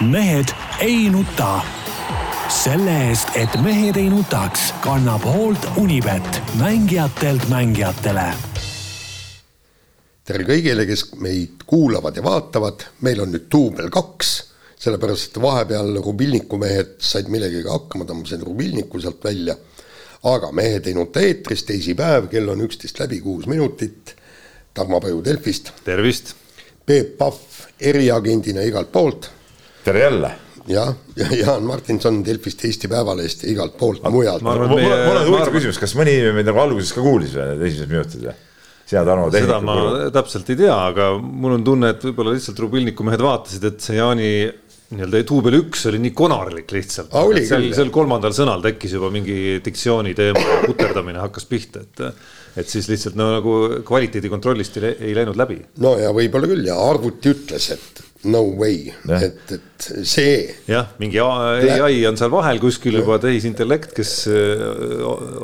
mehed ei nuta. selle eest, et mehed ei nutaks, kannab hoolt Unibet, mängijatelt mängijatele. tere kõigile, kes meid kuulavad ja vaatavad, meil on nüüd duubel kaks, sellepärast et vahepeal Rubilniku mehed said millegagi hakkama, tõmbasid Rubilniku sealt välja. aga Mehed ei nuta eetris, teisipäev, kell on üksteist läbi kuus minutit. Tarmo Paju Delfist. tervist. Peep Pahv eriagendina igalt poolt tere jälle. jah, ja Jaan Martinson Delfist, Eesti Päevalehest ja igalt poolt mujalt. mul on huvitav küsimus, kas mõni inimene meid nagu alguses ka kuulis või need esimesed minutid või? sina, Tarmo, seda ma kulu. täpselt ei tea, aga mul on tunne, et võib-olla lihtsalt Rubilniku mehed vaatasid, et see Jaani nii-öelda duubel üks oli nii konarlik lihtsalt. seal, seal kolmandal sõnal tekkis juba mingi diktsiooni teema, puterdamine hakkas pihta, et et siis lihtsalt no nagu kvaliteedikontrollist ei, ei läinud läbi. no ja võib-olla küll ja arvuti ütles, et no way, et, et see. jah, mingi ai on seal vahel kuskil juba tehisintellekt, kes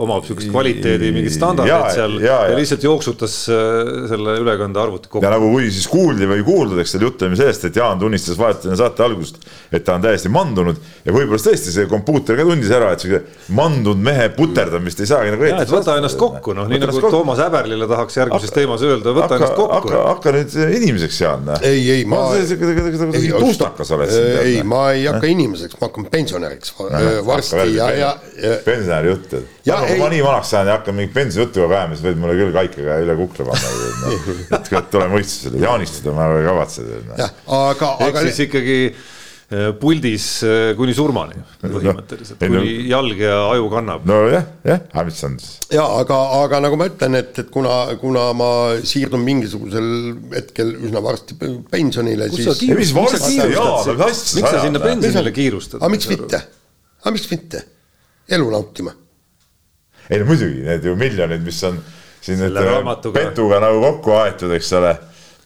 omab sihukest kvaliteedi mingit standardit seal ja, ja, ja lihtsalt jooksutas selle ülekande arvuti kokku. ja nagu kui siis kuuldi või kuuldud, eks seal jutt oli sellest, et Jaan tunnistas vahetult enne saate algust, et ta on täiesti mandunud ja võib-olla tõesti see kompuuter ka tundis ära, et sihuke mandunud mehe puterdamist ei saagi nagu. et võta ennast kokku, noh, nii nagu kokku. Toomas Häberlile tahaks järgmises teemas öelda, võta ennast kokku. hakka nüüd inimeseks, Jaan. ei, ei ma kuidagi tuustakas oled siin. ei, ma ei hakka inimeseks, ma hakkan pensionäriks varsti ja, ja, ja. pensionäri jutt, et. kui ma nii vanaks saan ja hakkan mingit pensioni juttu ajama, siis võid mulle küll kaikega üle kukla panna. et tule mõistusele, jaanistada ma ei kavatse. jah, aga, aga. ehk siis ikkagi puldis äh, kuni surmani põhimõtteliselt no,, kuni no, jalg ja aju kannab. nojah, jah, aga mis on siis? ja aga, aga nagu ma ütlen, et, et kuna, kuna ma siirdun mingisugusel hetkel üsna varsti pensionile, siis. mis varsti, jaa, mis asja. miks sa sinna pensionile kiirustad? aga miks mitte, aga miks mitte, elu nautima. ei no muidugi, need ju miljonid, mis on siin ütleme petuga nagu kokku aetud, eks ole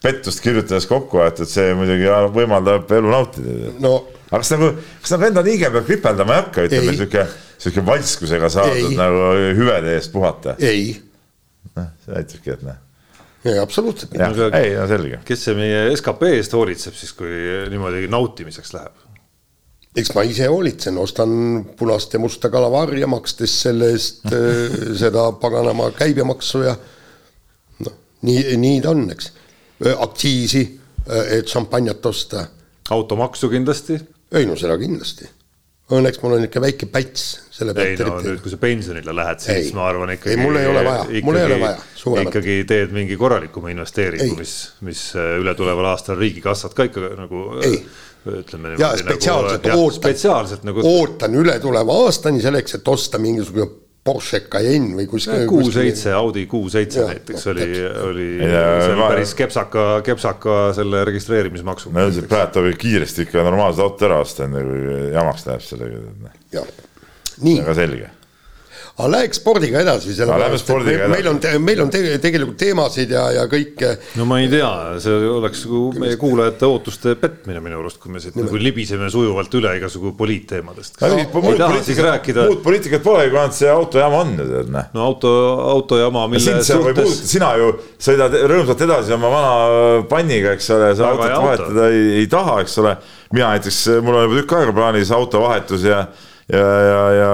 pettust kirjutades kokku aetud, see muidugi võimaldab elu nautida no.. aga kas nagu, kas nagu enda liige peab kripeldama ei hakka, ütleme sihuke, sihuke valskusega saadud ei. nagu hüvede eest puhata? ei. noh, see näitabki, et noh ei, absoluutselt mitte. ei, no selge. kes see meie skp eest hoolitseb siis, kui niimoodi nautimiseks läheb? eks ma ise hoolitsen, ostan punast ja musta kalavarja, makstes selle eest äh, seda paganama käibemaksu ja noh, nii, nii ta on, eks aktsiisi, et šampanjat osta. automaksu kindlasti? ei no seda kindlasti. Õnneks mul on ikka väike päts selle pealt. ei no nüüd, kui sa pensionile lähed, siis ei. ma arvan ikkagi. ei, mul ei ole vaja, mul ei ole vaja. ikkagi teed mingi korralikuma investeeringu, mis, mis ületuleval aastal riigikassat ka ikka nagu. ei ütleme ja spetsiaalselt nagu, ootan, spetsiaalselt nagu. ootan ületuleva aastani selleks, et osta mingisugune Porsche Cayenne või kuskil. Q7, Audi Q7 ja, näiteks oli, oli ja, ma... päris kepsaka, kepsaka selle registreerimismaksuga. ma ütlesin, et praegu ta võib kiiresti ikka normaalse auto ära osta, enne kui jamaks läheb sellega. väga selge aga läheks spordiga edasi, sellepärast et meil, meil on, meil on te, tegelikult teemasid ja, ja kõike. no ma ei tea, see oleks nagu meie kuulajate ootuste petmine minu arust, kui me siit nagu libiseme sujuvalt üle igasugu poliitteemadest. muud poliitikat pole, kui ainult see autojaama on ju tead noh. no auto, autojama, mille suhtes. sina ju sõidad rõõmsalt edasi oma vana panniga, eks ole, sa autot vahetada ei, ei taha, eks ole. mina näiteks, mul on juba tükk aega plaanis autovahetus ja ja, ja, ja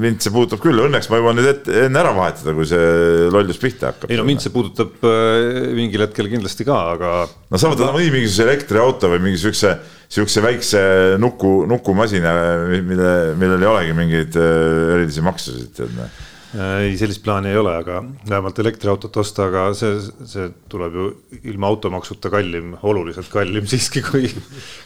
mind see puudutab küll, õnneks ma jõuan nüüd ette, enne ära vahetada, kui see lollus pihta hakkab. ei no mind see puudutab äh, mingil hetkel kindlasti ka, aga. no sa võtad mõni mingisuguse elektriauto või mingi siukse, siukse väikse nuku, nukumasina, mille, millel ei olegi mingeid äh, erilisi maksusid, tead noh ei, sellist plaani ei ole, aga vähemalt elektriautot osta, aga see, see tuleb ju ilma automaksuta kallim, oluliselt kallim siiski kui,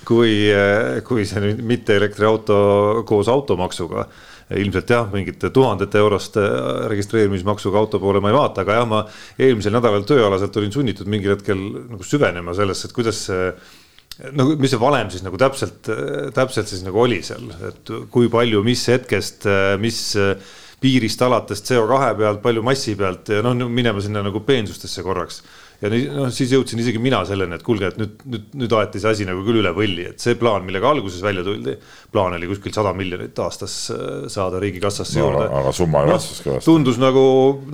kui, äh, kui see nüüd mitte elektriauto koos automaksuga. ilmselt jah, mingite tuhandete euroste registreerimismaksuga auto poole ma ei vaata, aga jah, ma eelmisel nädalal tööalaselt olin sunnitud mingil hetkel nagu süvenema sellesse, et kuidas see no mis see valem siis nagu täpselt, täpselt siis nagu oli seal, et kui palju, mis hetkest, mis piirist alates CO2 pealt, palju massi pealt ja noh, minema sinna nagu peensustesse korraks. ja noh, siis jõudsin isegi mina selleni, et kuulge, et nüüd, nüüd, nüüd aeti see asi nagu küll üle võlli, et see plaan, millega alguses välja tuldi, plaan oli kuskil sada miljonit aastas äh, saada riigikassasse no, juurde. aga summa no, kasvas kõvasti. tundus nagu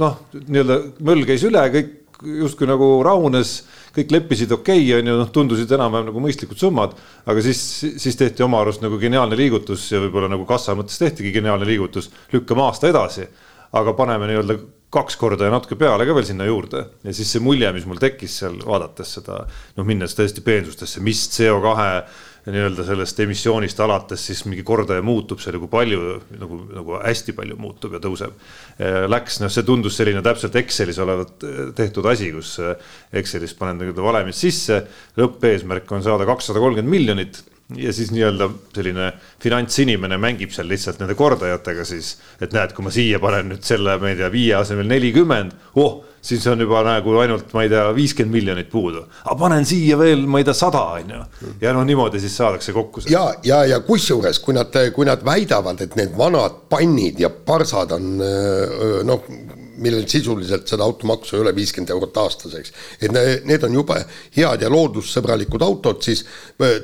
noh, nii-öelda möll käis üle, kõik justkui nagu rahunes, kõik leppisid okei okay,, on ju, noh, tundusid enam-vähem nagu mõistlikud summad. aga siis, siis tehti oma arust nagu geniaalne liigutus ja võib-olla nagu kassa mõttes tehtigi geniaalne liigutus, lükkame aasta edasi. aga paneme nii-öelda kaks korda ja natuke peale ka veel sinna juurde ja siis see mulje, mis mul tekkis seal vaadates seda, noh, minnes tõesti peensustesse, mis CO2 nii-öelda sellest emissioonist alates siis mingi kordaja muutub seal ja kui palju nagu, nagu hästi palju muutub ja tõuseb. Läks, noh, see tundus selline täpselt Excelis olevat eh, tehtud asi, kus eh, Excelis paned nii-öelda valemid sisse. lõppeesmärk on saada kakssada kolmkümmend miljonit ja siis nii-öelda selline finantsinimene mängib seal lihtsalt nende kordajatega siis, et näed, kui ma siia panen nüüd selle, ma ei tea, viie asemel nelikümmend, oh, siis on juba nagu ainult, ma ei tea, viiskümmend miljonit puudu. aga panen siia veel, ma ei tea, sada on ju. ja noh, niimoodi siis saadakse kokku. ja, ja, ja kusjuures, kui nad, kui nad väidavad, et need vanad pannid ja parsad on noh millel sisuliselt seda automaksu ei ole viiskümmend eurot aastas, eks. et need on jube head ja loodussõbralikud autod, siis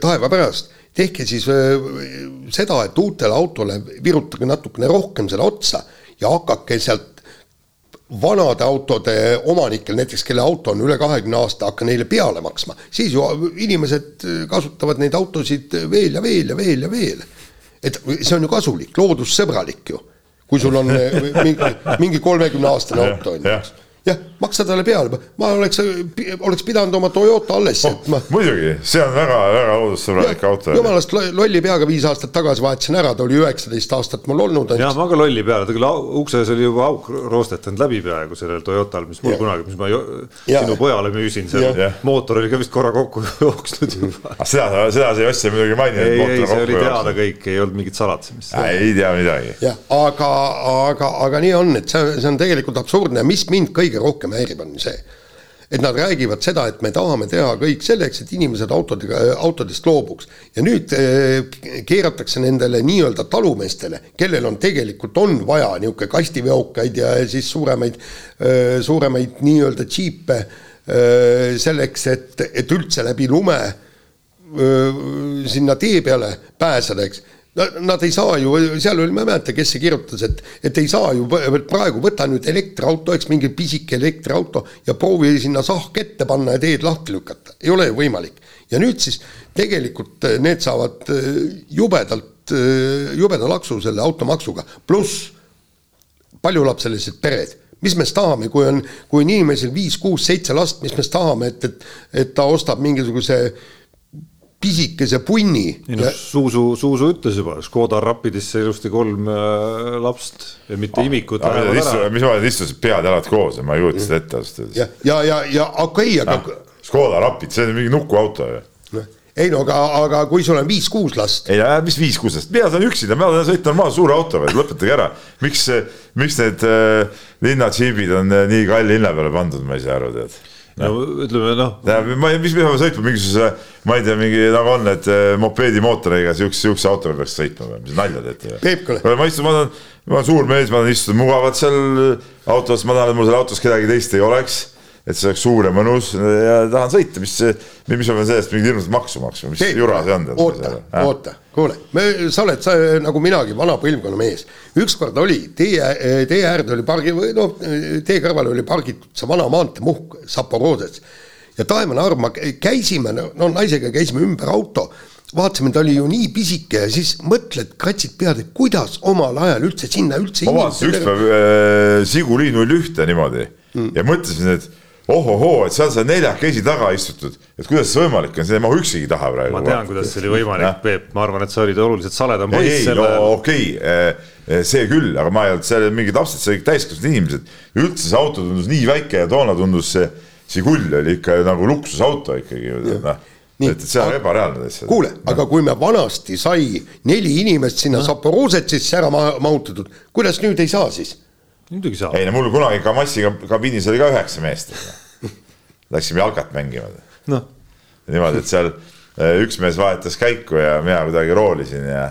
taeva pärast tehke siis seda, et uutele autole virutage natukene rohkem seda otsa ja hakake sealt vanade autode omanikel, näiteks kelle auto on üle kahekümne aasta, hakka neile peale maksma, siis ju inimesed kasutavad neid autosid veel ja veel ja veel ja veel. et see on ju kasulik, loodussõbralik ju, kui sul on mingi, mingi kolmekümne aastane auto on ju jah, maksa talle peale, ma oleks, oleks pidanud oma Toyota alles oh, jätma oh,. muidugi, see on väga-väga loodussõbralik auto. jumalast lolli peaga viis aastat tagasi vahetasin ära, ta oli üheksateist aastat mul olnud. jah, ma ka lolli peale, ta küll ukses oli juba auk roostetanud läbi peaaegu sellel Toyotal, mis mul ja. kunagi, mis ma jo, sinu pojale müüsin, seal mootor oli ka vist korra kokku jooksnud juba. Ah, seda, seda sa ei ostnud muidugi mainida. ei, ei, see oli teada kõik, ei olnud mingit salatsemist. ei tea midagi. jah, aga, aga, aga nii on, et see, see on tegelikult absurdne, mis mind kõige kõige rohkem häirib, on see, et nad räägivad seda, et me tahame teha kõik selleks, et inimesed autodega, autodest loobuks. ja nüüd eh, keeratakse nendele nii-öelda talumeestele, kellel on tegelikult, on vaja niisugune kastiveokaid ja siis suuremaid, eh, suuremaid nii-öelda džiipe eh, selleks, et, et üldse läbi lume sinna tee peale pääseda, eks Nad ei saa ju, seal oli, ma ei mäleta, kes see kirjutas, et, et ei saa ju praegu võta nüüd elektriauto, eks mingi pisike elektriauto ja proovi sinna sahk ette panna ja teed lahti lükata, ei ole ju võimalik. ja nüüd siis tegelikult eh, need saavad eh, jubedalt, eh, jubeda laksu selle automaksuga, pluss paljulapselised pered. Mis me siis tahame, kui on, kui on inimesel viis, kuus, seitse last, mis me siis tahame, et, et, et ta ostab mingisuguse äh, pisikese punni. ei noh, Suusu, Suusu ütles juba, Škoda Rapidisse ilusti kolm äh, lapst ja mitte ah, imikut. mis ma istusin pead-jalad koos ja ma ei kujuta seda ette ausalt öeldes. ja, ja, ja, ja okei okay,, aga ah,. Škoda Rapid, see on mingi nukuauto ju noh, ei no aga, aga kui sul on viis-kuus last. ei, mis viis-kuus last, mina saan üksinda, ma tahan sõita normaalse suure autoga, lõpetage ära. miks, miks need äh, linnadžiibid on äh, nii kalli hinna peale pandud, ma ei saa aru, tead no ütleme noh. ma, mis me peame sõitma mingisuguse, ma ei tea, mingi nagu on need eh, mopeedimootoriga siukse, siukse autoga peaks sõitma või, mis nalja teete? Peep, ma istun, ma tahan, ma olen suur mees, ma tahan istuda mugavalt seal autos, ma tahan, et mul seal autos kedagi teist ei oleks et see oleks suur ja mõnus ja tahan sõita, mis, mis ma pean sellest mingit hirmsat maksu maksma, mis Peep, jura see on? oota, oota, kuule, me, sa oled, sa nagu minagi vana põlvkonna mees. ükskord oli tee, tee äärde oli pargi, või noh, tee kõrval oli pargitud see vana maanteemuhk Zaporožets. ja taevane arm, käisime, no naisega käisime ümber auto vaatasime, ta oli ju nii pisike ja siis mõtled, kratsid pead, et kuidas omal ajal üldse sinna üldse. ma vaatasin ükspäev äh, Siguli null ühte niimoodi mm. ja mõtlesin, et ohohoo, et seal sa neljakesi taga istutud, et kuidas see võimalik on, see ei mahu üksigi taha praegu. ma tean, kuidas see oli võimalik, Peep, ma arvan, et sa olid oluliselt saledam poiss. ei selle..., no okei okay,, see küll, aga ma ei olnud seal mingid lapsed, see olid täiskasvanud inimesed. üldse see auto tundus nii väike ja toona tundus see Žigul oli ikka nagu luksusauto ikkagi, noh nii, et, et see on ebareaalne täitsa. kuule, aga kui me vanasti sai neli inimest sinna. Zaporožetsisse ära mahutatud, kuidas nüüd ei saa siis? Muidugi saab. ei no mul kunagi Kamassi kabiinis oli ka üheksa meest. Läksime jalkat mängima. noh. niimoodi, et seal eh, üks mees vahetas käiku ja mina kuidagi roolisin ja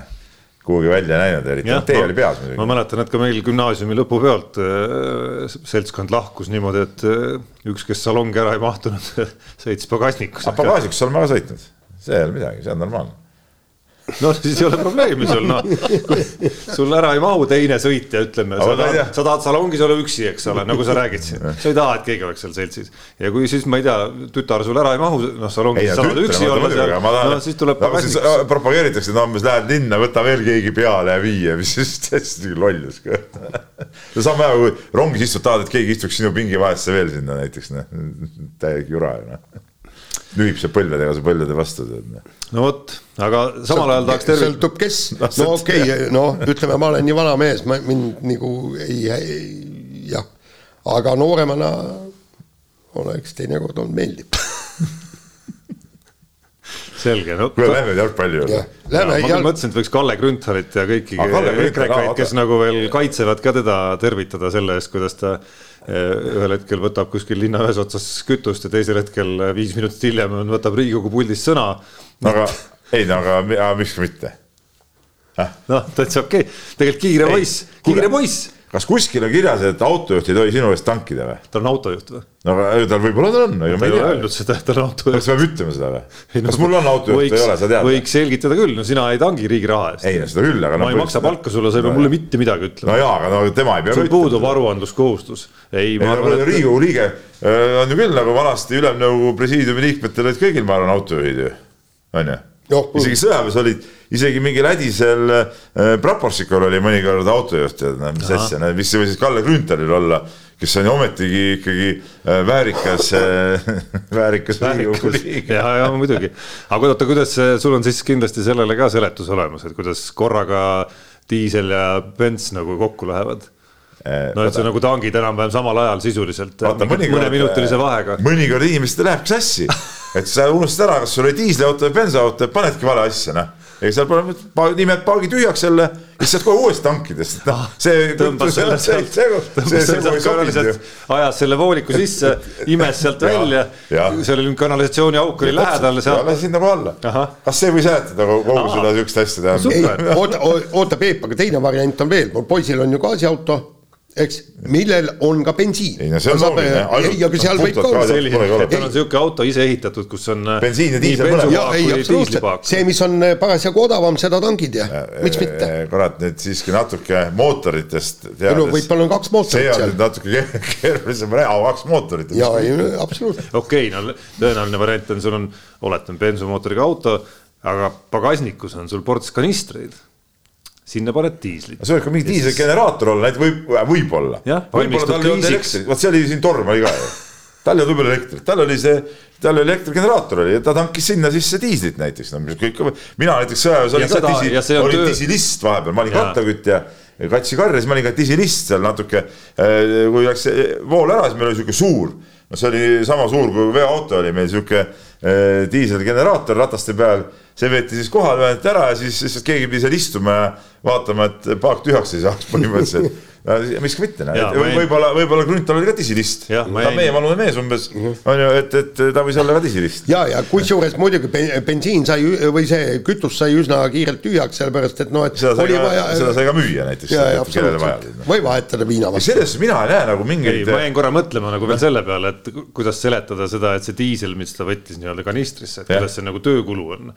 kuhugi välja näinud, eriti tee oli peas muidugi. ma mäletan, et ka meil gümnaasiumi lõpupeolt äh, seltskond lahkus niimoodi, et äh, üks, kes salongi ära ei mahtunud sõitis pagasnikus. pagasnikus olen ma ka sõitnud, see ei ole midagi, see on normaalne no siis ei ole probleemi sul, noh. sul ära ei mahu teine sõitja, ütleme, sa tahad, sa tahad salongis olla üksi, eks ole, nagu sa räägid siin. sa ei taha, et keegi oleks seal seltsis. ja kui siis, ma ei tea, tütar sul ära ei mahu, noh, salongis sa tahad üksi olla seal, no siis tuleb pagasnik. propageeritakse, no umbes lähed linna, võta veel keegi peale ja viie, mis siis täiesti lollus no saame aru, kui rongis istud, tahad, et keegi istuks sinu pingi vahesse veel sinna näiteks, noh, täielik jura ju noh nühib see põlvedega su põlvede vastu. Noh. no vot, aga samal ajal tahaks tervitada. sõltub kes, no okei okay,, noh, ütleme, ma olen nii vana mees, ma mind nagu ei, ei, jah, aga nooremana oleks teinekord olnud meeldib selge, no. kuule, lähme jalgpalli juurde. ma jalg... mõtlesin, et võiks Kalle Grünthalit ja kõiki ah, EKRE-kaid, kes nagu veel kaitsevad ka teda, tervitada selle eest, kuidas ta ühel hetkel võtab kuskil linna ühes otsas kütust ja teisel hetkel viis minutit hiljem võtab Riigikogu puldist sõna. aga ei no aga, aga miks mitte noh, täitsa okei okay., tegelikult kiire poiss, kiire poiss kas kuskil on kirjas, et autojuht ei tohi sinu eest tankida või? ta on autojuht või? no aga tal võib-olla ta on, ega ma ei tea. öelnud seda, et ta on autojuht. kas peab ütlema seda või? kas mul on autojuht või ei ole, sa tead? võiks selgitada küll, no sina ei tangi riigi raha eest. ei no seda küll, aga. ma ei maksa palka sulle, sa ei pea mulle mitte midagi ütlema. no jaa, aga no tema ei pea. sul puudub aruandluskohustus. ei, ma arvan, et. Riigikogu liige äh, on ju küll nagu vanasti ülemnõukogu presiidiumi liikmetel olid kõigil, ma arvan, autojuhid ju, on ju isegi sõjaväes olid, isegi mingil hädisel äh, praportsikul oli mõnikord autojuht, mis asja, mis võis siis Kalle Grünthalil olla, kes on ju ometigi ikkagi äh, väärikas äh,, väärikas Riigikogu liige. ja, ja muidugi, aga oota, kuidas sul on siis kindlasti sellele ka seletus olemas, et kuidas korraga diisel ja bens nagu kokku lähevad? Äh, no et see nagu tangid enam-vähem samal ajal sisuliselt. mõneminutilise vahega. mõnikord inimestel lähebki sassi et sa unustad ära, kas sul oli diisliauto või bensaauto, panedki vale asja, noh. ei, seal pole, nimed paagi tühjaks jälle, siis saad kohe uuesti tankida, sest noh, see. tõmbas selle sealt, tõmbas sealt kanaliselt, ajas selle vooliku sisse, imes sealt välja. seal oli kanalisatsiooniauk oli lähedal. lasin nagu alla. kas see võis seletada kogu seda siukest asja teha? oota, oota Peep, aga teine variant on veel, mul poisil on ju gaasiauto eks, millel on ka bensiin. ei no see on loogiline. ei, aga seal võib ka olla. selline, tal on sihuke auto ise ehitatud, kus on. Äh, bensiin ja diisel mõlemad. see, mis on äh, parasjagu odavam, seda tangid ja miks mitte. kurat, nüüd siiski natuke mootoritest teades. no võib-olla on kaks mootorit seal. see on nüüd natuke keerulisem, kaks mootorit. ja, ei absoluutselt. okei, no tõenäoline variant on, sul on, oletame, bensumootoriga auto, aga pagasnikus on sul ports kanistreid sinna paned diislit. see võib ka mingi diiselgeneraator olla, näiteks võib, võib-olla. võib-olla tal ei olnud elektrit, vot see oli siin torm oli ka ju. tal ei olnud võib-olla elektrit, tal oli see, tal oli elektrigeneraator oli ja ta tankis sinna sisse diislit näiteks, no mis kõik, mina näiteks sõjaväes olin ka disi, olin töö... disilist vahepeal, ma olin kattakütt ja katsi karja, siis ma olin ka disilist seal natuke. Äh, kui läks vool ära, siis meil oli sihuke suur, no see oli sama suur kui veoauto oli meil sihuke äh, diiselgeneraator rataste peal. See veeti siis kohale, võeti ära ja siis lihtsalt keegi pidi seal istuma ja vaatama, et paak tühjaks ei saaks põhimõtteliselt miks ka mitte, võib-olla, võib-olla Grünthal oli ka disilist. ta on meie vanune mees umbes, on ju, et, et ta võis olla ka disilist. ja, ja kusjuures muidugi bensiin sai või see kütus sai üsna kiirelt tühjaks, sellepärast et noh, et seda sai, ka, vaja... seda sai ka müüa näiteks. või vahetada viina vastu. selles suhtes mina ei näe nagu mingeid. ma jäin korra mõtlema nagu veel selle peale, et kuidas seletada seda, et see diisel, mis ta võttis nii-öelda kanistrisse, et kuidas see nagu töökulu on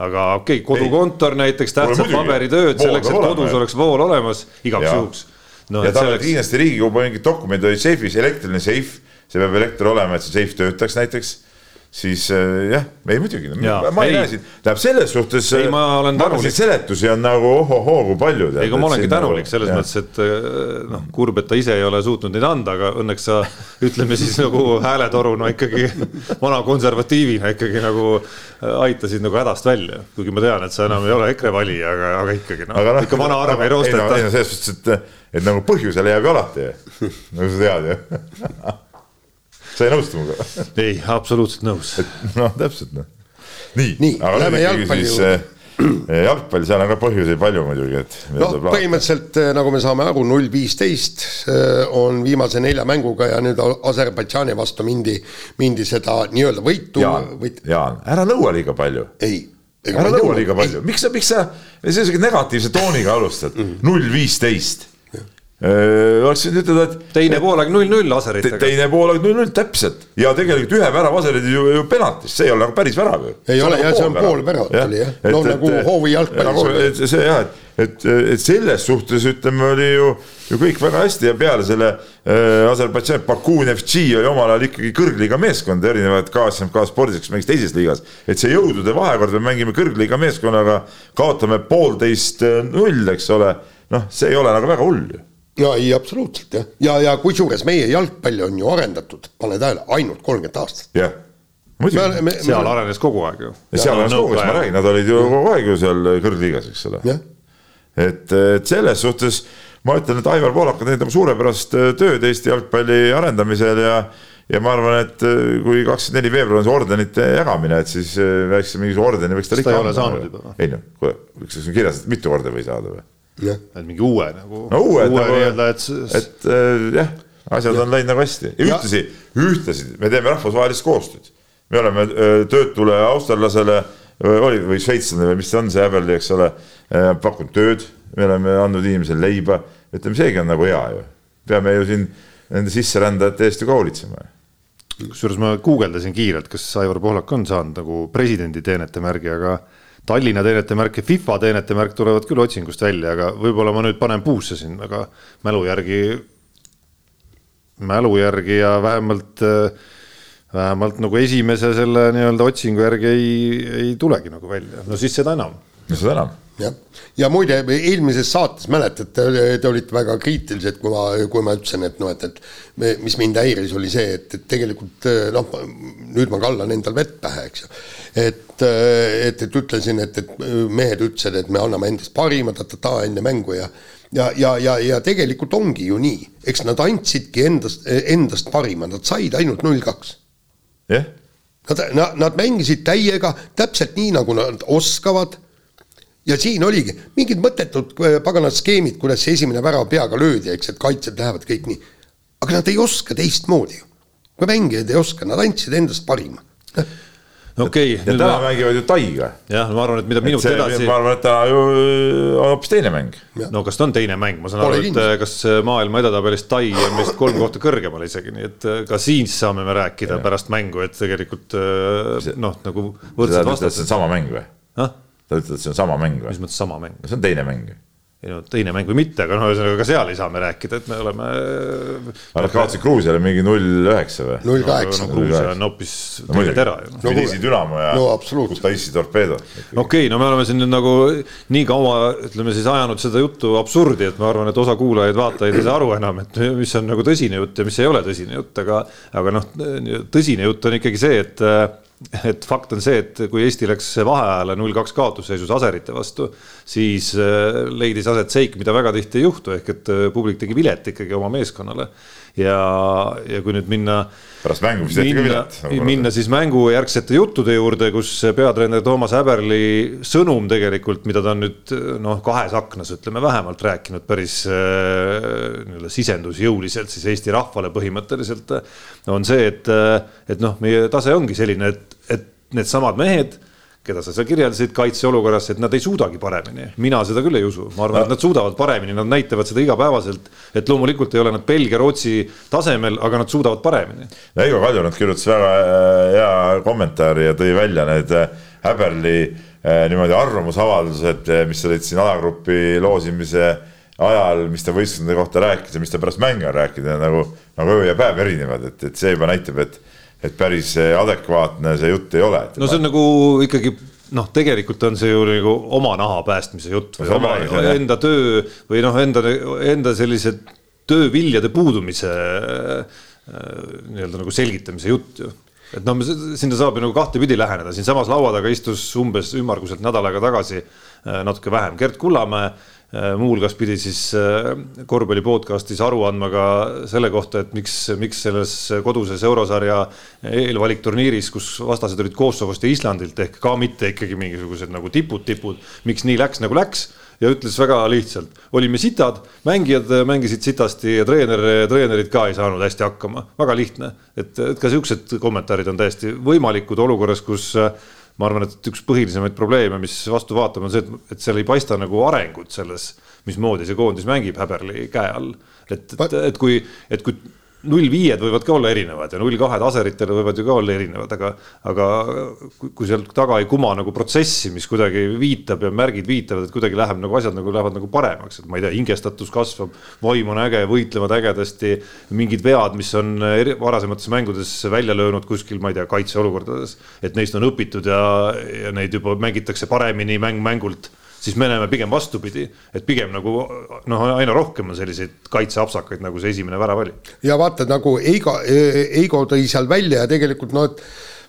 aga okei okay,, kodukontor näiteks, tähtsad paberitööd selleks, et kodus oleks vool olemas igaks juhuks. No, ja tal selleks... kindlasti Riigikogu mingid dokumendid olid seifis, elektriline seif, see peab elekter olema, et see seif töötaks näiteks siis äh, jah, ei muidugi, ma ei näe siin, tähendab selles suhtes. ei, ma olen tänulik. seletusi on nagu ohohoo kui palju. ei, aga ma olengi tänulik selles jah. mõttes, et äh, noh, kurb, et ta ise ei ole suutnud neid anda, aga õnneks sa ütleme siis nagu hääletoruna ikkagi vana konservatiivina ikkagi nagu äh, aitasid nagu hädast välja. kuigi ma tean, et sa enam ei ole EKRE valija, aga, aga ikkagi noh no,, ikka vana arm ei roosteta. no selles suhtes, et, et nagu põhjusele jääb ju alati, nagu sa tead ju sa ei nõustu minuga? ei, absoluutselt nõus. noh, täpselt noh. nii, nii, lähme jalgpalli juurde eh, jalgpall, seal on ka põhjuseid palju muidugi, et. noh, põhimõtteliselt eh, nagu me saame aru, null viisteist eh, on viimase nelja mänguga ja nüüd Aserbaidžaani vastu mindi, mindi seda nii-öelda võitu. Jaan võit..., Jaan, ära nõua liiga palju. ei. ära nõua liiga palju, miks sa, miks sa sellise negatiivse tooniga alustad, mhm. null viisteist oleks võinud ütelda, et. teine poolaeg null-null laseritega. teine poolaeg null-null, täpselt ja tegelikult ühe värava aserid ju, ju penaltist, see ei ole nagu päris värav ju. ei ole jah, see on pool väravat oli jah, no et, nagu hoovi jalgpallis. see jah, et et, et selles suhtes ütleme, oli ju, ju kõik väga hästi ja peale selle äh, Aserbaidžaani Baku Neftši oli omal ajal ikkagi kõrgliiga meeskond, erinevad KSMK spordis, kes mängis teises liigas. et see jõudude vahekord, me mängime kõrgliiga meeskonnaga, kaotame poolteist äh, null, eks ole, noh, see ei ole nagu väga hull ju no ei, absoluutselt jah, ja, ja, ja kusjuures meie jalgpalli on ju arendatud, pane tähele, ainult kolmkümmend aastat. jah muidugi. seal arenes kogu aeg ju. seal arenes kogu aeg, ma räägin, nad olid ju kogu aeg ju seal kõrgliigas, eks ole. et, et selles suhtes ma ütlen, et Aivar Poolak on teinud oma suurepärast äh, tööd Eesti jalgpalli arendamisel ja ja ma arvan, et äh, kui kakskümmend neli veebruar on see ordenite jagamine, et siis äh, väikse mingisuguse ordeni võiks talle ikka anda. saanud juba. ei noh, kuule, kas siin kirjas, et mitu korda või saada või? Et mingi uue nagu. no uue, uue nagu, nii-öelda, et, et äh, jah, asjad ja. on läinud nagu hästi ja ühtlasi, ühtlasi me teeme rahvusvahelist koostööd. me oleme töötule austerlasele oli või šveitslane või mis see on, see Häberli, eks ole, pakkunud tööd me oleme andnud inimesele leiba, ütleme, seegi on nagu hea ju. peame ju siin nende sisserändajate eest ju ka hoolitsema. kusjuures ma guugeldasin kiirelt, kas Aivar Pohlak on saanud nagu presidendi teenetemärgi, aga Tallinna teenetemärk ja FIFA teenetemärk tulevad küll otsingust välja, aga võib-olla ma nüüd panen puusse siin, aga mälu järgi, mälu järgi ja vähemalt vähemalt nagu esimese selle nii-öelda otsingu järgi ei, ei tulegi nagu välja, no siis seda enam. No seda enam jah, ja muide, eelmises saates mäletate, te olite väga kriitilised, kui ma, kui ma ütlesin, et noh, et, et mis mind häiris, oli see, et, et tegelikult noh, nüüd ma kallan endal vett pähe, eks ju. et, et, et ütlesin, et, et mehed ütlesid, et me anname endast parima ta-ta-ta enne mängu ja ja, ja, ja, ja tegelikult ongi ju nii, eks nad andsidki endast, endast parima, nad said ainult null kaks. jah yeah. Nad, nad, nad mängisid täiega täpselt nii, nagu nad oskavad ja siin oligi mingid mõttetud äh, paganad skeemid, kuidas see esimene värav peaga löödi, eks, et kaitsjad lähevad kõik nii. aga nad ei oska teistmoodi ju. kui mängijad ei oska, nad andsid endast parima okei okay,. ja täna ma... mängivad ju Taiga. jah, ma arvan, et mida minut edasi. ma arvan, et täna ju on hoopis teine mäng. no kas ta on teine mäng, ma saan Pole aru, et kindlasti. kas maailma edetabelis Tai on meist kolm kohta kõrgemal isegi, nii et äh, ka siin saame me rääkida ja. pärast mängu, et tegelikult äh, noh, nagu võrdsed vastased. see on sama mäng või? Sa ütled, et see on sama mäng või? mis mõttes sama mäng? see on teine mäng ei no teine mäng või mitte, aga noh, ühesõnaga ka seal ei saa me rääkida, et me oleme. aga nad kaotasid Gruusiale mingi null üheksa või? null kaheksa. no Gruusia on hoopis teine tera ju. no Tbilisi Dünamo ja no, Kutaisi Torpedo. okei okay,, no me oleme siin nüüd nagu nii kaua, ütleme siis ajanud seda juttu absurdi, et ma arvan, et osa kuulajaid-vaatajaid ei saa aru enam, et mis on nagu tõsine jutt ja mis ei ole tõsine jutt, aga, aga noh, tõsine jutt on ikkagi see, et et fakt on see, et kui Eesti läks vaheajale null kaks kaotusseisus aserite vastu, siis äh, leidis aset seik, mida väga tihti ei juhtu, ehk et äh, publik tegi vilet ikkagi oma meeskonnale. Ja, ja kui nüüd minna pärast mängu vist tehti ka vilet. Nagu minna siis mängujärgsete juttude juurde, kus peatreener Toomas Häberli sõnum tegelikult, mida ta on nüüd noh, kahes aknas ütleme vähemalt rääkinud päris äh, nii-öelda sisendusjõuliselt siis Eesti rahvale põhimõtteliselt. on see, et, et noh, meie tase ongi selline, et, et needsamad mehed keda sa seal kirjeldasid kaitseolukorras, et nad ei suudagi paremini. mina seda küll ei usu, ma arvan, et nad suudavad paremini, nad näitavad seda igapäevaselt. et loomulikult ei ole nad Belgia, Rootsi tasemel, aga nad suudavad paremini. Veigo Kaljurand kirjutas väga äh, hea kommentaari ja tõi välja need äh, Häberli äh, niimoodi arvamusavaldused, mis olid siin alagrupi loosimise ajal, mis ta võistkondade kohta rääkis ja mis ta pärast mänge on rääkinud ja nagu, nagu öö ja päev erinevad, et, et see juba näitab, et et päris adekvaatne see jutt ei ole. no see on nagu ikkagi noh, tegelikult on see ju nagu oma naha päästmise jutt või oma enda töö või noh, enda, enda sellise tööviljade puudumise äh, nii-öelda nagu selgitamise jutt ju et noh, sinna saab ju nagu kahtepidi läheneda, siinsamas laua taga istus umbes ümmarguselt nädal aega tagasi äh, natuke vähem Gerd Kullamäe muuhulgas pidi siis äh, korvpalli podcast'is aru andma ka selle kohta, et miks, miks selles koduses eurosarja eelvalikturniiris, kus vastased olid Kosovost ja Islandilt ehk ka mitte ikkagi mingisugused nagu tipud, tipud, miks nii läks, nagu läks ja ütles väga lihtsalt, olime sitad, mängijad mängisid sitasti ja treener, treenerid ka ei saanud hästi hakkama, väga lihtne. et, et ka siuksed kommentaarid on täiesti võimalikud olukorras, kus ma arvan, et üks põhilisemaid probleeme, mis vastu vaatab, on see, et, et seal ei paista nagu arengut selles, mismoodi see koondis mängib Häberli käe all. et, et, et kui, et kui null viied võivad ka olla erinevad ja null kahed aseritel võivad ju ka olla erinevad, aga, aga kui, sealt taga ei kuma nagu protsessi, mis kuidagi viitab ja märgid viitavad, et kuidagi läheb nagu asjad nagu lähevad nagu paremaks, et ma ei tea, hingestatus kasvab, vaim on äge, võitlevad ägedasti. mingid vead, mis on varasemates mängudes välja löönud kuskil, ma ei tea, kaitseolukordades, et neist on õpitud ja, ja neid juba mängitakse paremini mäng mängult siis me näeme pigem vastupidi, et pigem nagu noh, aina rohkem on selliseid kaitseapsakaid, nagu see esimene värav oli. ja vaata nagu Eigo, Eigo tõi seal välja ja tegelikult noh, et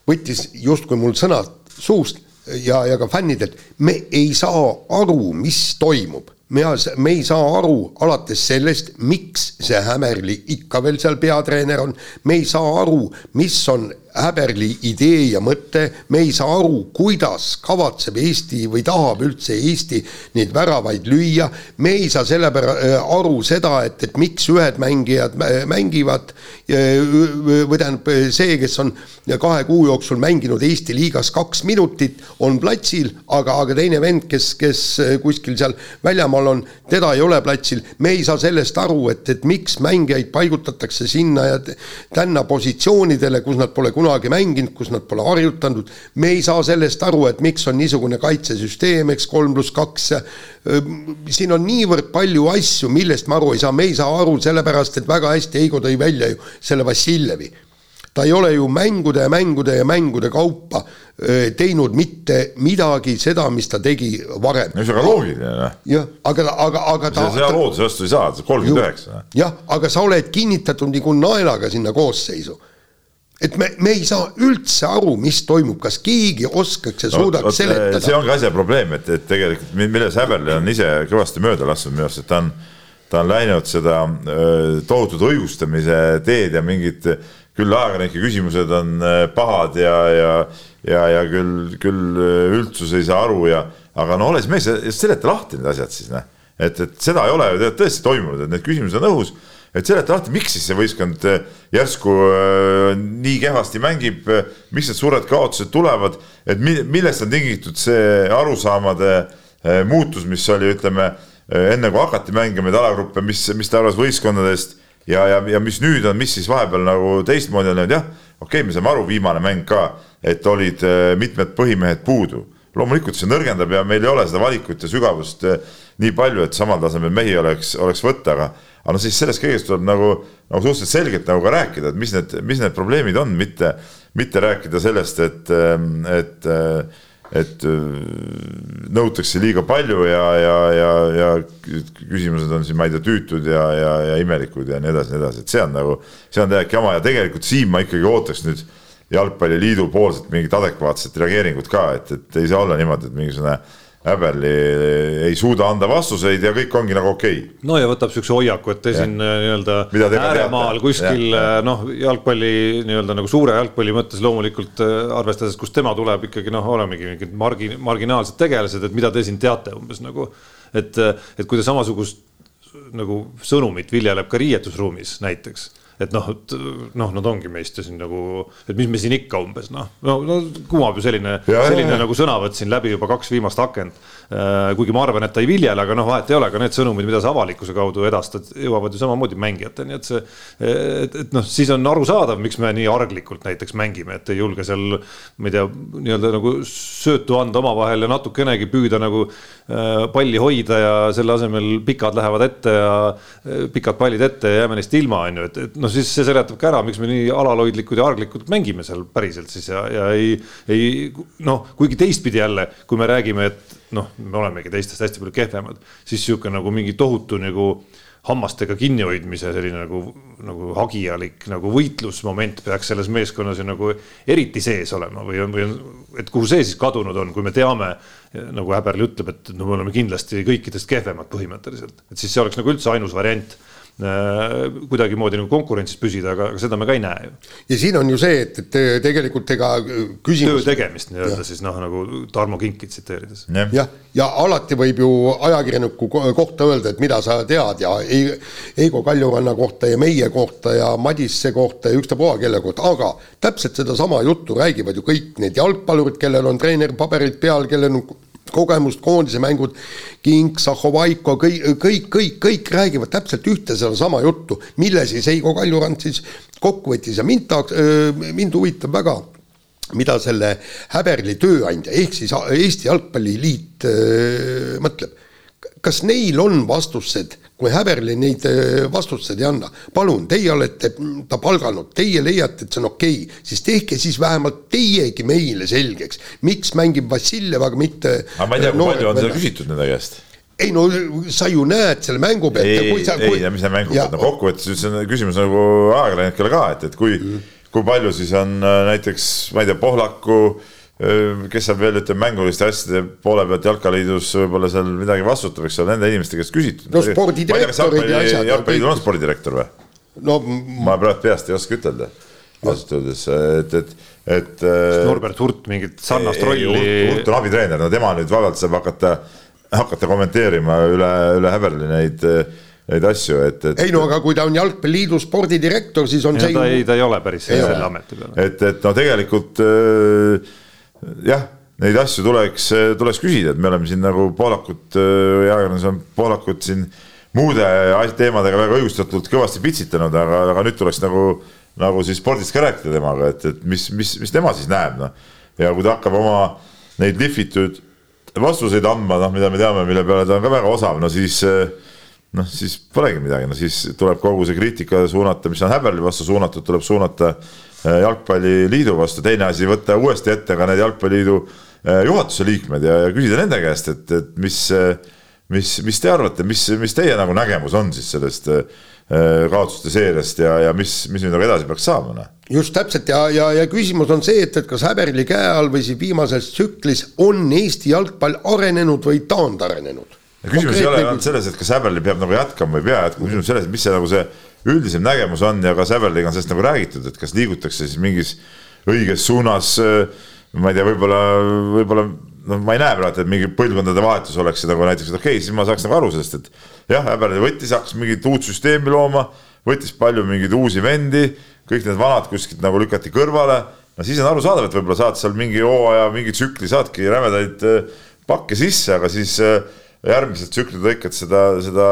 võttis justkui mul sõnad suust ja, ja ka fännidelt, me ei saa aru, mis toimub. Me, me ei saa aru alates sellest, miks see Hämerli ikka veel seal peatreener on, me ei saa aru, mis on Häberli idee ja mõte, me ei saa aru, kuidas kavatseb Eesti või tahab üldse Eesti neid väravaid lüüa, me ei saa selle pära-, äh, aru seda, et, et miks ühed mängijad mängivad. Või tähendab, see, kes on kahe kuu jooksul mänginud Eesti liigas kaks minutit, on platsil, aga, aga teine vend, kes, kes kuskil seal väljamaal on, teda ei ole platsil, me ei saa sellest aru, et, et miks mängijaid paigutatakse sinna ja tänna positsioonidele, kus nad pole kunagi kunagi mänginud, kus nad pole harjutanud. me ei saa sellest aru, et miks on niisugune kaitsesüsteem, eks kolm pluss kaks. siin on niivõrd palju asju, millest me aru ei saa, me ei saa aru sellepärast, et väga hästi Heigo tõi välja ju selle Vassiljevi ta ei ole ju mängude ja mängude ja mängude kaupa teinud mitte midagi seda, mis ta tegi varem. no see on ka loogiline. Jah, aga, aga, aga ta. see hea looduse vastu ei saa, kolmkümmend üheksa. jah, aga sa oled kinnitatud nagu naelaga sinna koosseisu et me, me ei saa üldse aru, mis toimub, kas keegi oskaks ja suudaks no, seletada. see ongi asja probleem, et, et tegelikult milles Häberli on ise kõvasti mööda lasknud minu arust, et ta on, ta on läinud seda tohutut õigustamise teed ja mingid küll ajakirjanike küsimused on pahad ja, ja, ja, ja küll, küll üldsus ei saa aru ja, aga no ole siis mees, seleta lahti need asjad siis noh, et, et seda ei ole ju tõesti toimunud, et need küsimused on õhus et seleta lahti, miks siis see võistkond äh, järsku äh, nii kehvasti mängib, äh, miks need suured kaotused tulevad, et millest on tingitud see arusaamade muutus, mis oli, ütleme enne kui hakati mängima neid alagruppe, mis, mis ta arvas võistkondadest ja, ja, ja mis nüüd on, mis siis vahepeal nagu teistmoodi on läinud, jah, okei okay,, me saame aru, viimane mäng ka, et olid mitmed põhimehed puudu. Loomulikult see nõrgendab ja meil ei ole seda valikut ja sügavust nii palju, et samal tasemel mehi oleks, oleks võtta, aga aga no siis sellest kõigest tuleb nagu, nagu suhteliselt selgelt nagu ka rääkida, et mis need, mis need probleemid on, mitte, mitte rääkida sellest, et, et, et nõutakse liiga palju ja, ja, ja, ja küsimused on siin, ma ei tea, tüütud ja, ja, ja imelikud ja nii edasi, nii edasi, et see on nagu, see on täielik jama ja tegelikult siin ma ikkagi ootaks nüüd jalgpalliliidu poolset mingit adekvaatset reageeringut ka, et, et ei saa olla niimoodi, et mingisugune Häberli ei suuda anda vastuseid ja kõik ongi nagu okei. Okay.. no ja võtab siukse hoiaku, et te siin äh, nii-öelda ääremaal kuskil äh, noh, jalgpalli nii-öelda nagu suure jalgpalli mõttes loomulikult äh, arvestades, kust tema tuleb ikkagi noh, olemegi mingid margi-, marginaalsed tegelased, et mida te siin teate umbes nagu. et, et kui ta samasugust nagu sõnumit viljeleb ka riietusruumis näiteks et noh, et noh, nad ongi meist ju siin nagu, et mis me siin ikka umbes noh, no, no kumab ju selline, selline ja. nagu sõnavõtt siin läbi juba kaks viimast akent. Äh, kuigi ma arvan, et ta ei viljele, aga noh, vahet ei ole, ka need sõnumid, mida sa avalikkuse kaudu edastad, jõuavad ju samamoodi mängijateni, et see. et, et noh, siis on arusaadav, miks me nii arglikult näiteks mängime, et ei julge seal, ma ei tea, nii-öelda nagu söötu anda omavahel ja natukenegi püüda nagu äh, palli hoida ja selle asemel pikad lähevad ette ja äh, pikad pallid ette ja jääme neist ilma, on ju, et, et noh, siis see seletab ka ära, miks me nii alalhoidlikud ja arglikud mängime seal päriselt siis ja, ja ei, ei noh, kuigi teistpidi jälle, kui me räägime, et noh, me olemegi teistest hästi palju kehvemad, siis sihuke nagu mingi tohutu nagu hammastega kinnihoidmise selline nagu, nagu hagialik nagu võitlusmoment peaks selles meeskonnas ju nagu eriti sees olema või on, või on, et kuhu see siis kadunud on, kui me teame, nagu Häberli ütleb, et no me oleme kindlasti kõikidest kehvemad põhimõtteliselt, et siis see oleks nagu üldse ainus variant kuidagimoodi nagu konkurentsis püsida, aga, aga seda me ka ei näe ju. ja siin on ju see, et, et tegelikult ega küsimus. töö tegemist nii-öelda siis noh, nagu Tarmo Kinki tsiteerides. jah, ja, ja alati võib ju ajakirjaniku kohta öelda, et mida sa tead ja Eigo Kaljuranna kohta ja meie kohta ja Madisse kohta ja ükstapuha kelle kohta, aga täpselt sedasama juttu räägivad ju kõik need jalgpallurid, kellel on treeneripaberid peal, kellel on kogemust, koondise mängud, King, Zahhovaiko, kõik, kõik, kõik, kõik räägivad täpselt ühte sedasama juttu, mille siis Heigo Kaljurand siis kokku võttis ja mind tahaks, mind huvitab väga, mida selle Häberli tööandja ehk siis Eesti Jalgpalliliit öö, mõtleb. Kas neil on vastused kui Häberli neid äh, vastuseid ei anna, palun, teie olete ta palganud, teie leiate, et see on okei okay,, siis tehke siis vähemalt teiegi meile selgeks, miks mängib Vassiljev, aga mitte. aga ma ei tea, kui palju on seda küsitud nende käest ei no sa ju näed selle mängu pealt. ei, ei, ei, ja mis see mängu pealt, no kokkuvõttes see on küsimus nagu ajakirjanikele ka, et, et kui mm., kui palju siis on äh, näiteks, ma ei tea, Pohlaku äh, kes saab veel ütleme mänguliste asjade poole pealt jalkaliidus võib-olla seal midagi vastutab, eks ole, nende inimeste käest küsitud. no spordidirektorid ja asjad. jalgpalliliidul on spordidirektor või? no ma praegu peast ei oska ütelda ausalt öeldes, et, et, et. Norbert Hurt mingit sarnast rolli. Hurt on abitreener, no tema nüüd vabalt saab hakata, hakata kommenteerima üle, üle Häberli neid neid asju, et, et. ei no aga kui ta on jalgpalliliidu spordidirektor, siis on ja see. ta ei, ta ei ole päris selle ameti peal. et, et no tegelikult äh, jah, neid asju tuleks, tuleks küsida, et me oleme siin nagu Poolakut või ajakirjandus on Poolakut siin muude teemadega väga õigustatult kõvasti pitsitanud, aga, aga nüüd tuleks nagu, nagu siis spordist ka rääkida temaga, et, et mis, mis, mis tema siis näeb, noh. ja kui ta hakkab oma neid lihvitud vastuseid andma, noh, mida me teame, mille peale ta on ka väga osav, no siis noh, siis polegi midagi, no siis tuleb kogu see kriitika suunata, mis on Häberli vastu suunatud, tuleb suunata jalgpalliliidu vastu, teine asi, võtta uuesti ette ka need jalgpalliliidu äh, juhatuse liikmed ja, ja küsida nende käest, et, et mis, mis, mis te arvate, mis, mis teie nagu nägemus on siis sellest äh, kaotuste seeriast ja, ja mis, mis nüüd nagu edasi peaks saama, noh? Just täpselt. Ja, ja, ja küsimus on see, et, et kas Häberli käe all või siis viimases tsüklis on Eesti jalgpall arenenud või taandarenenud. küsimus ei ole ainult selles, et kas Häberli peab nagu jätkama või ei pea jätkama, küsimus selles, et mis see nagu see üldisem nägemus on ja ka Säverliga on sellest nagu räägitud, et kas liigutakse siis mingis õiges suunas. ma ei tea, võib-olla, võib-olla noh, ma ei näe praegu, et mingi põlvkondade vahetus oleks nagu näiteks, et okei okay,, siis ma saaks nagu aru sellest, et jah, Äberli võttis, hakkas mingit uut süsteemi looma, võttis palju mingeid uusi vendi, kõik need vanad kuskilt nagu lükati kõrvale. no siis on arusaadav, et võib-olla saad seal mingi hooaja, mingi tsükli saadki rämedaid pakke sisse, aga siis äh, järgmised tsüklid lõikad seda, seda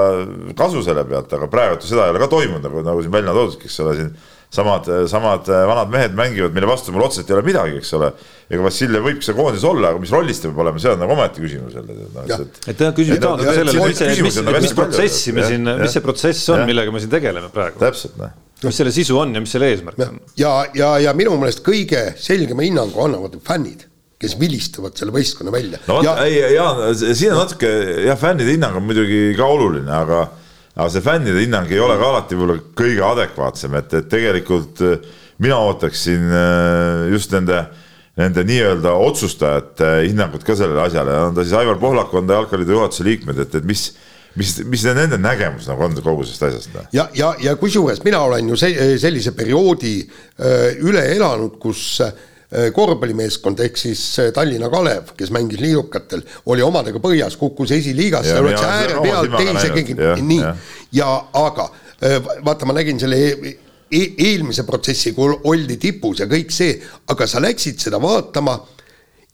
kasu selle pealt, aga praegu seda ei ole ka toimunud, nagu, nagu siin välja toodud, eks ole, siin samad, samad vanad mehed mängivad, mille vastu mul otseselt ei ole midagi, eks ole. ega Vassiljev võib seal koondises olla, aga mis rollis ta peab olema, see on nagu omaette küsimus jälle. et jah, küsimus taandub sellele, mis, mis, mis, mis protsessi me siin, mis see protsess on, millega me siin tegeleme praegu. täpselt, noh mis selle sisu on ja mis selle eesmärk on? ja, ja, ja minu meelest kõige selgema hinnangu annavad fännid kes vilistavad selle võistkonna välja. no vot ja..., ei, Jaan, siin on natuke jah, fännide hinnang on muidugi ka oluline, aga, aga see fännide hinnang ei ole ka alati võib-olla kõige adekvaatsem, et, et tegelikult äh, mina ootaksin äh, just nende, nende nii-öelda otsustajate hinnangut ka sellele asjale, on ta siis Aivar Pohlak, on ta jalgpalliliidu juhatuse liikmed, et, et mis mis, mis nende nägemus nagu on kogu sellest asjast? Noh? ja, ja, ja kusjuures mina olen ju see, sellise perioodi öö, äh, üle elanud, kus Äh, korvpallimeeskond ehk siis äh, Tallinna Kalev, kes mängis liidukatel, oli omadega põhjas, kukkus esiliigasse, oleks ääre peal teisegi, nii, ja aga äh, vaata, ma nägin selle e e eelmise protsessi, kui oldi tipus ja kõik see, aga sa läksid seda vaatama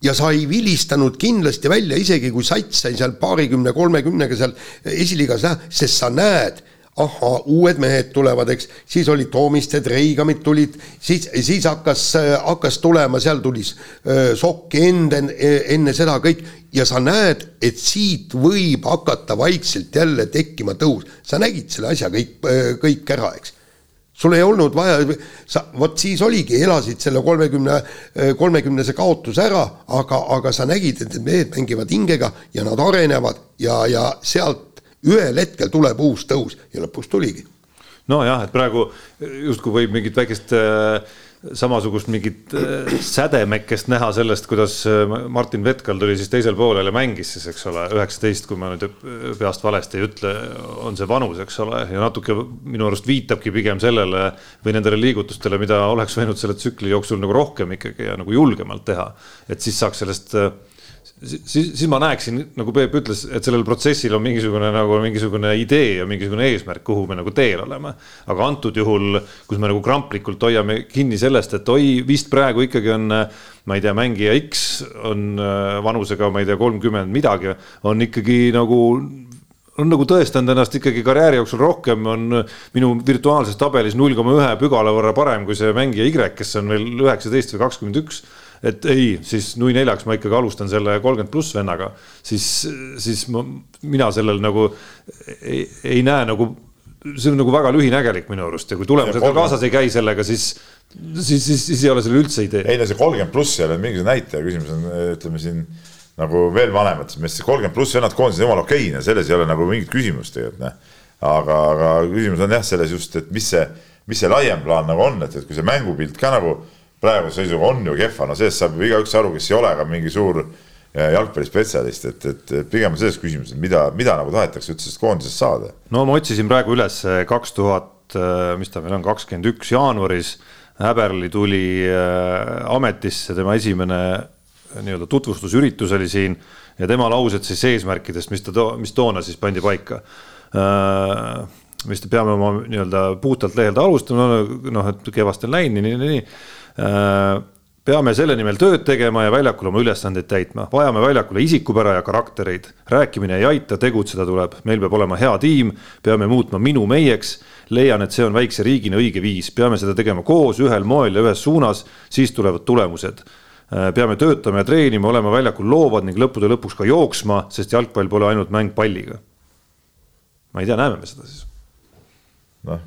ja sa ei vilistanud kindlasti välja, isegi kui sats sai seal paarikümne, kolmekümnega seal esiliigas näha, sest sa näed ahhaa, uued mehed tulevad, eks, siis olid Toomisted, Reigamid tulid, siis, siis hakkas, hakkas tulema, seal tuli äh, Sokk enne, enne seda kõik ja sa näed, et siit võib hakata vaikselt jälle tekkima tõus. sa nägid selle asja kõik, kõik ära, eks. sul ei olnud vaja, sa, vot siis oligi, elasid selle kolmekümne, kolmekümnese kaotuse ära, aga, aga sa nägid, et need mehed mängivad hingega ja nad arenevad ja, ja sealt ühel hetkel tuleb uus tõus ja lõpuks tuligi. nojah, et praegu justkui võib mingit väikest äh, samasugust mingit äh, sädemekest näha sellest, kuidas äh, Martin Vetkal tuli siis teisel poolel ja mängis siis, eks ole, üheksateist, kui ma nüüd peast valesti ei ütle, on see vanus, eks ole, ja natuke minu arust viitabki pigem sellele või nendele liigutustele, mida oleks võinud selle tsükli jooksul nagu rohkem ikkagi ja nagu julgemalt teha. et siis saaks sellest siis, siis ma näeksin, nagu Peep ütles, et sellel protsessil on mingisugune nagu mingisugune idee ja mingisugune eesmärk, kuhu me nagu teel oleme. aga antud juhul, kus me nagu kramplikult hoiame kinni sellest, et oi, vist praegu ikkagi on, ma ei tea, mängija X on äh, vanusega, ma ei tea, kolmkümmend midagi, on ikkagi nagu on nagu tõestanud ennast ikkagi karjääri jooksul rohkem, on minu virtuaalses tabelis null koma ühe pügala võrra parem kui see mängija Y, kes on veel üheksateist või kakskümmend üks et ei, siis nui neljaks ma ikkagi alustan selle kolmkümmend pluss vennaga, siis, siis ma, mina sellel nagu ei, ei näe nagu, see on nagu väga lühinägelik minu arust ja kui tulemused ka kaasas ei käi sellega, siis siis, siis, siis ei ole sellel üldse idee. ei no see kolmkümmend pluss ei ole mingisugune näitaja, küsimus on, ütleme siin nagu veel vanemates meestes, kolmkümmend pluss vennad koondises jumala okeine, selles ei ole nagu mingit küsimust tegelikult noh. aga, aga küsimus on jah selles just, et mis see, mis see laiem plaan nagu on, et, et kui see mängupilt ka nagu praeguse seisuga on ju kehva, no sellest saab ju igaüks aru, kes ei ole ka mingi suur eh, jalgpallispetsialist, et, et pigem on selles küsimus, et mida, mida nagu tahetakse üldse sellest koondisest saada. no ma otsisin praegu üles eh, kaks tuhat, eh, mis ta meil on, kakskümmend üks jaanuaris. Häberli tuli ametisse, tema esimene nii-öelda tutvustusüritus oli siin ja tema laused siis eesmärkidest, mis ta to,, mis toona siis pandi paika mis peame oma nii-öelda puhtalt lehelt alustama, noh, et kevast on läinud, nii, nii, nii peame selle nimel tööd tegema ja väljakul oma ülesandeid täitma, vajame väljakule isikupära ja karaktereid. rääkimine ei aita, tegutseda tuleb, meil peab olema hea tiim, peame muutma minu meieks. leian, et see on väikse riigina õige viis, peame seda tegema koos, ühel moel ja ühes suunas, siis tulevad tulemused äh, peame töötama ja treenima, olema väljakul loovad ning lõppude lõpuks ka jooksma, sest jalgpall pole ainult mäng palliga. ma ei tea, näeme me seda siis? noh,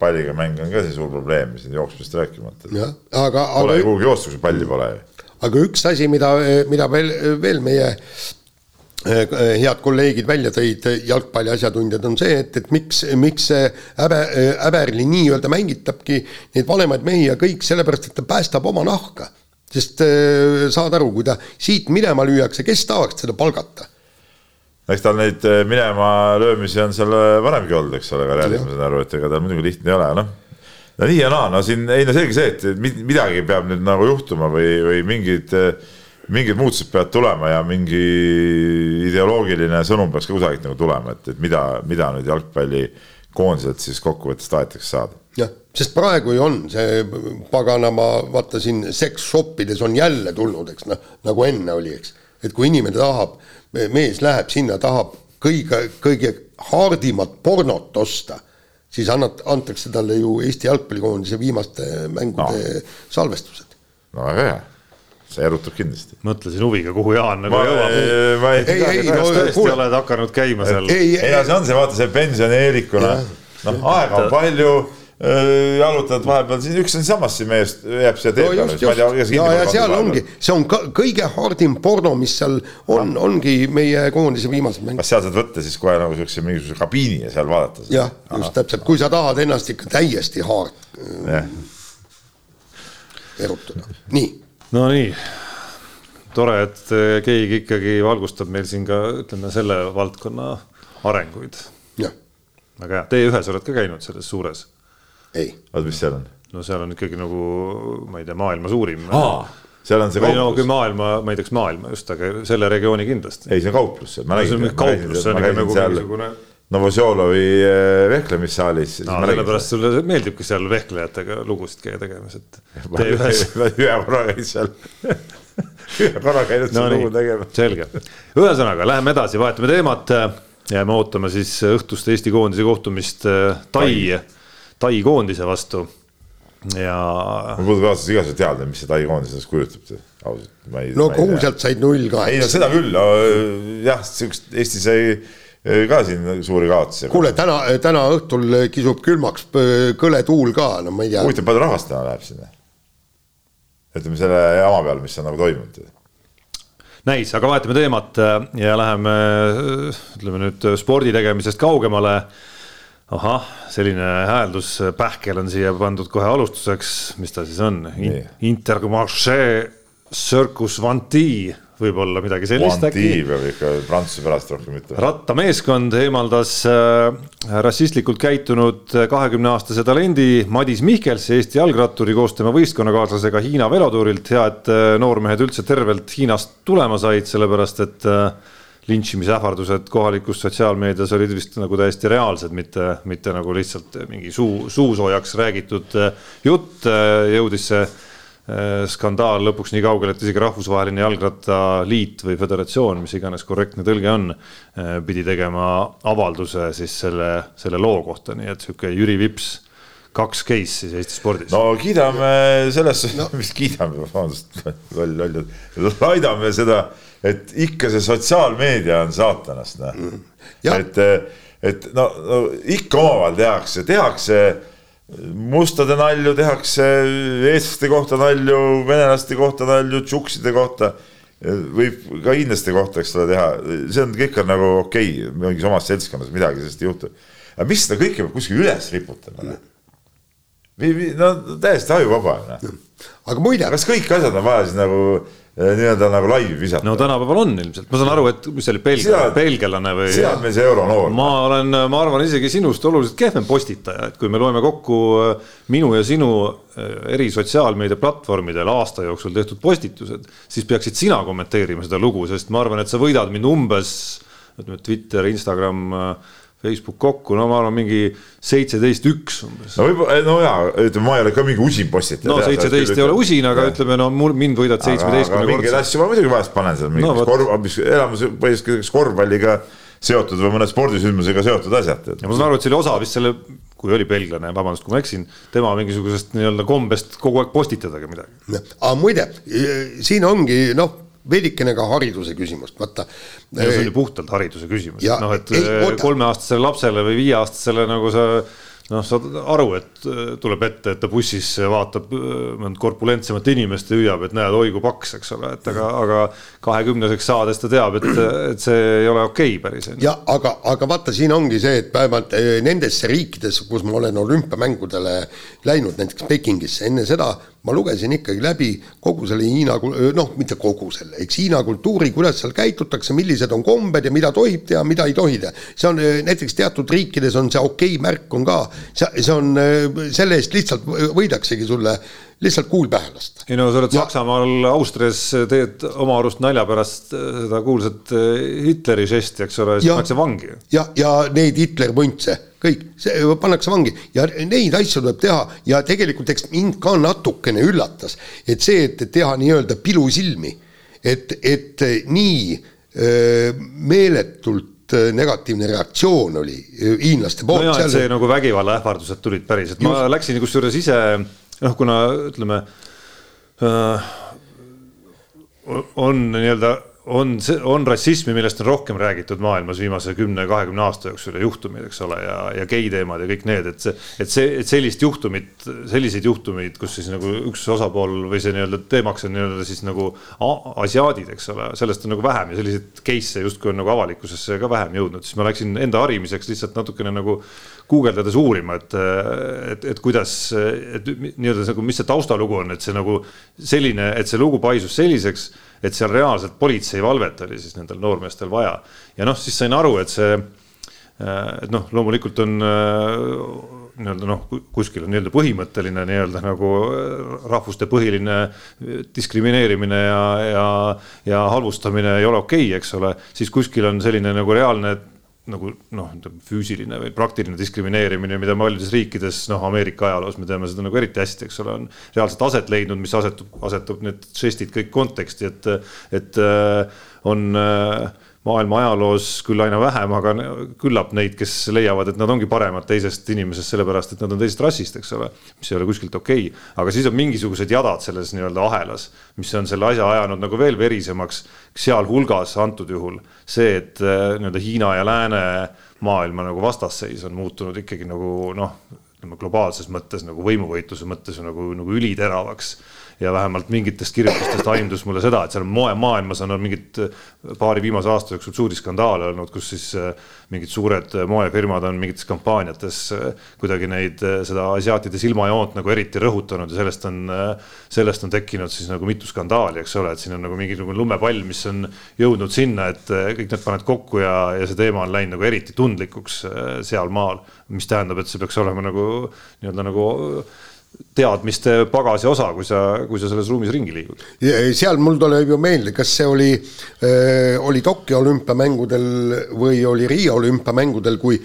palliga mäng on ka see suur probleem, siin jooksmisest rääkimata. jah, aga. Pole ju kuhugi joostud, kui palli pole ju. aga üks asi, mida, mida veel, veel meie eh, head kolleegid välja tõid, jalgpalli asjatundjad, on see, et, et miks, miks see häbe, häberli nii-öelda mängitabki neid vanemaid mehi ja kõik, sellepärast et ta päästab oma nahka. sest eh, saad aru, kui ta siit minema lüüakse, kes tahaks seda palgata eks tal neid eh, minema löömisi on seal eh, varemgi olnud, eks ole, karjääris ma saan aru, et ega tal muidugi lihtne ei ole, noh. no nii ja naa, no siin ei no selge see, et midagi peab nüüd nagu juhtuma või, või mingid, eh, mingid muutused peavad tulema ja mingi ideoloogiline sõnum peaks ka kusagilt nagu tulema, et, et mida, mida nüüd jalgpallikoondiselt siis kokkuvõttes tahetakse saada jah, sest praegu ju on see paganama, vaata siin seks-shoppides on jälle tulnud, eks noh, nagu enne oli, eks. et kui inimene tahab mees läheb sinna, tahab kõige, kõige hardimat pornot osta, siis annad, antakse talle ju Eesti jalgpallikoondise viimaste mängude no. salvestused. no väga hea see erutab kindlasti. mõtlesin huviga, kuhu Jaan nagu jõuab. ei, ei, ei, no tõesti kuule. oled hakanud käima seal. ei, ei, ei, see on see, vaata see pensioneerikuna, noh, aega on palju jalutad vahepeal, siis üks on samas see mees jääb siia tee peale no,. ja, ja seal ongi, see on ka kõige hardim porno, mis seal on, ongi meie koondise viimased mängud. kas seal saad võtta siis kohe nagu siukse mingisuguse kabiini ja seal vaadata? jah, just täpselt, kui sa tahad ennast ikka täiesti haard äh, erutada, nii. Nonii tore, et äh, keegi ikkagi valgustab meil siin ka ütleme selle valdkonna arenguid. väga hea, T1-s oled ka käinud selles suures. Oota, mis seal on? no seal on ikkagi nagu, ma ei tea, maailma suurim. seal on see kauplus. no kui maailma, ma ei teaks maailma just, aga selle regiooni kindlasti. ei, see on kauplus, ma nägin. see on kauplus, see on ikka nagu mingisugune. Novosjolovi eh, vehklemissaalis. no sellepärast sulle meeldibki seal vehklejatega lugusid käia tegemas, et. ühe korra käid seal ühe korra käinud seal lugu tegemas. selge, ühesõnaga läheme edasi, vahetame teemat. jääme ootama siis õhtust Eesti koondise kohtumist eh, Tai, tai Tai koondise vastu ja. mul puudub ausalt igasugune teadmine, mis see Tai koondis endast kujutab, ausalt. no kuhu sealt said null ka. ei no seda küll, jah, siukest Eesti sai eh, ka siin suuri kaotusi. kuule, täna, täna õhtul kisub külmaks kõle tuul ka, no ma ei tea. huvitav, palju rahvast täna läheb sinna? ütleme selle jama peale, mis on nagu toimunud. näis, aga vahetame teemat ja läheme ütleme nüüd spordi tegemisest kaugemale ahah, selline häälduspähkel on siia pandud kohe alustuseks, mis ta siis on In? Intermarché Circus Vanti võib-olla midagi sellist äkki. peab ikka prantsuse pärast rohkem ütlema. rattameeskond eemaldas äh, rassistlikult käitunud kahekümneaastase talendi Madis Mihkelsi, Eesti jalgratturi koos tema võistkonnakaaslasega Hiina velotuurilt. hea, et äh, noormehed üldse tervelt Hiinast tulema said, sellepärast et äh, lintšimisähvardused kohalikus sotsiaalmeedias olid vist nagu täiesti reaalsed, mitte, mitte nagu lihtsalt mingi suu, suusoojaks räägitud jutt, jõudis see Äh, skandaal lõpuks nii kaugele, et isegi rahvusvaheline jalgrattaliit või föderatsioon, mis iganes korrektne tõlge on, äh, pidi tegema avalduse siis selle, selle loo kohta, nii et sihuke Jüri Vips kaks case siis Eesti spordis. no kiidame selles no., mis kiidame, vabandust, loll, loll, laidame seda, et ikka see sotsiaalmeedia on saatanast, noh mm.. et, et no, no ikka omavahel tehakse, tehakse mustade nalju tehakse, eestlaste kohta nalju, venelaste kohta nalju, tšukside kohta. võib ka hiinlaste kohta, eks ole, teha, see on, kõik on nagu okei okay,, mingis omas seltskonnas midagi sellist ei juhtu. aga mis seda kõike peab kuskil üles riputama? no täiesti ajuvaba. Noh. aga muide. kas kõik asjad on vaja siis nagu nii-öelda nagu laivi visata. no tänapäeval on ilmselt, ma saan aru, et mis see oli, belglane, belglane või? sealt meil see euronoor. ma olen, ma arvan isegi sinust oluliselt kehvem postitaja, et kui me loeme kokku äh, minu ja sinu äh, eri sotsiaalmeediaplatvormidel aasta jooksul tehtud postitused, siis peaksid sina kommenteerima seda lugu, sest ma arvan, et sa võidad mind umbes, ütleme Twitter, Instagram Facebook kokku, no ma arvan, mingi seitseteist, üks umbes. no võib-olla, no jaa, ütleme, ma ei ole ka mingi usin postitaja. no seitseteist ei ole usin, aga ja. ütleme, no mul, mind võidad seitsmeteistkümne korda. mingeid asju ma muidugi vahest panen seal, mingid no, korv, mis elamus põhiliselt korvpalliga seotud või mõne spordisündmusega seotud asjad. ja ma saan aru, et see oli osa vist selle, kui oli belglane, vabandust, kui ma eksin, tema mingisugusest nii-öelda kombest kogu aeg postitadagi midagi. aga muide, siin ongi noh veidikene ka hariduse küsimust, vaata. see on ju puhtalt hariduse küsimus, noh, et kolmeaastasele lapsele või viieaastasele nagu sa noh, saad aru, et äh, tuleb ette, et ta bussis vaatab äh, mõnd korpulentsemat inimest ja hüüab, et näed, oi kui paks, eks ole, et aga, aga kahekümneseks saades ta teab, et, et see ei ole okei okay päris. ja aga, aga vaata, siin ongi see, et vähemalt äh, nendesse riikides, kus ma olen olümpiamängudele läinud, näiteks Pekingisse, enne seda ma lugesin ikkagi läbi kogu selle Hiina, noh, mitte kogu selle, eks Hiina kultuuri, kuidas seal käitutakse, millised on kombed ja mida tohib teha, mida ei tohi teha. see on näiteks teatud riikides on see okei okay märk on ka, see, see on, selle eest lihtsalt võidaksegi sulle lihtsalt kuul pähe lasta. ei no sa oled ja... Saksamaal, Austrias, teed oma arust nalja pärast seda kuulsat Hitleri žesti, eks ole, siis pannakse vangi. ja, ja neid Hitler-vuntse kõik, see pannakse vangi. Ja neid asju tuleb teha. Ja tegelikult eks mind ka natukene üllatas, et see, et teha nii-öelda pilusilmi, et, et nii öö, meeletult negatiivne reaktsioon oli hiinlaste poolt. no see nagu vägivallaähvardused tulid päris, et ma Just. läksin kusjuures ise noh, kuna ütleme äh, on nii-öelda on, on rassismi, millest on rohkem räägitud maailmas viimase kümne-kahekümne aasta jooksul ja juhtumid, eks ole, ja, ja gei teemad ja kõik need, et see, et see, et sellist juhtumit, selliseid juhtumeid, kus siis nagu üks osapool või see nii-öelda teemaks on nii-öelda siis nagu asiaadid, eks ole, sellest on nagu vähem ja selliseid case'e justkui on nagu avalikkusesse ka vähem jõudnud, siis ma läksin enda harimiseks lihtsalt natukene nagu guugeldades uurima, et, et, et kuidas, et nii-öelda nagu, mis see taustalugu on, et see nagu selline, et see lugu paisus selliseks et seal reaalselt politseivalvet oli siis nendel noormeestel vaja. ja noh, siis sain aru, et see, äh, et noh, loomulikult on äh, nii-öelda noh, kuskil on nii-öelda põhimõtteline nii-öelda nagu äh, rahvuste põhiline diskrimineerimine ja, ja, ja halvustamine ei ole okei okay,, eks ole, siis kuskil on selline nagu reaalne nagu noh, füüsiline või praktiline diskrimineerimine, mida paljudes riikides, noh, Ameerika ajaloos me teame seda nagu eriti hästi, eks ole, on reaalselt aset leidnud, mis asetub, asetub need žestid kõik konteksti, et, et äh, on äh, maailma ajaloos küll aina vähem, aga küllap neid, kes leiavad, et nad ongi paremad teisest inimesest sellepärast, et nad on teisest rassist, eks ole. mis ei ole kuskilt okei okay., aga siis on mingisugused jadad selles nii-öelda ahelas, mis on selle asja ajanud nagu veel verisemaks. sealhulgas antud juhul see, et äh, nii-öelda Hiina ja lääne maailma nagu vastasseis on muutunud ikkagi nagu noh, ütleme globaalses mõttes nagu võimuvõitluse mõttes nagu, nagu üliteravaks ja vähemalt mingitest kirjutustest aimdus mulle seda, et seal moemaailmas on mingid paari viimase aasta jooksul suuri skandaale olnud, kus siis mingid suured moefirmad on mingites kampaaniates kuidagi neid, seda asiaatide silmajoont nagu eriti rõhutanud ja sellest on, sellest on tekkinud siis nagu mitu skandaali, eks ole, et siin on nagu mingisugune lumepall, mis on jõudnud sinna, et kõik need paned kokku ja, ja see teema on läinud nagu eriti tundlikuks sealmaal, mis tähendab, et see peaks olema nagu nii-öelda nagu teadmiste pagasi osa, kui sa, kui sa selles ruumis ringi liigud. seal mul tuleb ju meelde, kas see oli äh,, oli Tokyo olümpiamängudel või oli Riia olümpiamängudel, kui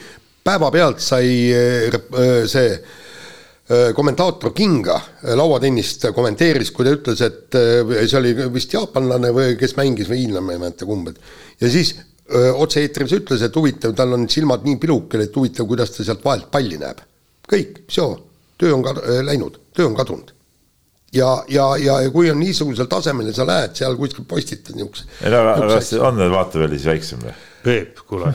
päevapealt sai äh, see äh, kommentaator Kinga lauatennist kommenteeris, kui ta ütles, et see oli vist jaapanlane või kes mängis või hiinlane, ma ei mäleta kumb, et ja siis otse-eetris ütles, et huvitav, tal on silmad nii pilukil, et huvitav, kuidas ta sealt vahelt palli näeb. kõik, töö on ka äh, läinud, töö on kadunud. ja, ja, ja, ja kui on niisugusel tasemel ja sa lähed seal kuskil postitad niisuguse. ei no aga kas on need vaateväli siis väiksem või? Peep, kuule,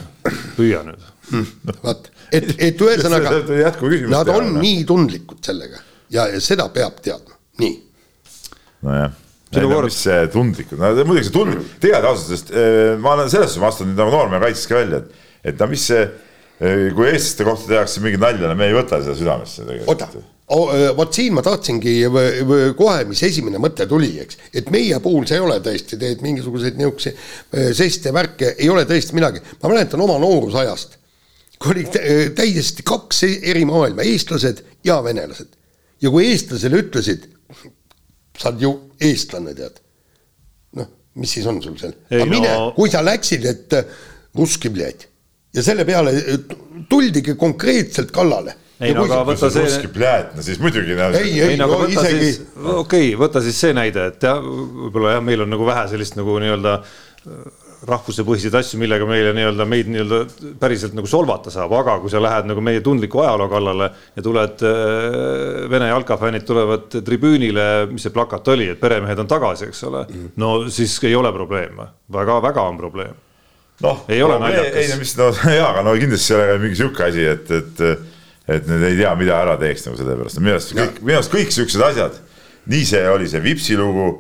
püüa nüüd hmm,. vaat, et, et ühesõnaga nad on no. nii tundlikud sellega ja, ja seda peab teadma, nii. nojah ei no mis see tundlikud, no muidugi see tundlik, tegelikult ausalt öeldes äh, ma olen selles suhtes vastu nüüd nagu noormehe kaitsest ka välja, et, et no mis see kui eestlaste kohta tehakse mingeid nalja, me ei võta seda südamesse tegelikult. oota, vot siin ma tahtsingi kohe, mis esimene mõte tuli, eks, et meie puhul see ei ole tõesti, teed mingisuguseid niisuguseid žeste, värke, ei ole tõesti midagi. ma mäletan oma noorusajast, kui oli täiesti kaks eri maailma, eestlased ja venelased. ja kui eestlasele ütlesid, sa oled ju eestlane, tead. noh, mis siis on sul seal? aga mine no..., kui sa läksid, et russki bled ja selle peale tuldigi konkreetselt kallale. ei no aga võta see. no siis muidugi ei, ei, no aga võta isegi... siis, okei okay,, võta siis see näide, et jah, võib-olla jah, meil on nagu vähe sellist nagu nii-öelda äh, rahvusepõhiseid asju, millega meile nii-öelda meid nii-öelda päriselt nagu solvata saab, aga kui sa lähed nagu meie tundliku ajaloo kallale ja tuled äh,, vene jalkafännid tulevad tribüünile, mis see plakat oli, et peremehed on tagasi, eks ole mm., no siis ei ole probleem väga,, väga-väga on probleem noh, ei ole naljakas. ei no mis, no jaa, aga no kindlasti ei ole mingi sihuke asi, et, et, et nüüd ei tea, mida ära teeks nagu selle pärast, minu arust kõik, minu arust kõik siuksed asjad, nii see oli see Vipsi lugu,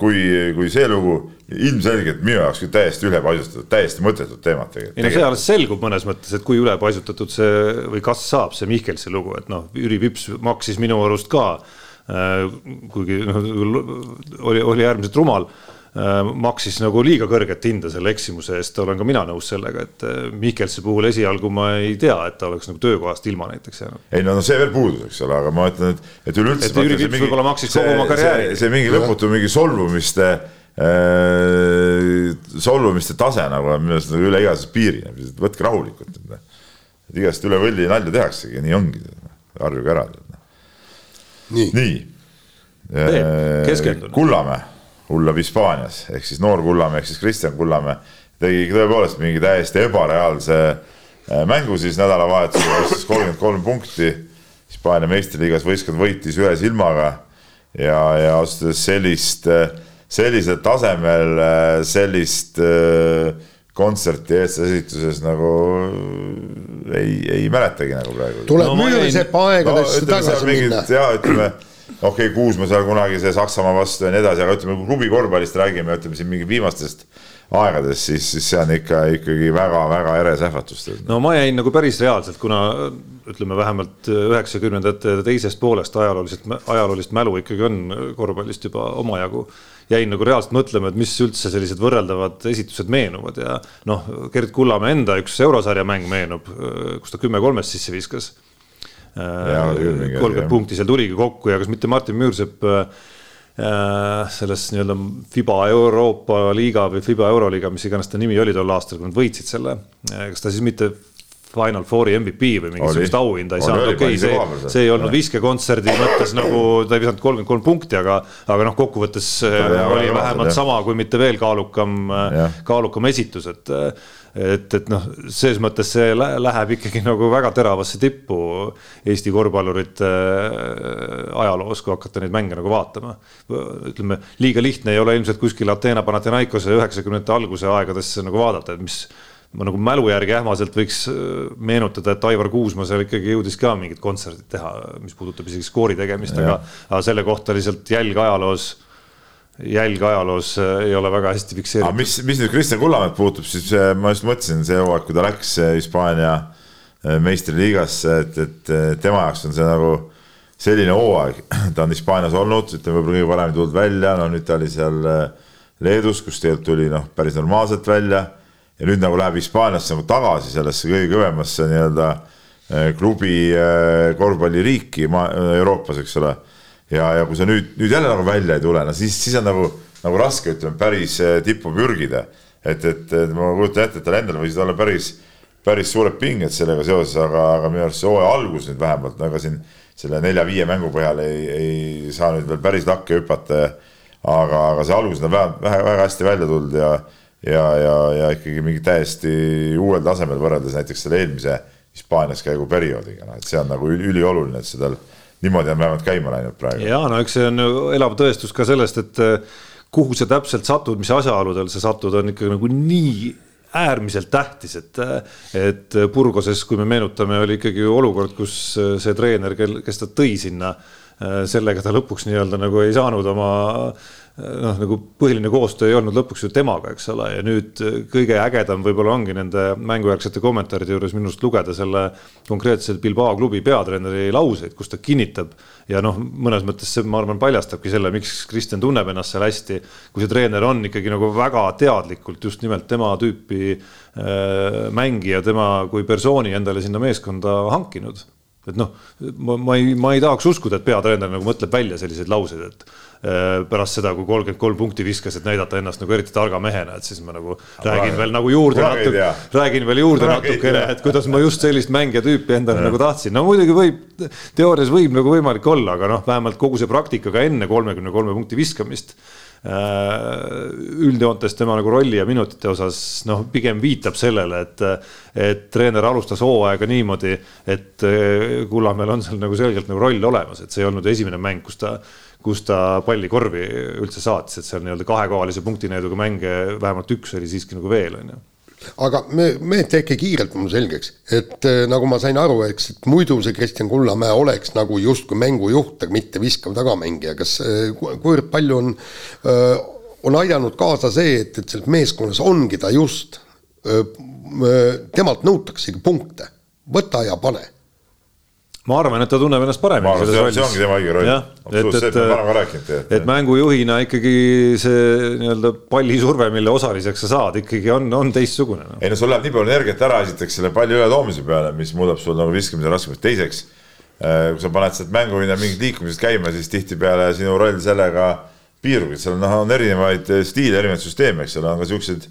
kui, kui see lugu, ilmselgelt minu jaoks küll täiesti ülepaisutatud, täiesti mõttetud teemad tegelikult. ei no see alles selgub mõnes mõttes, et kui ülepaisutatud see või kas saab see Mihkelsi lugu, et noh, Jüri Vips maksis minu arust ka kuigi noh, oli, oli äärmiselt rumal maksis nagu liiga kõrget hinda selle eksimuse eest, olen ka mina nõus sellega, et äh, Mihkelsi puhul esialgu ma ei tea, et ta oleks nagu töökohast ilma näiteks jäänud. ei no, no see veel puudus, eks ole, aga ma ütlen, et, et üleüldse. et Jüri Vips võib-olla maksis kogu oma karjääri. see mingi lõputu mingi solvumiste äh,, solvumiste tase nagu on minu arust nagu üle igasuguse piiri, võtke rahulikult. et igast üle võlli nalja tehaksegi, nii ongi, harjuge ära. nii, nii.. keskendunud. Kullamäe hullab Hispaanias, ehk siis noor Kullamäe ehk siis Kristjan Kullamäe tegi tõepoolest mingi täiesti ebareaalse äh, mängu siis nädalavahetusel, ostis kolmkümmend kolm punkti. Hispaania meistriliigas võistkond võitis ühe silmaga ja, ja ausalt öeldes sellist, äh, sellisel tasemel äh, sellist kontserti eestlases esituses nagu ei, ei mäletagi nagu praegu. tuleb no, müürisepa aegadesse no, tagasi minna. ja ütleme okei okay,, Kuusma seal kunagi see Saksamaa vastu ja nii edasi, aga ütleme, kui klubi korvpallist räägime, ütleme siin mingi viimastest aegadest, siis, siis see on ikka ikkagi väga-väga eres ähvatus. no ma jäin nagu päris reaalselt, kuna ütleme vähemalt üheksakümnendate teisest poolest ajalooliselt, ajaloolist mälu ikkagi on korvpallist juba omajagu. jäin nagu reaalselt mõtlema, et mis üldse sellised võrreldavad esitused meenuvad ja noh, Gerd Kullamäe enda üks eurosarja mäng meenub, kus ta kümme kolmest sisse viskas kolmkümmend punkti seal tuligi kokku ja kas mitte Martin Müürsepp äh, selles nii-öelda Fiba Euroopa liiga või Fiba Euroliiga, mis iganes ta nimi oli tol aastal, kui nad võitsid selle. kas ta siis mitte Final Fouri MVP või mingisugust auhinda ei saanud, okei see, see ei olnud viskekontserdi mõttes nagu, ta ei visanud kolmkümmend kolm punkti, aga, aga noh, kokkuvõttes oli vähemalt sama, kui mitte veel kaalukam, kaalukam esitus, et et, et noh, selles mõttes see läheb ikkagi nagu väga teravasse tippu Eesti korvpallurite äh, ajaloos, kui hakata neid mänge nagu vaatama. ütleme, liiga lihtne ei ole ilmselt kuskil Ateena Panathinaikose üheksakümnendate alguse aegadesse nagu vaadata, et mis ma nagu mälu järgi ähmaselt võiks meenutada, et Aivar Kuusma seal ikkagi jõudis ka mingid kontserdid teha, mis puudutab isegi skoori tegemist, aga, aga selle kohta lihtsalt jälg ajaloos jälg ajaloos ei ole väga hästi fikseeritud. mis, mis nüüd Kristjan Kullamäed puutub, siis ma just mõtlesin see hooaeg, kui ta läks Hispaania meistriliigasse, et, et tema jaoks on see nagu selline hooaeg, ta on Hispaanias olnud, ütleme võib-olla kõige paremini tulnud välja, no nüüd ta oli seal äh, Leedus, kus tegelikult tuli noh, päris normaalselt välja. ja nüüd nagu läheb Hispaaniasse nagu tagasi sellesse kõige kõvemasse nii-öelda äh, klubi äh, korvpalliriiki Euroopas, eks ole. Ja, ja kui sa nüüd, nüüd jälle nagu välja ei tule, no siis, siis on nagu, nagu raske, ütleme päris tippu pürgida. et, et, ma kujutan ette, et tal endal võisid olla päris, päris suured pinged sellega seoses, aga, aga minu arust see hooaja algus nüüd vähemalt, no ega siin selle nelja-viie mängu põhjal ei, ei saa nüüd veel päris lakke hüpata. aga, aga see algus on väga, väga, väga hästi välja tulnud ja, ja, ja, ja ikkagi mingi täiesti uuel tasemel võrreldes näiteks selle eelmise Hispaanias käigu perioodiga, noh et see on nagu ülioluline, et see tal niimoodi on vähemalt käima läinud praegu. ja no eks see on ju elav tõestus ka sellest, et kuhu sa täpselt satud, mis asjaoludel sa satud, on ikka nagu nii äärmiselt tähtis, et, et Burgoses, kui me meenutame, oli ikkagi olukord, kus see treener, kel, kes ta tõi sinna, sellega ta lõpuks nii-öelda nagu ei saanud oma noh, nagu põhiline koostöö ei olnud lõpuks ju temaga, eks ole, ja nüüd kõige ägedam võib-olla ongi nende mängujärgsete kommentaaride juures minu arust lugeda selle konkreetse Bilbao klubi peatreeneri lauseid, kus ta kinnitab ja noh, mõnes mõttes see, ma arvan, paljastabki selle, miks Kristjan tunneb ennast seal hästi. kui see treener on ikkagi nagu väga teadlikult just nimelt tema tüüpi äh, mängija, tema kui persooni endale sinna meeskonda hankinud et noh, ma, ma ei, ma ei tahaks uskuda, et peatreener nagu mõtleb välja selliseid lauseid, et äh, pärast seda, kui kolmkümmend kolm punkti viskas, et näidata ennast nagu eriti targa mehena, et siis ma nagu räägin veel nagu juurde natuke, räägin veel juurde natukene, et kuidas ma just sellist mängija tüüpi endale nagu tahtsin. no muidugi võib, teoorias võib nagu võimalik olla, aga noh, vähemalt kogu see praktika ka enne kolmekümne kolme punkti viskamist üldjoontes tema nagu rolli ja minutite osas noh, pigem viitab sellele, et, et treener alustas hooaega niimoodi, et äh, Kullamäel on seal nagu selgelt nagu roll olemas, et see ei olnud esimene mäng, kus ta kus ta palli korvi üldse saatis, et seal nii-öelda kahekohalise punktineeduga mänge vähemalt üks oli siiski nagu veel, on ju aga me, me tehke kiirelt mulle selgeks, et äh, nagu ma sain aru, eks, et muidu see Kristjan Kullamäe oleks nagu justkui mängujuht, aga mitte viskav tagamängija, kas äh,, kuivõrd palju on äh,, on aidanud kaasa see, et, et selles meeskonnas ongi ta just temalt nõutaksegi punkte, võta ja pane ma arvan, et ta tunneb ennast paremini rollis. see ongi tema õige roll. absoluutselt, ma olen ka rääkinud. et, et mängujuhina ikkagi see nii-öelda pallisurve, mille osaliseks sa saad, ikkagi on, on teistsugune no.. ei no sul läheb nii palju energiat ära, esiteks selle palli ületoomise peale, mis muudab sul nagu viskamise raskemaks, teiseks äh, kui sa paned sealt mängujuhina mingid liikumised käima, siis tihtipeale sinu roll sellega piirdub, et seal noh, on erinevaid stiile, erinevaid süsteeme, eks ole, on ka siukseid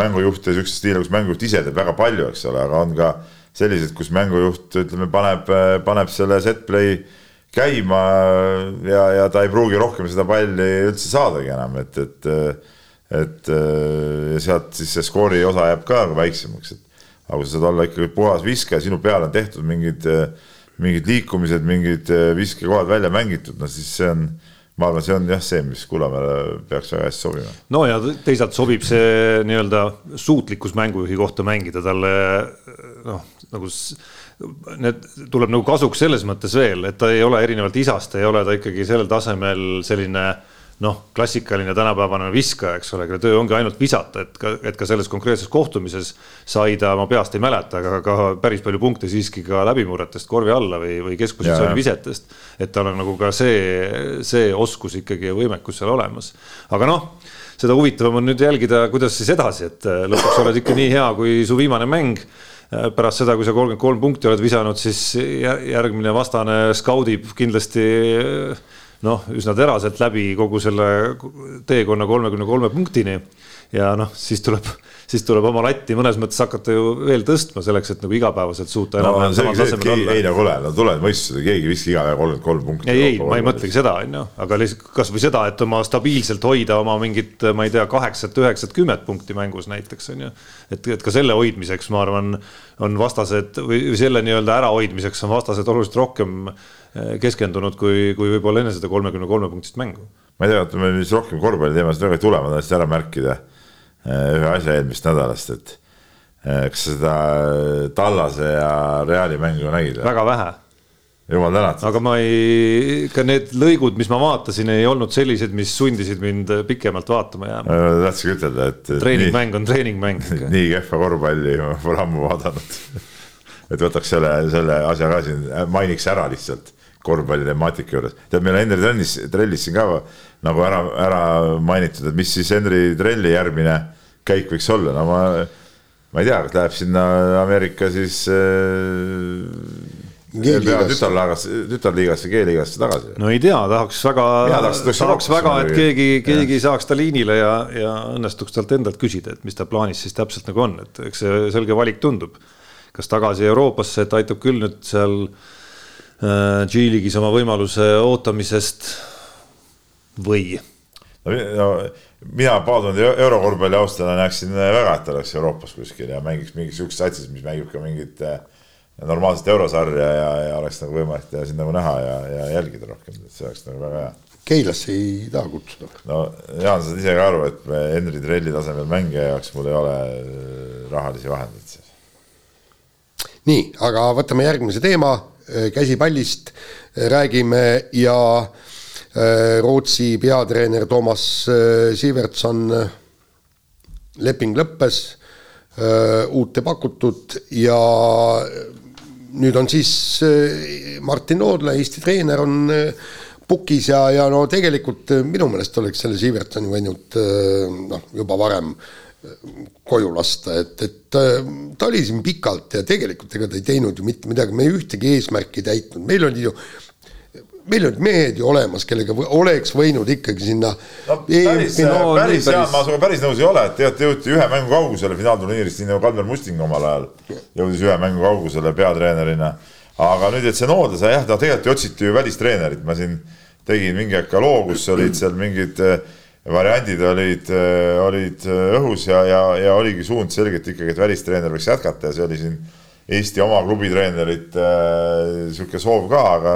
mängujuhte, siukseid stiile, kus mängujuht ise teeb väga palju, eks ole, aga on ka sellised, kus mängujuht ütleme, paneb, paneb selle set play käima ja, ja ta ei pruugi rohkem seda palli üldse saadagi enam, et, et et sealt siis see skoori osa jääb ka nagu väiksemaks, et aga kui sa saad olla ikkagi puhas viskaja, sinu peale on tehtud mingid, mingid liikumised, mingid viskekohad välja mängitud, no siis see on ma arvan, see on jah, see, mis Kullamäele peaks väga hästi sobima. no ja teisalt sobib see nii-öelda suutlikkus mängujuhi kohta mängida talle noh, nagu need tuleb nagu kasuks selles mõttes veel, et ta ei ole erinevalt isast, ei ole ta ikkagi sellel tasemel selline noh, klassikaline tänapäevane viskaja, eks ole, kelle töö ongi ainult visata, et ka, et ka selles konkreetses kohtumises sai ta, ma peast ei mäleta, aga ka päris palju punkte siiski ka läbimurretest korvi alla või, või keskpositsiooni visetest. et tal on nagu ka see, see oskus ikkagi ja võimekus seal olemas. aga noh, seda huvitavam on nüüd jälgida, kuidas siis edasi, et lõpuks oled ikka nii hea, kui su viimane mäng pärast seda, kui sa kolmkümmend kolm punkti oled visanud, siis järgmine vastane skaudib kindlasti noh, üsna teraselt läbi kogu selle teekonna kolmekümne kolme punktini. ja noh, siis tuleb, siis tuleb oma latti mõnes mõttes hakata ju veel tõstma selleks, et nagu igapäevaselt suuta enam-vähem no, samal tasemel olla. ei no kuule, no tuled mõistusele, keegi ei viska iga päev kolmkümmend kolm punkti. ei, ei, ma ei mõtlegi seda, on ju, aga lihtsalt kasvõi seda, et oma stabiilselt hoida oma mingit, ma ei tea, kaheksat, üheksat, kümmet punkti mängus näiteks on ju. et, et ka selle hoidmiseks, ma arvan, on vastased või selle nii-öelda ärahoidmiseks on vastased oluliselt rohkem Eh, keskendunud, kui, kui võib-olla enne seda kolmekümne kolme punktist mängu. ma ei tea, meil vist rohkem korvpalliteemasid väga ei tule, ma tahtsin ära märkida ühe asja eelmisest nädalast, et kas sa seda Tallase ja Reali mängu nägid? väga vähe jumal tänatud. aga ma ei, ka need lõigud, mis ma vaatasin, ei olnud sellised, mis sundisid mind pikemalt vaatama jääma. tahtsingi ütelda, et. treeningmäng on treeningmäng. nii kehva korvpalli ma pole ammu vaadanud et võtaks selle, selle asja ka siin, mainiks ära lihtsalt korvpalli temaatika juures. tead, meil Henri Trellis, Trellis siin ka nagu ära, ära mainitud, et mis siis Henri Trelli järgmine käik võiks olla, no ma, ma ei tea, kas läheb sinna Ameerika siis äh, tütarliigasse, tütarliigasse, G-liigasse tagasi. no ei tea, tahaks väga, tahaks, tahaks väga, et keegi, keegi ja. saaks ta liinile ja, ja õnnestuks talt endalt küsida, et mis ta plaanis siis täpselt nagu on, et eks see selge valik tundub. kas tagasi Euroopasse, et aitab küll nüüd seal äh, G-liigis oma võimaluse ootamisest või? no, no mina Paatundi eurokorvpalli austajana näeksin väga, et ta oleks Euroopas kuskil ja mängiks mingis sihukeses satsis, mis mängib ka mingit äh, normaalset eurosarja ja, ja oleks nagu võimalik teda siin nagu näha ja, ja jälgida rohkem, et see oleks nagu väga hea. Keilasse ei taha kutsuda. no Jaan, sa saad ise ka aru, et Henri Trelli tasemel mängija jaoks mul ei ole äh, rahalisi vahendeid siis. nii, aga võtame järgmise teema, äh, käsipallist äh, räägime ja Rootsi peatreener Toomas Siivertson leping lõppes, uut ei pakutud ja nüüd on siis äh, Martin Oodla, Eesti treener, on äh, pukis ja, ja no tegelikult äh, minu meelest oleks selle Siivertoni võinud noh, juba varem koju lasta, et, et ta oli siin pikalt ja tegelikult ega ta ei teinud ju mitte midagi, me ühtegi eesmärki täitnud, meil oli ju meil olid mehed ju olemas, kellega oleks võinud ikkagi sinna no,. päris, no, päris hea, ma sinuga päris nõus ei ole, et tegelikult jõuti ühe mängu kaugusele finaalturniirist, nii nagu Kalmer Musting omal ajal jõudis ühe mängu kaugusele peatreenerina. aga nüüd, et see noode sai jah, no tegelikult ju otsiti ju välistreenerit, ma siin tegin mingi aeg ka loo, kus olid seal mingid äh, variandid olid, äh, olid äh, õhus ja, ja, ja oligi suund selgelt ikkagi, et välistreener võiks jätkata ja see oli siin Eesti oma klubitreenerite sihuke soov ka, aga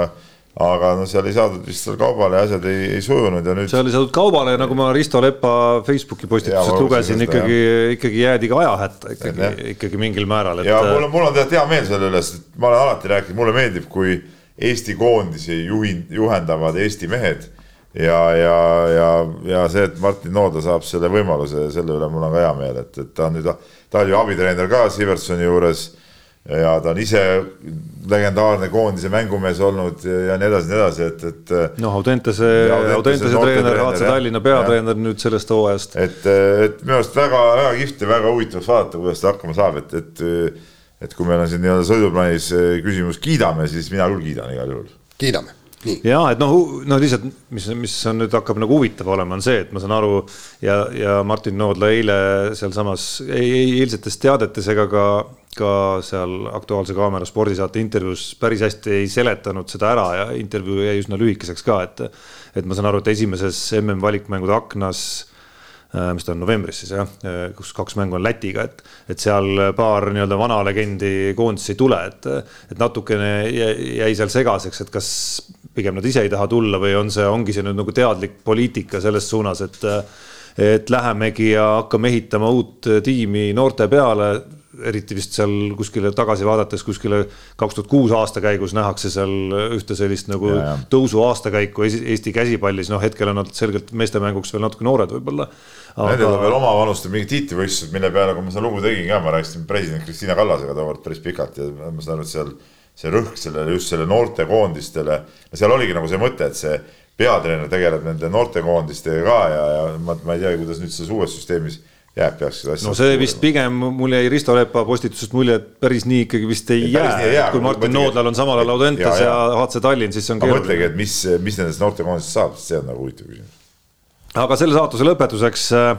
aga no seal ei saadud vist seal kaubale ja asjad ei, ei sujunud ja nüüd. seal ei saadud kaubale, nagu ma Risto Lepa Facebooki postitusest lugesin, ikkagi, ikkagi jäädi ka ajahätta ikkagi, ikkagi mingil määral et.... ja mul on, mul on tegelikult hea meel selle üle, sest ma olen alati rääkinud, mulle meeldib, kui Eesti koondisi juhin-, juhendavad Eesti mehed. ja, ja, ja, ja see, et Martin Nooda saab selle võimaluse, selle üle mul on ka hea meel, et, et ta on nüüd, ta oli abitreener ka Siversoni juures ja ta on ise legendaarne koondise mängumees olnud ja nii edasi, nii edasi, et, et. noh, Audentese, Audentese treener, HC Tallinna peatreener nüüd sellest hooajast. et, et minu arust väga, väga kihvt ja väga huvitav vaadata, kuidas ta hakkama saab, et, et. et kui meil on siin nii-öelda sõiduplaanis küsimus, kiidame, siis mina küll kiidan igal juhul. kiidame ja et noh, no lihtsalt, mis, mis on nüüd hakkab nagu huvitav olema, on see, et ma saan aru ja, ja Martin Noodla eile sealsamas eilsetes teadetes ega ka, ka seal Aktuaalse Kaamera spordisaate intervjuus päris hästi ei seletanud seda ära ja intervjuu jäi üsna lühikeseks ka, et, et ma saan aru, et esimeses mm valikmängude aknas Äh, mis ta on novembris siis jah, äh, kus kaks mängu on Lätiga, et, et seal paar nii-öelda vana legendi koondisse ei tule, et, et natukene jäi seal segaseks, et kas pigem nad ise ei taha tulla või on see, ongi see nüüd nagu teadlik poliitika selles suunas, et, et lähemegi ja hakkame ehitama uut tiimi noorte peale eriti vist seal kuskile tagasi vaadates kuskile kaks tuhat kuus aasta käigus nähakse seal ühte sellist nagu ja, ja. tõusu aastakäiku Eesti käsipallis, noh, hetkel on nad selgelt meestemänguks veel natuke noored võib-olla aga.... Nendel on veel omavanustel mingid tiitlivõistlused, mille peale, kui ma seda lugu tegin ka, ma rääkisin president Kristiina Kallasega tookord päris pikalt ja ma saan aru, et seal see rõhk sellele, just selle noortekoondistele, seal oligi nagu see mõte, et see peatreener tegeleb nende noortekoondistega ka ja, ja ma, ma ei tea, kuidas nüüd selles uues süsteemis jääb, peaks seda asja. no see vist pigem, mul jäi Risto Lepa postitusest mulje, et päris nii ikkagi vist ei, ei jää, jää, kui Martin mõtlegi, Noodlal on samal ajal Audentes ja, ja HC Tallinn, siis on keeruline. mõtlegi, et mis, mis nendest noortekoondistest saab, see on nagu huvitav küsimus. aga selle saatuse lõpetuseks äh,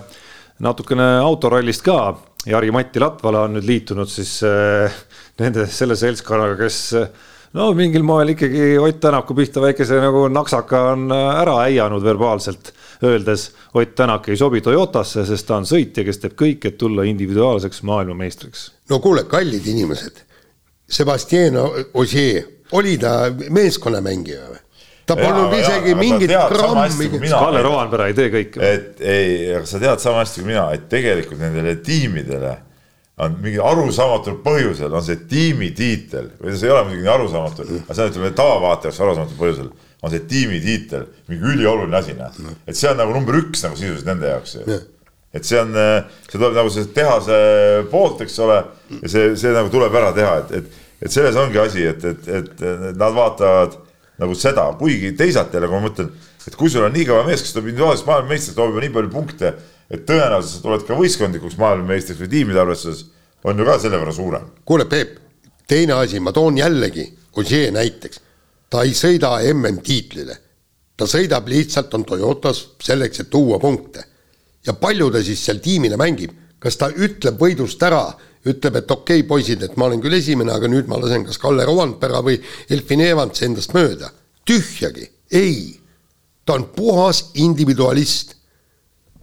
natukene autorallist ka. Jari Matti Latvala on nüüd liitunud siis äh, nende, selle seltskonnaga, kes äh, no mingil moel ikkagi Ott Tänaku pihta väikese nagu naksaka on ära äianud verbaalselt öeldes Ott Tänak ei sobi Toyotasse, sest ta on sõitja, kes teeb kõik, et tulla individuaalseks maailmameistriks. no kuule, kallid inimesed, Sebastian Ogier, oli ta meeskonnamängija või? ta polnud isegi ja, mingit grammi. Kalle Roandpere ei tee kõike. et ei, aga sa tead sama hästi kui mina, et tegelikult nendele tiimidele on mingi arusaamatul põhjusel on see tiimitiitel või see ei ole muidugi nii arusaamatu, aga see on ütleme tavavaataja jaoks arusaamatul põhjusel on see tiimitiitel mingi ülioluline asi, noh. et see on nagu number üks nagu sisuliselt nende jaoks ju. et see on, see tuleb nagu see tehase poolt, eks ole, ja see, see nagu tuleb ära teha, et, et, et selles ongi asi, et, et, et nad vaatavad nagu seda, kuigi teisalt jälle, kui ma mõtlen, et kui sul on nii kõva mees, kes tuleb individuaalsest maailmameistrist, toob juba nii palju punkte et tõenäosus, et oled ka võistkondlikuks maailmameistriks või tiimide arvestuses, on ju ka selle võrra suurem. kuule, Peep, teine asi, ma toon jällegi Ožee näiteks. ta ei sõida MM-tiitlile. ta sõidab lihtsalt, on Toyotas selleks, et tuua punkte. ja palju ta siis seal tiimile mängib, kas ta ütleb võidust ära, ütleb, et okei okay,, poisid, et ma olen küll esimene, aga nüüd ma lasen kas Kalle Rovanpera või Elfin Evans endast mööda. tühjagi, ei. ta on puhas individualist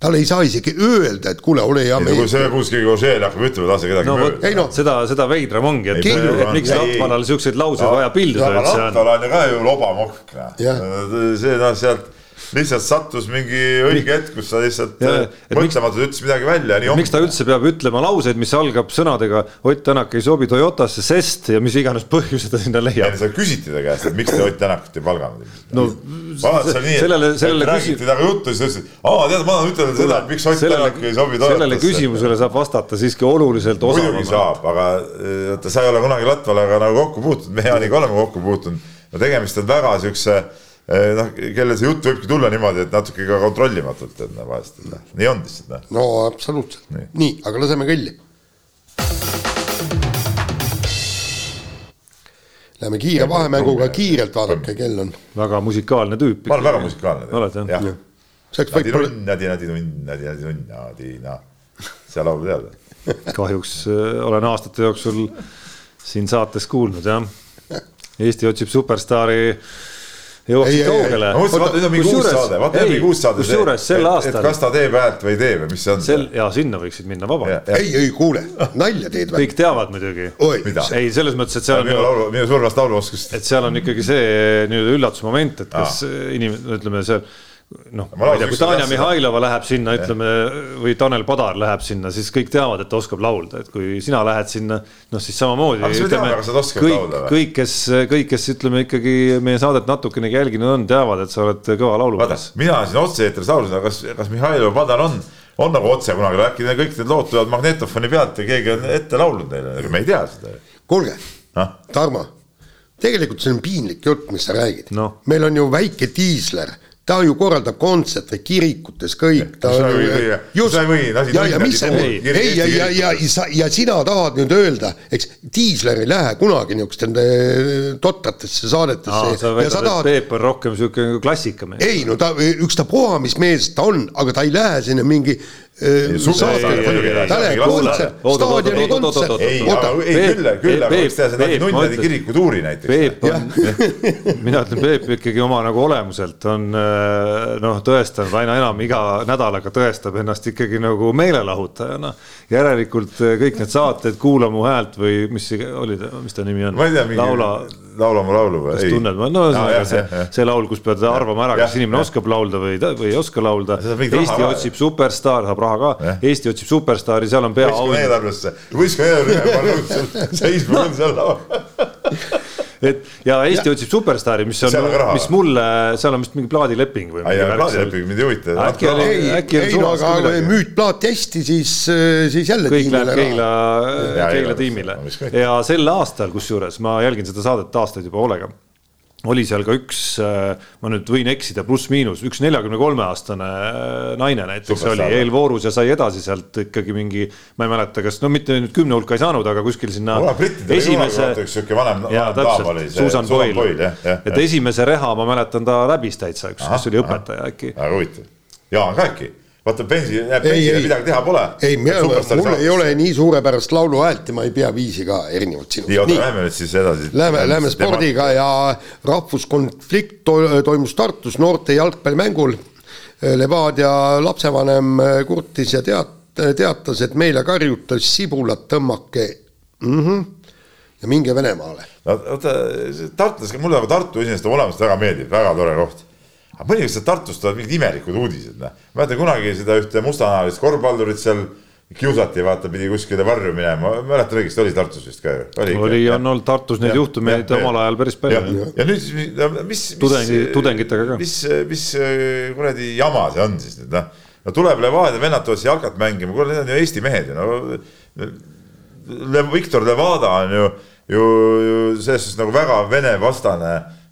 talle ei saa isegi öelda, et kuule, ole hea mees. kui see kuskil Ožeel hakkab ütlema, lase kedagi no, mööda. ei no seda, seda veidram ongi, et, et, et miks Ratvalal siukseid lauseid vaja pildida üldse on. Ratval on ju ka ju lobamokk, noh. see noh, sealt lihtsalt sattus mingi õige hetk, kus sa lihtsalt mõtlematult ütles midagi välja. miks ta üldse peab ütlema lauseid, mis algab sõnadega Ott Tänak ei sobi Toyotasse, sest ja mis iganes põhjuse ta sinna leiab. seda küsiti ta käest, et miks te Ott Tänakut ei palganud. no sellele, sellele räägiti temaga juttu, siis ta ütles, et aa tead, ma tahan ütelda seda, et miks Ott Tänak ei sobi Toyotasse. sellele küsimusele saab vastata siiski oluliselt osavamalt. muidugi saab, aga vaata, sa ei ole kunagi Latvalaga nagu kokku puutunud, mehhaaniga oleme kokku puutunud. no tegemist on väga siukse Eh, noh, kellel see jutt võibki tulla niimoodi, et natuke ka kontrollimatult, et noh, vahest, et noh, nii on lihtsalt noh. no absoluutselt, nii, nii, aga laseme kõlli. Läheme kiire vahemänguga kiirelt, vaadake, kell on. väga musikaalne tüüp. ma olen väga musikaalne. oled jah ja.? nadi-nunn, nadi-nadi-nunn, nadi-nadi-nunn, nadi-na. seda laulu tead? kahjuks äh, olen aastate jooksul siin saates kuulnud jah. Eesti otsib superstaari jõuaksid kaugele. ma mõtlesin, vaata nüüd on mingi uus saade, vaata nüüd on mingi uus saade. kusjuures sel aastal. et kas ta teeb häält või ei tee või mis see on? sel, ja sinna võiksid minna vabalt. ei, ei kuule, nalja teed või? kõik teavad muidugi. ei, selles mõttes, et seal on. minu laulu, minu suuremast lauluoskust. et seal on ikkagi see nii-öelda üllatusmoment, et kas inimene, ütleme seal noh, ma ei tea, kui Tanja Mihhailova läheb sinna, ütleme, või Tanel Padar läheb sinna, siis kõik teavad, et ta oskab laulda, et kui sina lähed sinna, noh siis samamoodi. kõik, kõik, kes, kõik, kes ütleme ikkagi meie saadet natukenegi jälginud on, teavad, et sa oled kõva laulumees. mina siin otse-eetris laulsin, aga kas, kas Mihhailova Padar on, on nagu otse kunagi, äkki kõik need lood tulevad magnetofoni pealt ja keegi on ette laulnud neile, aga me ei tea seda. kuulge, Tarmo, tegelikult see on piinlik jutt, mis sa räägid no.. meil on ju väike diisler ta ju korraldab kontserte kirikutes kõik. just, ja, ja mis see, ei, ja, ja, ja, ja, ja sina tahad nüüd öelda, eks diisler ei lähe kunagi niisugustesse eh, totratesse saadetesse. sa väidad, et tahad... Peep on rohkem niisugune klassikamees. ei no ta, ükstapuha, mis mees ta on, aga ta ei lähe sinna mingi mina ütlen, Peep ikkagi oma nagu olemuselt on noh, tõestanud aina enam iga nädalaga tõestab ennast ikkagi nagu meelelahutajana. järelikult kõik need saated Kuula mu häält või mis oli, mis ta nimi on? laula, laula mu laulu või? kas tunned, no ühesõnaga see, see laul, kus pead arvama ära, kas inimene oskab laulda või, või ei oska laulda. Eesti otsib superstaar, saab raha ka. Eesti otsib superstaari, seal on peaaegu. võistkonna eelarvesse, võistkonna eelarvesse, seisma on seal laval et ja Eesti ja. otsib superstaari, mis on, mis mulle, seal on vist mingi plaadileping või. plaadileping mind ei huvita. äkki oli, äkki oli suvakas ka midagi. müüd plaati hästi, siis, siis jälle. kõik läheb Keila, Keila tiimile ja sel aastal, kusjuures ma jälgin seda saadet aastaid juba hoolega oli seal ka üks, äh, ma nüüd võin eksida, pluss-miinus, üks neljakümne kolme aastane äh, naine näiteks Super oli eelvoorus ja sai edasi sealt ikkagi mingi, ma ei mäleta, kas no mitte nüüd kümne hulka ei saanud, aga kuskil sinna. esimese. üks sihuke vanem, vanem daam oli. Susan Boyle, et esimese reha ma mäletan, ta läbis täitsa, üks, kes oli õpetaja äkki. väga huvitav, Jaan ka äkki vaata bensi, bensile midagi teha pole. ei, mul ei ole nii suurepärast lauluhäält ja ma ei pea viisi ka erinevalt sinust. nii, oota, lähme nüüd siis edasi. Lähme, lähme spordiga ja rahvuskonflikt toimus Tartus noorte jalgpallimängul. Levadia lapsevanem kurtis ja teat-, teatas, et meile karjutas sibulat tõmmake mm. -hmm ja minge Venemaale. no oota, tartlasega, mulle nagu Tartu iseenesest olemas väga meeldib, väga tore koht aga mõnikord sealt Tartust tulevad mingid imelikud uudised, noh. mäletan kunagi seda ühte mustanahalist korvpallurit seal kiusati, vaata, pidi kuskile varju minema, ma mäletan õigesti, oli Tartus vist ka ju? oli, oli, on olnud Tartus neid juhtumeid omal ajal päris palju. ja nüüd, mis, mis. tudengi, tudengitega ka. mis, mis kuradi jama see on siis nüüd noh, no tuleb Levadia vennad tulevad siia jalkat mängima, kuule, need on ju Eesti mehed ju, no. Viktor Levada on ju, ju, ju selles suhtes nagu väga Vene vastane Äh,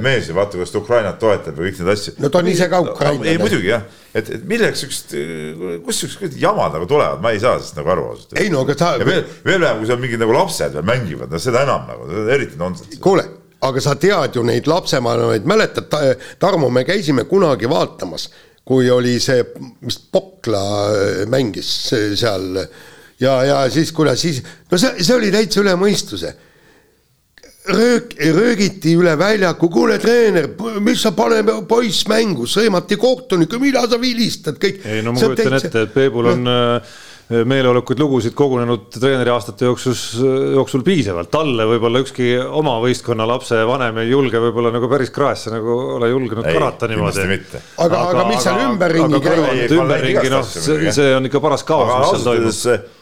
mees ja vaata, kuidas ta Ukrainat toetab ja kõik need asju. no ta on ise ka ukrainlane. ei muidugi jah, et, et milleks siukest, kust siuksed jamad nagu tulevad, ma ei saa sellest nagu aru ausalt. ei no aga sa. veel, veel vähem, kui seal mingid nagu lapsed veel mängivad, no seda enam nagu, eriti nonsense. kuule, aga sa tead ju neid lapsevanemaid, mäletad ta,, Tarmo, me käisime kunagi vaatamas, kui oli see, mis Pokla äh, mängis seal ja, ja siis, kuule siis, no see, see oli täitsa üle mõistuse röök, röögiti üle väljaku, kuule treener, mis sa paneme poiss mängu, sõimati kohtunikku, mida sa vilistad, kõik. ei no ma kujutan täitsa... ette, et Peebul on äh, meeleolukaid lugusid kogunenud treeneri aastate jooksus, jooksul piisavalt, talle võib-olla ükski oma võistkonna lapse vanem ei julge võib-olla nagu päris kraesse nagu ole julgenud ei, karata niimoodi. aga, aga, aga mis seal ümberringi käib? ümberringi noh, see, see on ikka paras kaos, mis seal toimub Äh,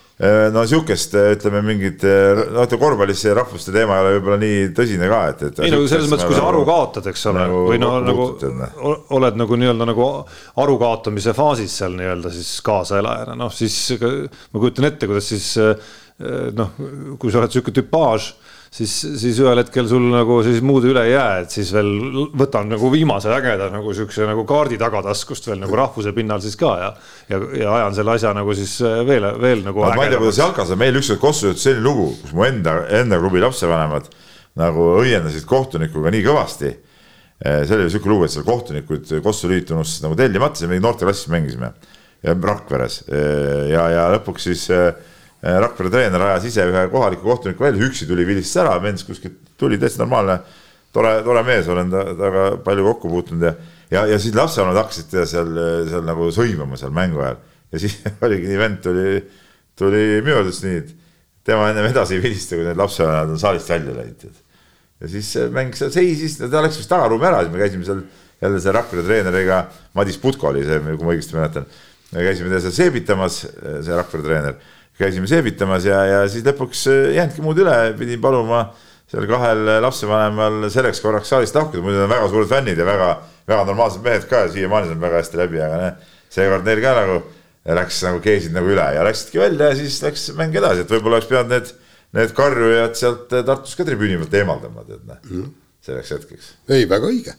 no sihukest, äh, ütleme mingit, äh, noh, ütleme korvpallis see rahvuste teema ei ole võib-olla nii tõsine ka, et, et. ei no selles mõttes, kui sa aru kaotad, eks ole nagu, või no nagu oled nagu nii-öelda nagu aru kaotamise faasis seal nii-öelda siis kaasaelajana, noh siis ma kujutan ette, kuidas siis noh, kui sa oled sihuke tüpaaž siis, siis ühel hetkel sul nagu siis muud üle ei jää, et siis veel võtan nagu viimase ägeda nagu siukse nagu kaardi tagataskust veel nagu rahvuse pinnal siis ka ja, ja, ja ajan selle asja nagu siis äh, veel, veel nagu. ma ei tea, kuidas jalkas on, meil ükskord Kossu juhtus selline lugu, kus mu enda, enda klubi lapsevanemad nagu õiendasid kohtunikuga nii kõvasti. Äh, see oli siuke lugu, et seal kohtunikud Kossu liit unustas nagu tellimata, siis me noorteklassis mängisime ja Rakveres äh, ja, ja lõpuks siis Äh, Rakvere treener ajas ise ühe kohaliku kohtuniku välja, üksi tuli, vilistas ära, vend kuskilt tuli täitsa normaalne, tore, tore mees, olen temaga palju kokku puutunud ja, ja, ja siis lapsevanemad hakkasid teda seal, seal nagu sõimama seal mängu ajal ja siis oligi nii, vend tuli, tuli minu arvates nii, et tema ennem edasi ei vilista, kui need lapsevanemad on saalist välja läinud. ja siis mäng seal seisis, ta läks vist tagaruumi ära, siis me käisime seal jälle selle Rakvere treeneriga, Madis Putko oli see, kui ma õigesti mäletan. käisime teda seal seebitamas, see Rakvere treener käisime seebitamas ja, ja siis lõpuks ei jäänudki muud üle, pidin paluma seal kahel lapsevanemal selleks korraks saalist lahkuda, muidu nad on väga suured fännid ja väga, väga normaalsed mehed ka ja siiamaani saavad väga hästi läbi, aga noh, seekord neil ka nagu läks nagu keesid nagu üle ja läksidki välja ja siis läks mäng edasi, et võib-olla oleks pidanud need, need karjujad sealt Tartus ka tribüüni pealt eemaldama, tead noh mm., selleks hetkeks. ei, väga õige.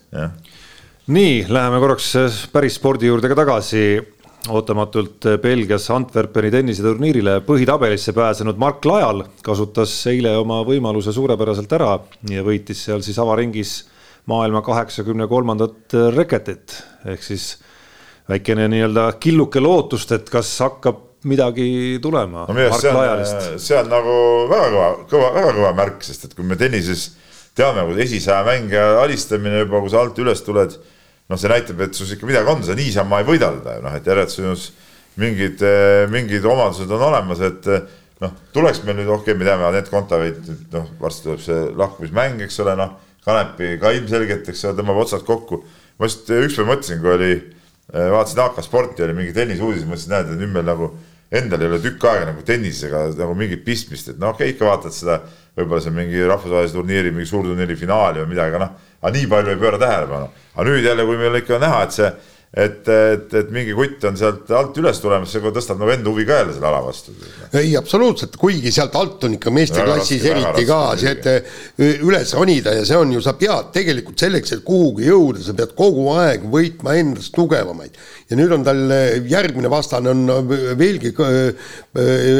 nii, läheme korraks päris spordi juurde ka tagasi ootamatult Belgias Antwerpeni tenniseturniirile põhitabelisse pääsenud Mark Lajal kasutas eile oma võimaluse suurepäraselt ära ja võitis seal siis avaringis maailma kaheksakümne kolmandat reketit ehk siis väikene nii-öelda killuke lootust, et kas hakkab midagi tulema no,. See, see on nagu väga kõva, kõva, väga kõva märk, sest et kui me tennises teame, kui esisaja mängija alistamine juba, kui sa alt üles tuled noh, see näitab, et sus ikka midagi on, sa niisama ei võida teda ju noh, et järelikult sinus mingid, eh, mingid omadused on olemas, et eh, noh, tuleks meil nüüd, okei okay,, me teame, Anett Kontaveit, noh, varsti tuleb see lahkumismäng, eks ole, noh, Kanepi ka ilmselgelt, eks ole, tõmbab otsad kokku. ma just ükspäev mõtlesin, kui oli, eh, vaatasin AK Sporti, oli mingi tennisuudis, mõtlesin, näed, et nüüd meil nagu endal ei ole tükk aega nagu tennisega nagu mingit pistmist, et no okei okay,, ikka vaatad seda, võib-olla see mingi rahvusvahelise turniiri, mingi suurturniiri finaali või midagi, noh, aga nii palju ei pööra tähelepanu aga nüüd jälle, kui meil ikka näha, et see et, et, et mingi kutt on sealt alt üles tulemas, see tõstab nagu enda huvi ka jälle selle ala vastu. ei, absoluutselt, kuigi sealt alt on ikka meesteklassis eriti ka see, et üles ronida ja see on ju, sa pead tegelikult selleks, et kuhugi jõuda, sa pead kogu aeg võitma endast tugevamaid. ja nüüd on tal järgmine vastane on veelgi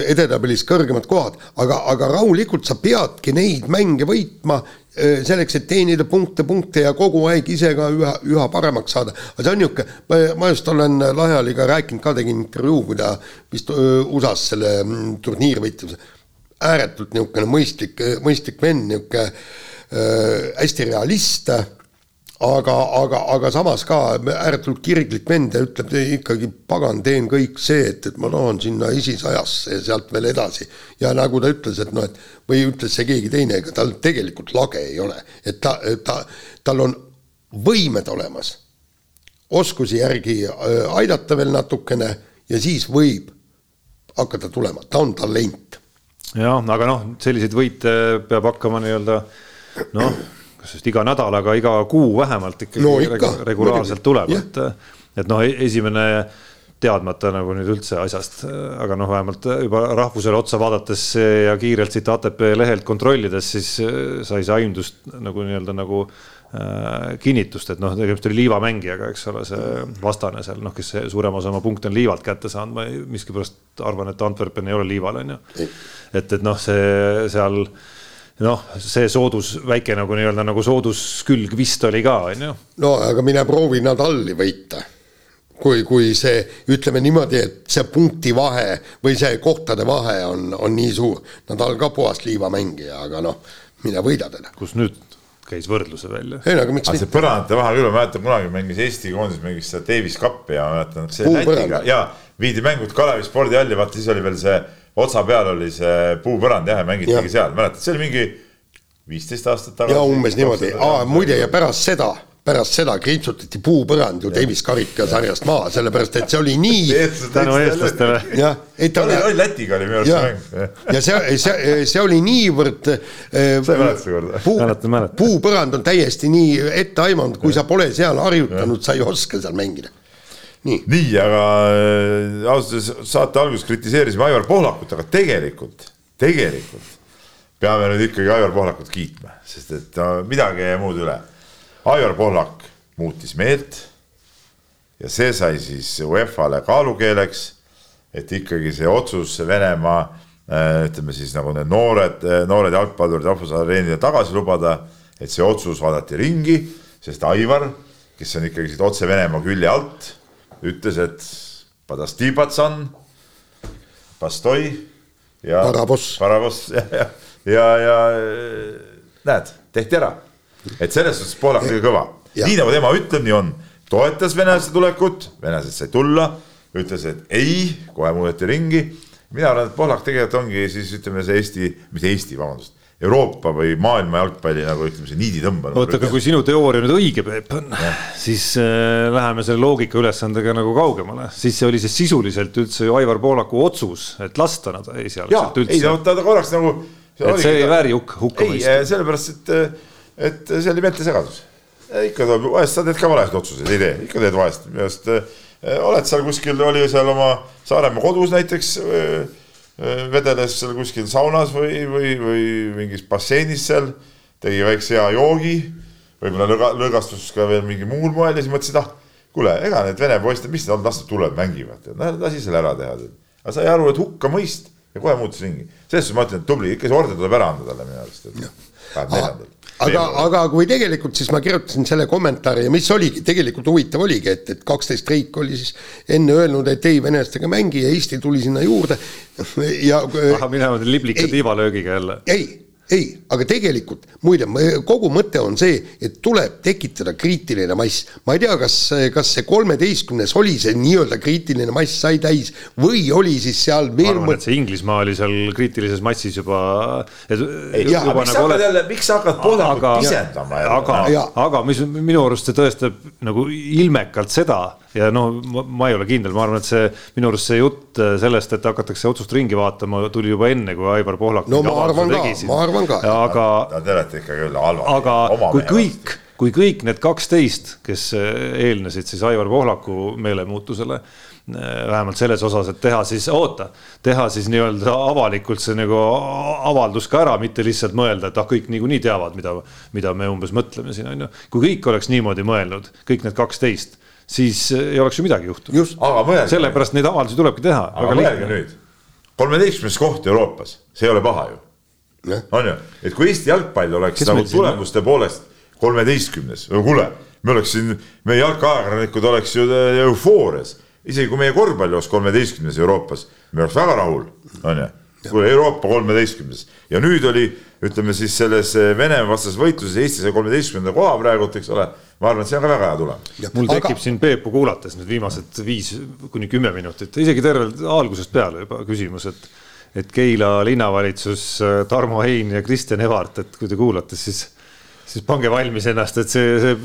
edetabelis kõrgemad kohad, aga, aga rahulikult sa peadki neid mänge võitma selleks, et teenida punkte, punkte ja kogu aeg ise ka üha, üha paremaks saada. aga see on niisugune, ma just olen Lahjaliga rääkinud ka, tegin intervjuu, kui ta vist USA-s selle mm, turniiri võitis. ääretult niisugune mõistlik, mõistlik vend, niisugune äh, hästi realist aga, aga, aga samas ka ääretult kirglik vend ja ütleb ikkagi, pagan, teen kõik see, et, et ma tahan sinna esisajasse ja sealt veel edasi. ja nagu ta ütles, et noh, et või ütles see keegi teine, ega tal tegelikult lage ei ole, et ta, ta, tal on võimed olemas, oskusi järgi äh, aidata veel natukene ja siis võib hakata tulema, ta on talent. jah, aga noh, selliseid võite peab hakkama nii-öelda noh, just iga nädal, aga iga kuu vähemalt ikkagi no, ikka, regulaarselt tuleb, et, et noh, esimene teadmata nagu nüüd üldse asjast, aga noh, vähemalt juba rahvusele otsa vaadates ja kiirelt siit ATP lehelt kontrollides, siis sai see aimdust nagu nii-öelda nagu äh, kinnitust, et noh, tegemist oli liivamängijaga, eks ole, see vastane seal, noh, kes suurem osa oma punkte on liivalt kätte saanud, ma miskipärast arvan, et Antwerpen ei ole liival, on ju. et, et noh, see seal noh, see soodus, väike nagu nii-öelda nagu sooduskülg vist oli ka, on ju. no aga mine proovi Nadali võita kui, kui see, ütleme niimoodi, et see punkti vahe või see kohtade vahe on, on nii suur. Nadal ka puhas liivamängija, aga noh, mine võida teda. kus nüüd käis võrdluse välja? ei no aga miks mitte. see põrandate vahe küll, ma mäletan kunagi mängis Eesti koondis, mängis seda Davis Cupi ja ma mäletan, see Lätiga ja viidi mängud Kalevi spordihalli, vaata siis oli veel see otsa peal oli see puupõrand jah, ja mängitigi seal, mäletad, see oli mingi viisteist aastat tagasi. ja umbes niimoodi, muide ja pärast seda pärast seda kriipsutati puupõrand ju Davis karika sarjast maha, sellepärast et see oli nii. tänu eestlastele. jah, et ta oli. oli Lätiga oli minu arust see mäng. ja see, see, see oli niivõrd. sa ei mäleta seda korda? puupõrand on täiesti nii etteaimanud, kui sa pole seal harjutanud, sa ei oska seal mängida nii, nii, aga äh, ausalt öeldes saate alguses kritiseerisime Aivar Pohlakut, aga tegelikult, tegelikult peame nüüd ikkagi Aivar Pohlakut kiitma, sest et midagi ei jää muud üle. Aivar Pohlak muutis meelt ja see sai siis UEFA-le kaalukeeleks, et ikkagi see otsus Venemaa äh, ütleme siis nagu need noored, äh, noored jalgpallurid rahvusareenile tagasi lubada, et see otsus vaadati ringi, sest Aivar, kes on ikkagi siit otse Venemaa külje alt, ütles, et Padastibatsan, Pastoi ja Parabos, Parabos ja, ja, ja, ja näed, tehti ära. Et selles suhtes Poolak oli kõva, nii nagu tema ütleb, nii on, toetas venelaste tulekut, venelased said tulla, ütles, et ei, kohe muudeti ringi. mina arvan, et Poolak tegelikult ongi siis ütleme, see Eesti, mis Eesti, vabandust Euroopa või maailma jalgpalli nagu ütleme, see niiditõmb on. oota, aga kui sinu teooria nüüd õige, Peep, on, siis äh, läheme selle loogikaülesandega nagu kaugemale, siis see oli see sisuliselt üldse ju Aivar Poolaku otsus, et lasta nad esialgselt üldse. ei, ta, ta korraks nagu. et see ei vääri hukka, hukkamõistu. ei, sellepärast, et äh, et see oli meeltesegadus. ikka tuleb, vahest sa teed ka valesid otsuseid, ei tee, ikka teed vahest, minu arust äh, oled seal kuskil, oli seal oma Saaremaa kodus näiteks äh, äh, vedeles seal kuskil saunas või, või, või mingis basseinis seal, tegi väikse hea joogi, võib-olla lõga, lõõgastus ka veel mingil muul moel ja siis mõtlesid, ah, kuule, ega need vene poisid, mis on, las nad tulevad, mängivad, lasi selle ära teha. aga sai aru, et hukkamõist ja kohe muutus ringi. selles suhtes ma ütlen, et tubli, ikka see orden tuleb ära anda talle minu arust, aga, aga kui tegelikult siis ma kirjutasin selle kommentaari ja mis oligi, tegelikult huvitav oligi, et, et kaksteist riik oli siis enne öelnud, et ei, venelastega mängi ja Eesti tuli sinna juurde ja. ahah, minema liblika tiivalöögiga jälle. ei ei, aga tegelikult muide, kogu mõte on see, et tuleb tekitada kriitiline mass. ma ei tea, kas, kas see kolmeteistkümnes oli see nii-öelda kriitiline mass sai täis või oli siis seal ma arvan, et see Inglismaa oli seal kriitilises massis juba. nagu jälle, miks sa hakkad Pohlakut pisendama jälle? aga, aga mis minu arust see tõestab nagu ilmekalt seda ja noh, ma ei ole kindel, ma arvan, et see minu arust see jutt äh, sellest, et hakatakse otsust ringi vaatama, tuli juba enne, kui Aivar Pohlak. no ma arvan ka, ma arvan ka. aga. Te olete ikka küll halvad. aga kui kõik, kui kõik need kaksteist, kes äh, eelnesid siis Aivar Pohlaku meelemuutusele äh, vähemalt selles osas, et teha siis, oota, teha siis nii-öelda avalikult see nagu avaldus ka ära, mitte lihtsalt mõelda, et ah, kõik niikuinii teavad, mida, mida me umbes mõtleme siin on ju. kui kõik oleks niimoodi mõelnud, kõik need kaksteist siis eh, ei oleks ju midagi juhtunud. sellepärast neid avaldusi tulebki teha. aga mõelge nüüd, kolmeteistkümnes koht Euroopas, see ei ole paha ju. on ju, et kui Eesti jalgpall oleks Kes nagu tulemuste poolest kolmeteistkümnes, kuule, me oleks siin, meie jalkaajakirjanikud oleks ju eh, eufoorias, isegi kui meie korvpall oleks kolmeteistkümnes Euroopas, me oleks väga rahul, on ju? Kuule Euroopa kolmeteistkümnes. Ja nüüd oli, ütleme siis selles eh, Venemaa vastases võitluses Eesti sai kolmeteistkümnenda koha praegult, eks ole ma arvan, et see on ka väga hea tulemus. mul tekib aga... siin Peepu kuulates nüüd viimased viis kuni kümme minutit, isegi tervelt algusest peale juba küsimus, et et Keila linnavalitsus, Tarmo Hein ja Kristjan Evart, et kui te kuulate, siis siis pange valmis ennast, et see, see,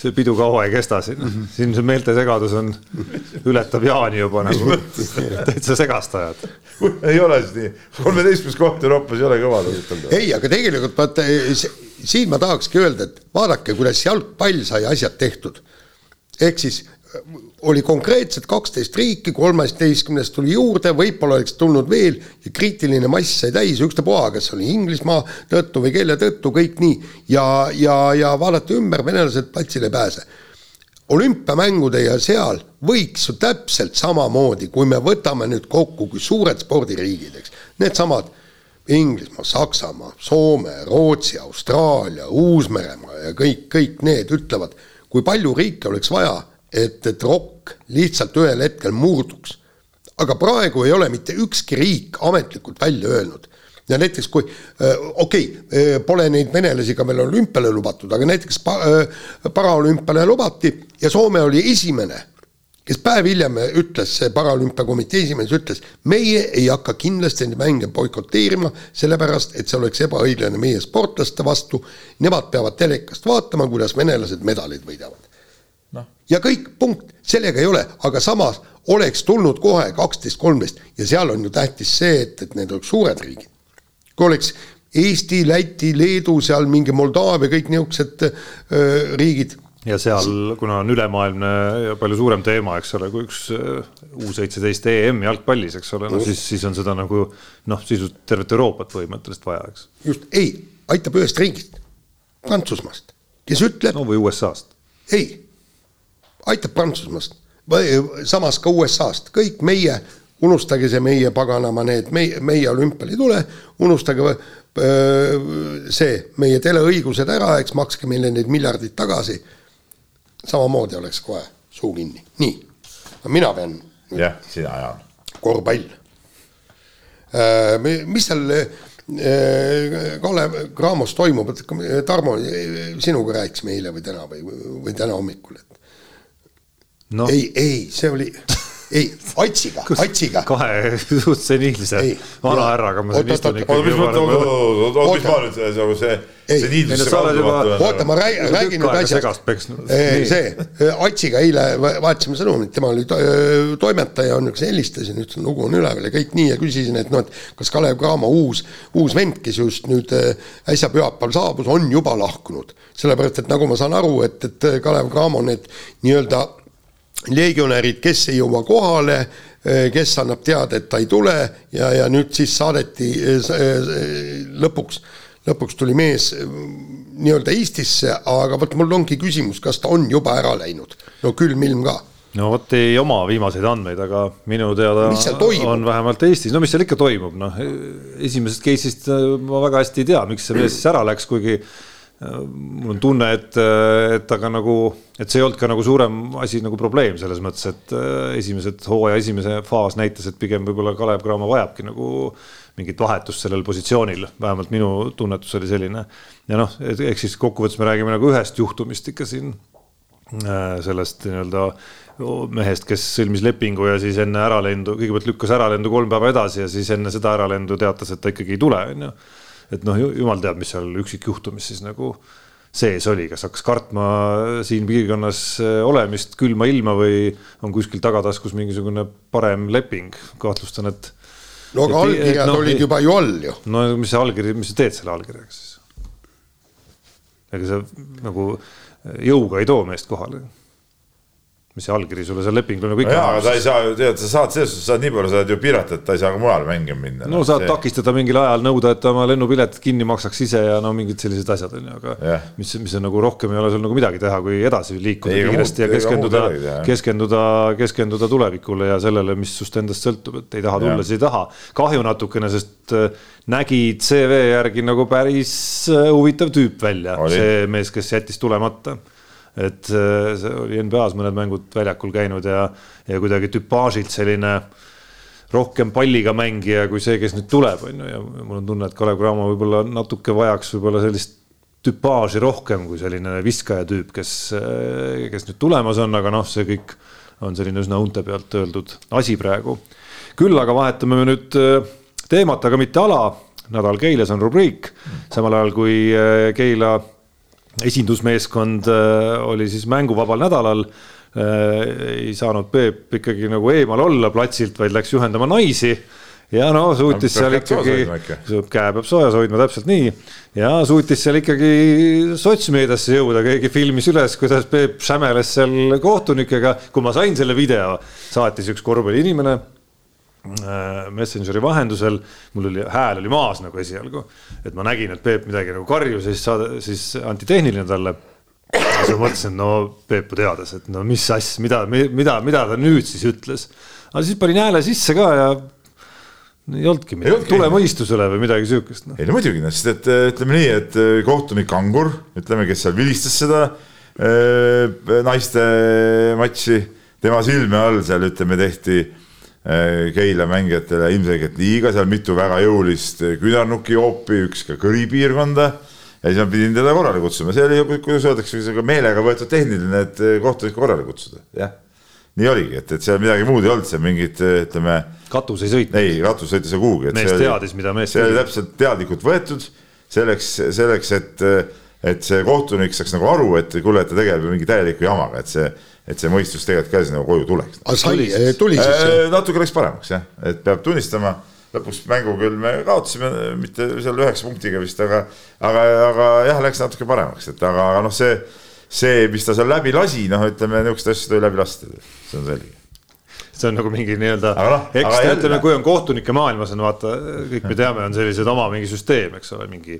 see pidu kaua ei kesta siin mm, -hmm. siin see meeltesegadus on, ületab Jaani juba nagu täitsa segast ajad. ei ole siis nii, kolmeteistkümnes koht Euroopas ei ole kõva. ei, aga tegelikult vaata siin ma tahakski öelda, et vaadake, kuidas jalgpall sai asjad tehtud. ehk siis oli konkreetselt kaksteist riiki, kolmeteistkümnest tuli juurde, võib-olla oleks tulnud veel ja kriitiline mass sai täis, ükstapuha, kas oli Inglismaa tõttu või kelle tõttu, kõik nii. ja, ja, ja vaadata ümber, venelased platsile ei pääse. olümpiamängude ja seal võiks ju täpselt samamoodi, kui me võtame nüüd kokku, kui suured spordiriigid, eks, needsamad Inglismaa, Saksamaa, Soome, Rootsi, Austraalia, Uus-Meremaa ja kõik, kõik need ütlevad, kui palju riike oleks vaja et, et rokk lihtsalt ühel hetkel murduks. aga praegu ei ole mitte ükski riik ametlikult välja öelnud. ja näiteks kui okei okay, pole neid venelasi ka veel olümpiale lubatud, aga näiteks pa, paraolümpiale lubati ja Soome oli esimene, kes päev hiljem ütles, see paralümpiakomitee esimees ütles, meie ei hakka kindlasti neid mänge boikoteerima, sellepärast et see oleks ebaõiglane meie sportlaste vastu. Nemad peavad telekast vaatama, kuidas venelased medaleid võidavad. Ja kõik, punkt, sellega ei ole, aga samas oleks tulnud kohe kaksteist, kolmteist ja seal on ju tähtis see, et, et need oleks suured riigid. kui oleks Eesti, Läti, Leedu, seal mingi Moldaavia, kõik niisugused riigid. ja seal, kuna on ülemaailmne ja palju suurem teema, eks ole, kui üks U seitseteist EM jalgpallis, eks ole, no siis, siis on seda nagu noh, sisuliselt tervet Euroopat põhimõtteliselt vaja, eks. just, ei, aitab ühest riigist, Prantsusmaast, kes ütleb. no või USA-st. ei aitab Prantsusmaast, samas ka USA-st, kõik meie, unustage see meie paganama need, meie, meie olümpial ei tule, unustage see, meie teleõigused ära, eks makske meile neid miljardeid tagasi. samamoodi oleks kohe suu kinni, nii, mina pean. jah, sina Jaan. korvpall. mis seal Kalev Cramos toimub, et Tarmo, sinuga rääkisime eile või täna või, või täna hommikul, et no.. ei, ei, see oli, ei, Atsiga, Atsiga. kahe suht seniilse vanahärraga ma siin istun ikkagi. oota, mis mõttes, oota, oota, oota, mis ma nüüd nagu see, seniilsuse kaudu vaatan. oota, ma räägin nüüd asjast. see, Atsiga eile vaatasime sõnumit, tema oli toimetaja, on üks, helistasin, ütlesin, lugu on üleval ja kõik nii ja küsisin, et noh, et kas Kalev Cramo uus, uus vend, kes just nüüd äsja pühapäeval saabus, on juba lahkunud. sellepärast, et nagu ma saan aru, et, et Kalev Cramo need nii-öelda legionärid, kes ei jõua kohale, eh, kes annab teada, et ta ei tule ja, ja nüüd siis saadeti eh, eh, lõpuks, lõpuks tuli mees nii-öelda Eestisse, aga vot mul ongi küsimus, kas ta on juba ära läinud, no külm-ilm ka. No vot ei oma viimaseid andmeid, aga minu teada on vähemalt Eestis, no mis seal ikka toimub, noh esimesest case'ist ma väga hästi ei tea, miks see mees siis ära läks, kuigi mul on tunne, et, et aga nagu, et see ei olnud ka nagu suurem asi nagu probleem selles mõttes, et äh, esimesed hooaja esimese faas näitas, et pigem võib-olla Kalev Cramo vajabki nagu mingit vahetust sellel positsioonil, vähemalt minu tunnetus oli selline. ja noh, ehk siis kokkuvõttes me räägime nagu ühest juhtumist ikka siin äh, sellest nii-öelda mehest, kes sõlmis lepingu ja siis enne äralendu, kõigepealt lükkas äralendu kolm päeva edasi ja siis enne seda äralendu teatas, et ta ikkagi ei tule, on ju et noh, jumal teab, mis seal üksikjuhtumis siis nagu sees oli, kas hakkas kartma siin piirkonnas äh, olemist külma ilma või on kuskil tagataskus mingisugune parem leping, kahtlustan, et. no aga allkirjad no, olid juba ju all ju. no mis see allkiri, mis sa teed selle allkirjaga siis? ega sa nagu jõuga ei too meest kohale mis see allkiri sulle seal lepingul nagu ikka jaa, aga ta ei saa ju, tead, sa saad selles suhtes, saad nii palju, sa oled ju piirata, et ta ei saa ka mujale mängima minna. no saad see... takistada mingil ajal, nõuda, et ta oma lennupiletit kinni maksaks ise ja no mingid sellised asjad on ju, aga yeah. mis, mis on nagu rohkem ei ole sul nagu midagi teha, kui edasi liikuda ei, kiiresti ja keskenduda, keskenduda, keskenduda tulevikule ja sellele, mis sust endast sõltub, et ei taha tulla, siis ei taha. kahju natukene, sest äh, nägi CV järgi nagu päris äh, huvitav tüüp välja, see mees, kes jättis tulemata et äh, oli NBA-s mõned mängud väljakul käinud ja, ja kuidagi tüpaažilt selline rohkem palliga mängija kui see, kes nüüd tuleb, on ju, ja mul on tunne, et Kalev Cramo võib-olla natuke vajaks võib-olla sellist tüpaaži rohkem kui selline viskaja tüüp, kes, äh, kes nüüd tulemas on, aga noh, see kõik on selline üsna unte pealt öeldud asi praegu. küll aga vahetame nüüd äh, teemat, aga mitte ala. nädal Keilas on rubriik, samal ajal kui Keila esindusmeeskond oli siis mänguvabal nädalal ei saanud Peep ikkagi nagu eemal olla platsilt, vaid läks juhendama naisi ja no suutis seal ikkagi, käe peab soojas hoidma, täpselt nii. ja suutis seal ikkagi sotsmeediasse jõuda, keegi filmis üles, kuidas Peep sämeles seal kohtunikega. kui ma sain selle video, saatis üks korvpalliinimene äh, Messengeri vahendusel, mul oli, hääl oli maas nagu esialgu. et ma nägin, et Peep midagi nagu karjus ja siis saada, siis anti tehniline talle. ja siis ma mõtlesin, no Peepu teades, et no mis asja, mida, mida, mida ta nüüd siis ütles. aga siis panin hääle sisse ka ja ei olnudki midagi, tule mõistusele või midagi sihukest no.. ei no muidugi, sest et äh, ütleme nii, et äh, kohtunik Angur, ütleme, kes seal vilistas seda äh, naiste matši, tema silme all seal ütleme tehti äh, Keila mängijatele ilmselgelt liiga, seal mitu väga jõulist küünarnuki joopi, üks ka kõripiirkonda. ja siis ma pidin teda korrale kutsuma, see oli, kuidas öeldakse, meelega võetud tehniline, et kohtunikku korrale kutsuda, jah nii oligi, et, et seal midagi muud ei olnud, seal mingid ütleme. katus ei sõitnud. ei, katus sõitis ei kuhugi. mees teadis, mida mees see oli täpselt teadlikult võetud selleks, selleks, et, et see kohtunik saaks nagu aru, et kuule, et ta tegeleb mingi täieliku jamaga, et see, et see mõistus tegelikult ka siis nagu koju tuleks. aga sai, tuli siis äh,? natuke läks paremaks jah, et peab tunnistama lõpuks mängu küll me kaotasime, mitte seal üheksa punktiga vist, aga, aga, aga jah, läks natuke paremaks, et aga, aga noh, see see, mis ta seal läbi lasi, noh, ütleme niisuguseid asju tuli läbi lasta, see on selge see on nagu mingi nii-öelda no,, ekstra, ütleme, kui on kohtunike maailmas on vaata, kõik me teame, on sellised oma mingi süsteem, eks ole, mingi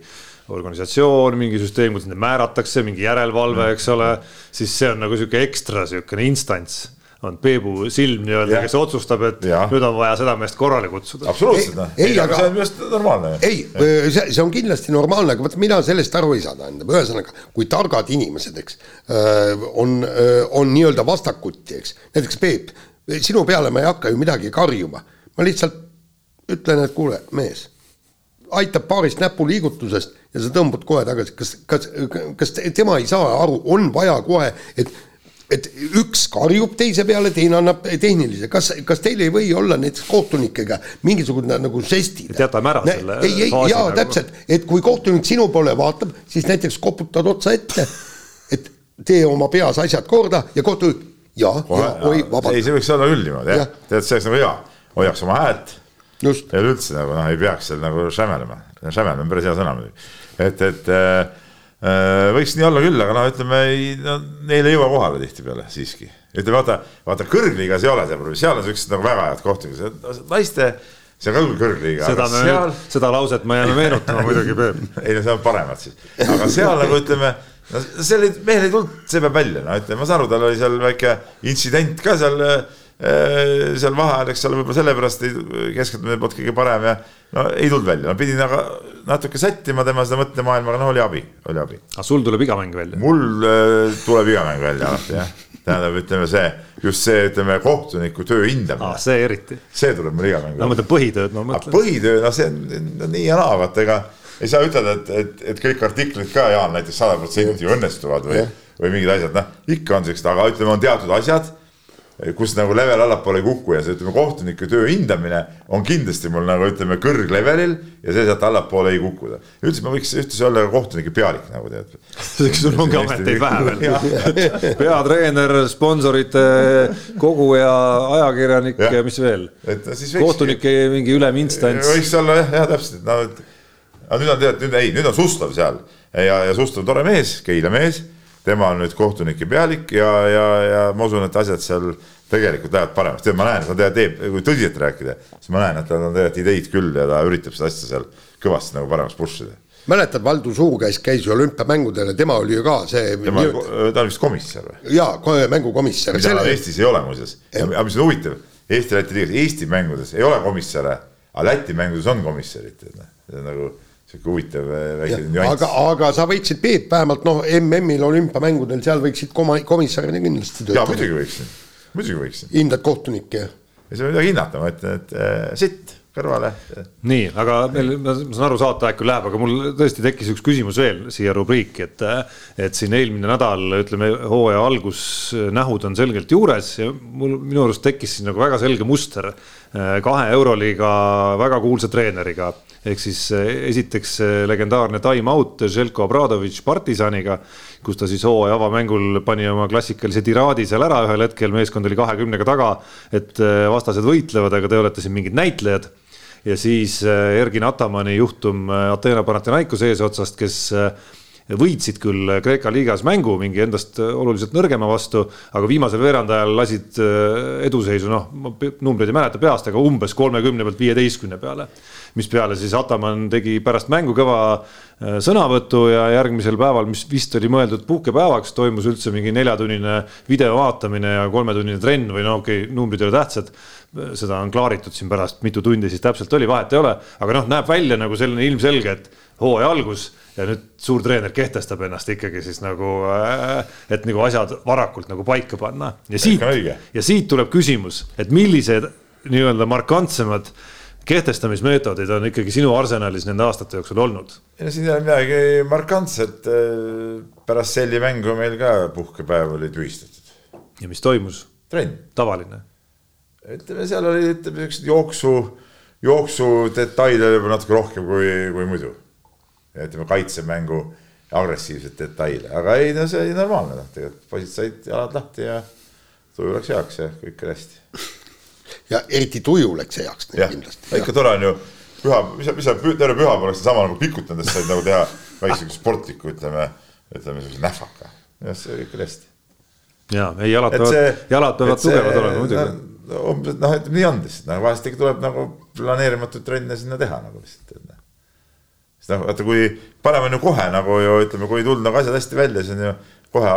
organisatsioon, mingi süsteem, kuidas neid määratakse, mingi järelevalve, eks ole, siis see on nagu sihuke ekstra sihukene instants on Peebu silm nii-öelda, kes otsustab, et ja. nüüd on vaja seda meest korrale kutsuda. absoluutselt, noh. ei, aga see on minu arust normaalne. ei, see, see on kindlasti normaalne, aga vot mina sellest aru ei saa, tähendab, ühesõnaga, kui targad inimesed, eks, äh, on, äh, on nii-öelda vastakuti, eks, näiteks Peep, sinu peale ma ei hakka ju midagi karjuma, ma lihtsalt ütlen, et kuule, mees, aitab paarist näpuliigutusest ja sa tõmbad kohe tagasi, kas, kas, kas tema ei saa aru, on vaja kohe, et et üks karjub teise peale, teine annab tehnilise, kas, kas teil ei või olla näiteks kohtunikega mingisugune nagu žestid? jätame ära selle. ei, ei, jaa nagu..., täpselt, et kui kohtunik sinu poole vaatab, siis näiteks koputad otsa ette, et tee oma peas asjad korda ja kohtunik ja, ja oi, vabandust. ei, see võiks olla küll niimoodi jah ja., tead, see oleks nagu hea, hoiaks oma häält. ja üldse nagu noh, ei peaks seal nagu šämelema, šämelema on päris hea sõna muidugi, et, et äh, Äh, võiks nii olla küll, aga noh, ütleme ei, no neil ei jõua kohale tihtipeale siiski. ütleme vaata, vaata kõrgliigas ei ole see probleem, seal on siuksed nagu väga head kohtunikud, naiste see on ka küll kõrgliiga. seda me seal... nüüd, seda lauset ma jään meenutama muidugi, Peep. ei no see on paremad siis, aga seal nagu ütleme, no seal ei, mehel ei tulnud, see peab välja, no ütleme, ma saan aru, tal oli seal väike intsident ka seal Äh, seal vaheajal, eks ole, võib-olla sellepärast ei keskendumine polnud kõige parem ja no ei tulnud välja, no pidin aga natuke sättima tema seda mõttemaailma, aga no oli abi, oli abi. aga sul tuleb iga mäng välja? mul äh, tuleb iga mäng välja alati jah, tähendab, ütleme see, just see, ütleme kohtuniku töö hindamine ah,. see eriti. see tuleb mul iga mäng välja. no ma mõtlen põhitööd, ma mõtlen. põhitöö, no see on no, nii ja naa, vaata ega ei saa ütelda, et, et, et kõik artiklid ka, Jaan, näiteks sada protsenti õnnestuvad või, või mingid asjad, noh, ikka on siuksed, aga ütleme, on teatud asjad kus nagu level allapoole ei kuku ja see ütleme, kohtuniku töö hindamine on kindlasti mul nagu ütleme kõrglevelil ja see sealt allapoole ei kukuda. üldse ma võiks ühtlasi olla kohtunike pealik nagu tead. sul ongi ameteid vähe veel. peatreener, sponsorite koguja, ajakirjanik ja, ja mis veel. kohtunike mingi üleminstants. võiks olla jah, jah täpselt, no et aga nüüd on tead, nüüd ei, nüüd on Suslov seal ja, ja Suslov tore mees, Keila mees tema on nüüd kohtunike pealik ja, ja, ja ma usun, et asjad seal tegelikult lähevad paremaks, tead, ma näen, ta teeb, kui tõsiselt rääkida, siis ma näen, et tal on tegelikult ideid küll ja ta üritab seda asja seal kõvasti nagu paremaks push ida. mäletad, Valdo Suurkäis käis ju olümpiamängudel ja tema oli ju ka see. tema, ta on vist komissar või? jaa, mängukomissar. mida selle... Eestis ei ole muuseas, aga mis on huvitav, Eesti-Läti liigas, Eesti mängudes ei ole komissare, aga Läti mängudes on komissarid, noh, nagu sihuke huvitav äh, väike nüanss. aga, aga sa võiksid, Peep, vähemalt noh, MM-il olümpiamängudel, seal võiksid koma-, komissarina kindlasti töötada. jaa, muidugi võiksin, muidugi võiksin. hindad kohtunikke? ei saa midagi hinnata, ma ütlen, et äh, sitt kõrvale. nii, aga meil, ma saan aru, saateaeg küll läheb, aga mul tõesti tekkis üks küsimus veel siia rubriiki, et. et siin eelmine nädal, ütleme, hooaja algusnähud on selgelt juures ja mul, minu arust tekkis siin nagu väga selge muster. kahe euroliiga väga kuulsa treeneriga ehk siis esiteks legendaarne time out Željko Obradovič Partisaniga, kus ta siis hooaja avamängul pani oma klassikalise tiraadi seal ära ühel hetkel, meeskond oli kahekümnega taga, et vastased võitlevad, aga te olete siin mingid näitlejad ja siis Ergin Atamani juhtum Ateena Panathinaikose eesotsast, kes võitsid küll Kreeka liigas mängu mingi endast oluliselt nõrgema vastu, aga viimasel veerandajal lasid äh, eduseisu, noh, ma numbreid ei mäleta peast, aga umbes kolmekümne pealt viieteistkümne peale. Mispeale siis Ataman tegi pärast mängu kõva äh, sõnavõtu ja järgmisel päeval, mis vist oli mõeldud puhkepäevaks, toimus üldse mingi neljatunnine video vaatamine ja kolmetunnine trenn või no okei okay,, numbrid ei ole tähtsad. Seda on klaaritud siin pärast, mitu tundi siis täpselt oli, vahet ei ole, aga noh, näeb välja nagu selline ilmselge, et hooaja algus ja nüüd suur treener kehtestab ennast ikkagi siis nagu, äh, et nagu asjad varakult nagu paika panna. ja siit, ja siit tuleb küsimus, et millised nii-öelda markantsemad kehtestamismeetodid on ikkagi sinu arsenalis nende aastate jooksul olnud? ei no siin ei ole midagi markantset. Äh, pärast selli mängu meil ka puhkepäev oli tühistatud. ja mis toimus? trenn. tavaline? ütleme, seal oli, ütleme siukseid jooksu, jooksu detaile võib-olla natuke rohkem kui, kui muidu ütleme kaitsemängu agressiivseid detaile, aga ei, no see oli normaalne, noh, tegelikult poisid said jalad lahti ja tuju läks heaks ja kõik oli hästi. Ja eriti tuju läks heaks kindlasti. ikka tore on ju püha, mis sa, mis sa terve pühapäev oleks sama nagu pikutades said nagu teha väikse sportliku, ütleme, ütleme sellise nähvaka. jah, see kõik oli hästi. ja ei, jalad peavad, jalad peavad tugevad olema muidugi. umbes noh, ütleme nii on lihtsalt, nagu vahest ikka tuleb nagu planeerimatuid trenne sinna teha nagu lihtsalt sest noh, vaata kui parem on ju kohe nagu ju ütleme, kui ei tulnud nagu asjad hästi välja, siis on ju kohe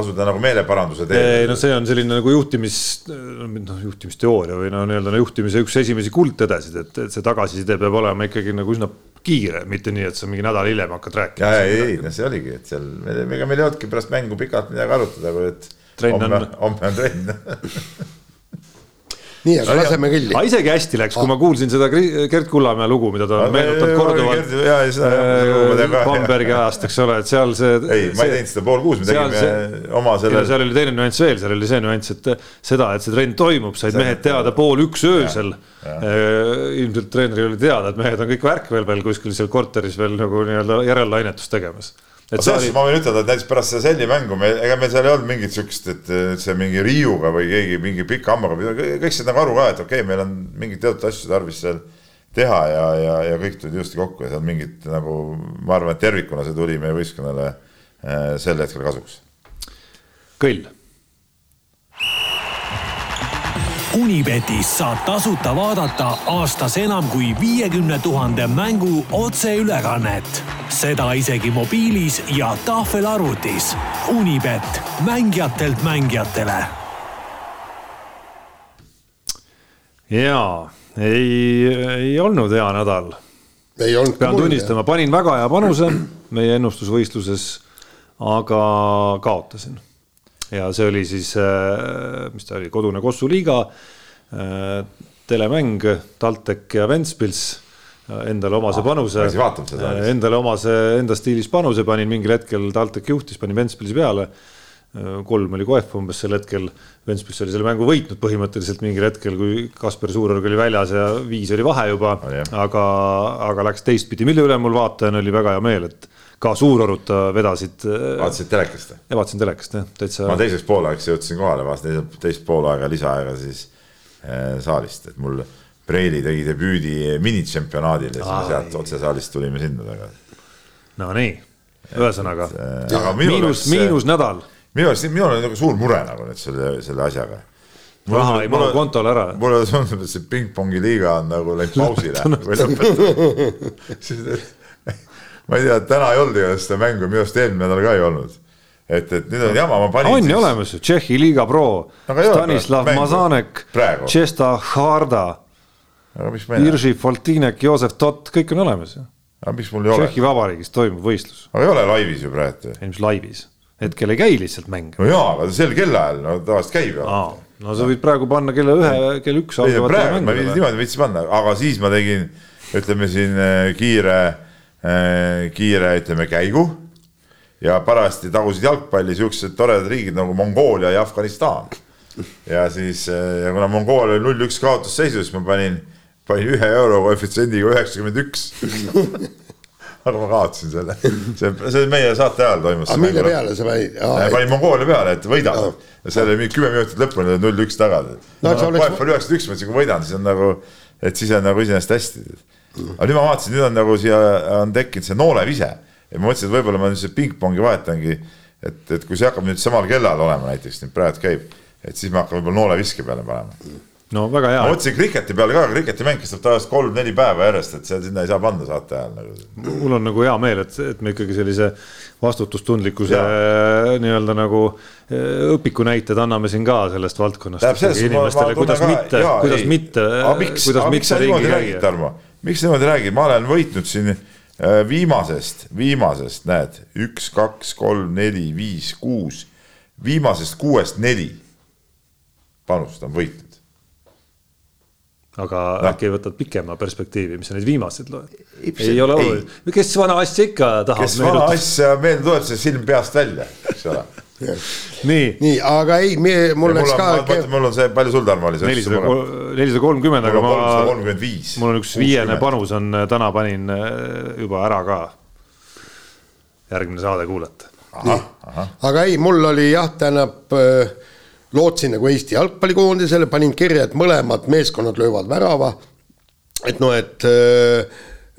asuda nagu meeleparanduse teele. ei no see on selline nagu juhtimis, noh juhtimisteooria või no nii-öelda no, juhtimise üks esimesi kuldtõdesid, et, et see tagasiside peab olema ikkagi nagu üsna kiire, mitte nii, et sa mingi nädal hiljem hakkad rääkima. ja, ei, ei, no see oligi, et seal, ega meil ei olnudki pärast mängu pikalt midagi arutada, kui et homme, homme on trenn nii, aga laseme kõlli. aga isegi hästi läks, kui ma kuulsin seda Gerd Kullamäe lugu, mida ta on meenutanud korduvalt. Bambergi ajast, eks ole, et seal see. ei, ma ei teinud seda pool kuus, me tegime oma selle. seal oli teine nüanss veel, seal oli see nüanss, et seda, et see trenn toimub, said mehed teada pool üks öösel. Äh, ilmselt treeneril oli teada, et mehed on kõik värkvel veel kuskil seal korteris veel nagu nii-öelda järellainetust tegemas et selles suhtes ma võin ütelda, et näiteks pärast seda Selli mängu me, ega meil seal ei olnud mingit siukest, et see mingi Riiuga või keegi mingi pika hammaga, kõik said nagu aru ka, et okei okay,, meil on mingeid teatud asju tarvis seal teha ja, ja, ja kõik tulid ilusti kokku ja seal mingit nagu ma arvan, et tervikuna see tuli meie võistkonnale äh, sel hetkel kasuks. kõll Unibetis saab tasuta vaadata aastas enam kui viiekümne tuhande mängu otseülekannet. seda isegi mobiilis ja tahvelarvutis. Unibet, mängijatelt mängijatele. jaa, ei, ei olnud hea nädal. pean tunnistama, panin väga hea panuse meie ennustusvõistluses, aga kaotasin ja see oli siis, äh, mis ta oli, kodune Kossu liiga, äh, telemäng TalTech ja Ventspils äh, endale omase ah, panuse, endale omase, enda stiilis panuse panin mingil hetkel, TalTech juhtis, panin Ventspilsi peale. Kolm oli Koef umbes sel hetkel, Ventspils oli selle mängu võitnud põhimõtteliselt mingil hetkel, kui Kasper Suurorg oli väljas ja viis oli vahe juba oh,, aga, aga läks teistpidi, mille üle mul vaatajana oli väga hea meel, et ka Suurorut vedasid. Äh, vaatasid telekast? vaatasin telekast jah, täitsa. ma teiseks poolaegaks jõudsin kohale, vaatasin teist poolaega lisaaega siis äh, saalist, et mul Preili tegi debüüdi minitsempionaadil ja siis me sealt otsesaalist tulime sinna tagasi. Nonii, ühesõnaga äh, miinus, miinusnädal. Minu arust, minul on nagu suur mure nagu nüüd selle, selle asjaga raha ei mahu kontole ära. mulle tundub, et see pingpongi liiga on nagu läinud pausile või lõpetatud ma ei tea, täna ei olnud igatahes seda mängu, minu arust eelmine nädal ka ei olnud. et, et nüüd on jama, ma panin. on ju olemas ju, Tšehhi liiga pro, Stanislav Mazanek, Tšesta Harda, Irži Foltinek, Joosep Tott, kõik on olemas ju. aga miks mul ei ole? Tšehhi Vabariigis toimub võistlus. aga ei ole laivis ju praegu. ei, mis laivis, hetkel ei käi lihtsalt mäng. no jaa, aga sel kellaajal, no tavaliselt käib ju. no sa võid praegu panna kella ühe, kell üks. praegu ma niimoodi võtsin panna, aga siis ma tegin, ütleme siin eh, kiire Äh, kiire, ütleme, käigu ja parajasti tagusid jalgpalli siuksed toredad riigid nagu Mongoolia ja Afganistan. ja siis, äh, ja kuna Mongoolia oli null-üks kaotusseisus, ma panin, panin ühe euro koefitsiendiga üheksakümmend üks aga ma kaotasin selle, see, see meie saate ajal toimus. aga mille peale sa panid? panin Mongoolia peale, et võidad ja seal oli mingi kümme minutit lõpuni null üks tagasi. no oli üheksakümmend üks, ma ütlesin, kui võidan, siis on nagu, et siis on nagu iseenesest hästi. aga nüüd ma vaatasin, nüüd on nagu siia on tekkinud see noolevise ja ma mõtlesin, et võib-olla ma nüüd see pingpongi vahetangi, et, et kui see hakkab nüüd samal kellal olema näiteks, nüüd praegu käib, et siis ma hakkan võib-olla nooleviske peale panema no väga hea. ma mõtlesin kriketi peale ka, kriketimäng kestab tavaliselt kolm-neli päeva järjest, et seal sinna ei saa panna saate ajal nagu. mul on nagu hea meel, et, et me ikkagi sellise vastutustundlikkuse nii-öelda nagu eh, õpiku näited anname siin ka sellest valdkonnast. inimestele, kuidas ka, mitte, kuidas ei. mitte, kuidas mitte ringi käia. Tarmo, miks niimoodi räägid, ma olen võitnud siin eh, viimasest, viimasest näed, üks, kaks, kolm, neli, viis, kuus, viimasest kuuest neli panust on võitnud aga no. äkki võtad pikema perspektiivi, mis sa neid viimaseid loed? ei ole oluline, kes vana asja ikka tahab. kes vana asja meelde tuleb, see silm peast välja, eks ole nii, nii, aga ei, mul läks ka. mul on see, palju sul Tarmo oli? nelisada kolmkümmend, aga ma. kolmkümmend viis. mul on üks viiene panus on, täna panin äh, juba ära ka. järgmine saade kuulata. aga ei, mul oli jah, tähendab äh, lootsin nagu Eesti jalgpallikoondisele, panin kirja, et mõlemad meeskonnad löövad värava. et noh, et,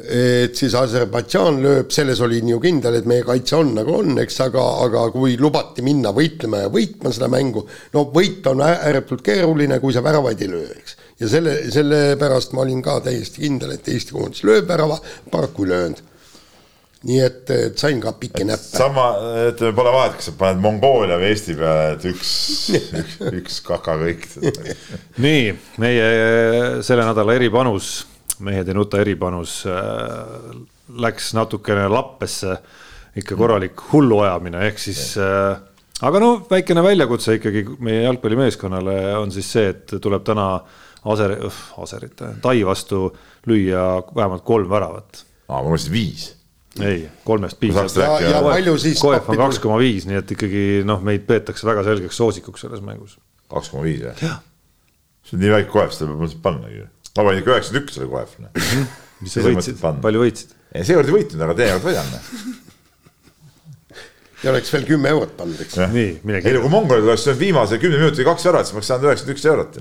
et siis Aserbaidžaan lööb, selles olin ju kindel, et meie kaitse on nagu on, eks, aga, aga kui lubati minna võitlema ja võitma seda mängu, no võit on ääretult keeruline, kui sa väravaid ei löö, eks. ja selle, sellepärast ma olin ka täiesti kindel, et Eesti koondis lööb värava, paraku ei löönud nii et, et sain ka pikki näppe. sama, ütleme, pole vahet, kas sa paned Mongoolia või Eesti peale, et üks, üks, üks kaka kõik nii, meie selle nädala eripanus, mehed ei nuta eripanus äh, läks natukene lappesse, ikka korralik hulluajamine, ehk siis äh, aga no väikene väljakutse ikkagi meie jalgpallimeeskonnale on siis see, et tuleb täna Aser, Aserit, Tai vastu lüüa vähemalt kolm väravat. aa, ma mõtlesin viis ei, kolmest piisab. Koef on kaks koma viis, nii et ikkagi noh, meid peetakse väga selgeks soosikuks selles mängus. kaks koma viis jah? see on nii väike Koef, seda peab mõtlesin pannagi. ma panin ikka üheksakümmend üks selle Koef. Mhm. mis sa võitsid, palju võitsid? ei, seekord ei võitnud, aga teinekord võidan. ja oleks veel kümme eurot pannud, eks. nii, mine kirja. ei no kui mongolid oleks viimase kümne minuti kaks väravat, siis ma oleks saanud üheksakümmend üks eurot.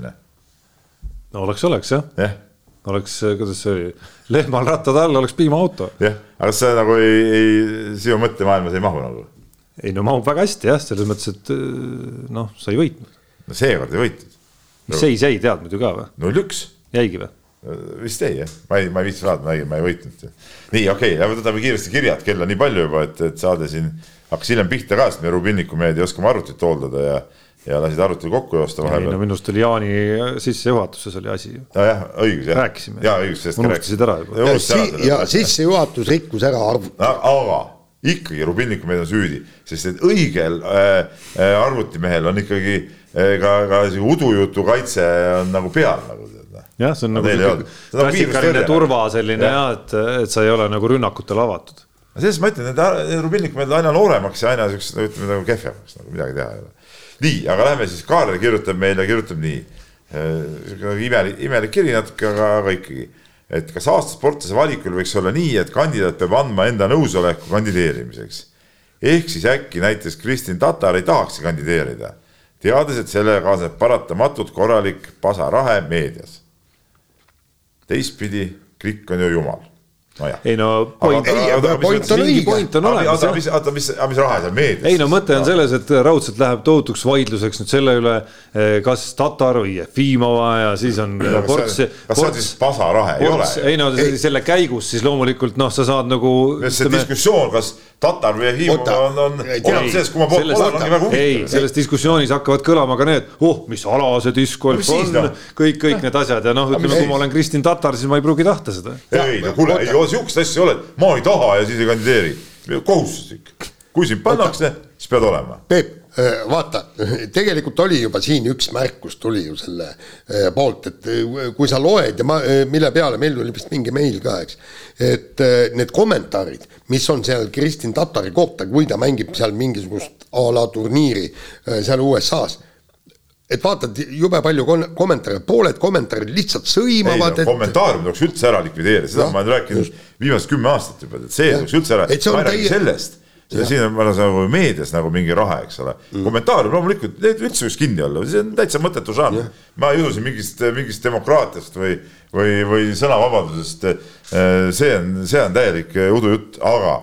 no oleks, oleks jah. jah oleks, kuidas see oli, lehmal rattad all oleks piimaauto. jah, aga see nagu ei, ei, sinu mõttemaailmas ei mahu nagu? ei no mahub väga hästi jah, selles mõttes, et noh, sa ei võitnud. no seekord ei võitnud. mis seis jäi, tead muidu ka või? null üks. jäigi või? vist jäi jah, ma ei, ma ei viitsi vaadata, ma ei, ma ei võitnud. nii, okei okay,, võtame kiiresti kirjad, kell on nii palju juba, et, et saade siin hakkas hiljem pihta ka, sest me Rubinniku mehed ei oska oma arvutit hooldada ja ja lasid arvuti kokku joosta vahepeal. ei no minu arust oli Jaani sissejuhatuses oli asi ju. nojah, õigus jah. rääkisime. jaa, õigus, ka rääkisime. ära juba. ja, si ja sissejuhatus rikkus ära arvuti no,. aga ikkagi Rubinniku mehed on süüdi, sest et õigel äh, äh, arvutimehel on ikkagi äh, ka, ka see udujutu kaitse on nagu peal nagu tead. Noh. jah, see on nagu klassikaline turva selline ja, ja, et, et sa ei ole nagu rünnakutele avatud. selles ma ütlen, et Rubinniku mehed aina nooremaks ja aina siuksed, ütleme nagu kehvemaks, nagu midagi teha ei ole nii, aga lähme siis, Kaarel kirjutab meile, kirjutab nii äh,. imelik, imelik kiri natuke, aga, aga ikkagi. et kas aastasportlase valikul võiks olla nii, et kandidaat peab andma enda nõusoleku kandideerimiseks. ehk siis äkki näiteks Kristin Tatar ei tahakski kandideerida, teades, et sellega kaasneb paratamatult korralik pasarahe meedias. teistpidi, klikk on ju jumal ei no point, point on õige. point on olemas. oota, mis, oota, mis, mis raha seal meedias? ei no mõte on selles, et raudselt läheb tohutuks vaidluseks nüüd selle üle, eh, kas Tatar või Jefimova ja siis on no,. kas see on siis pasarahe, ei ole? ei no selle käigus siis loomulikult noh, sa saad nagu. see diskussioon, kas Tatar või Jefimov on, on, oleneb sellest, kumma poolt poolel ongi väga huvitav. ei, selles diskussioonis hakkavad kõlama ka need, oh, mis ala see diskgolf on, kõik, kõik need asjad ja noh, ütleme, kui ma olen Kristin Tatar, siis ma ei pruugi tahta seda. ei no kuule, ei ole sihukest asja ei ole, ma ei taha ja siis ei kandideeri. kohustuslik, kui sind pannakse, siis pead olema. Peep Äh, vaata, tegelikult oli juba siin üks märkus tuli ju selle äh, poolt, et äh, kui sa loed ja ma, mille peale meil tuli vist mingi meil ka, eks. et need kommentaarid, mis on seal Kristin Tatari kohta, kui ta mängib seal mingisugust a la turniiri seal USA-s. et vaatad jube palju kommentaare, pooled kommentaarid lihtsalt sõimavad. ei no kommentaariumid tuleks üldse ära likvideerida, seda no, ma olen rääkinud viimased kümme aastat juba, et see tuleks üldse ära, ma ei räägi täie... sellest ja siin on, ma olen nagu meedias nagu mingi raha, eks ole. Mm.. kommentaarium loomulikult, need üldse võiks kinni olla, see on täitsa mõttetu žanr. ma ei usu siin mingist, mingist demokraatiast või, või, või sõnavabadusest. see on, see on täielik udujutt, aga,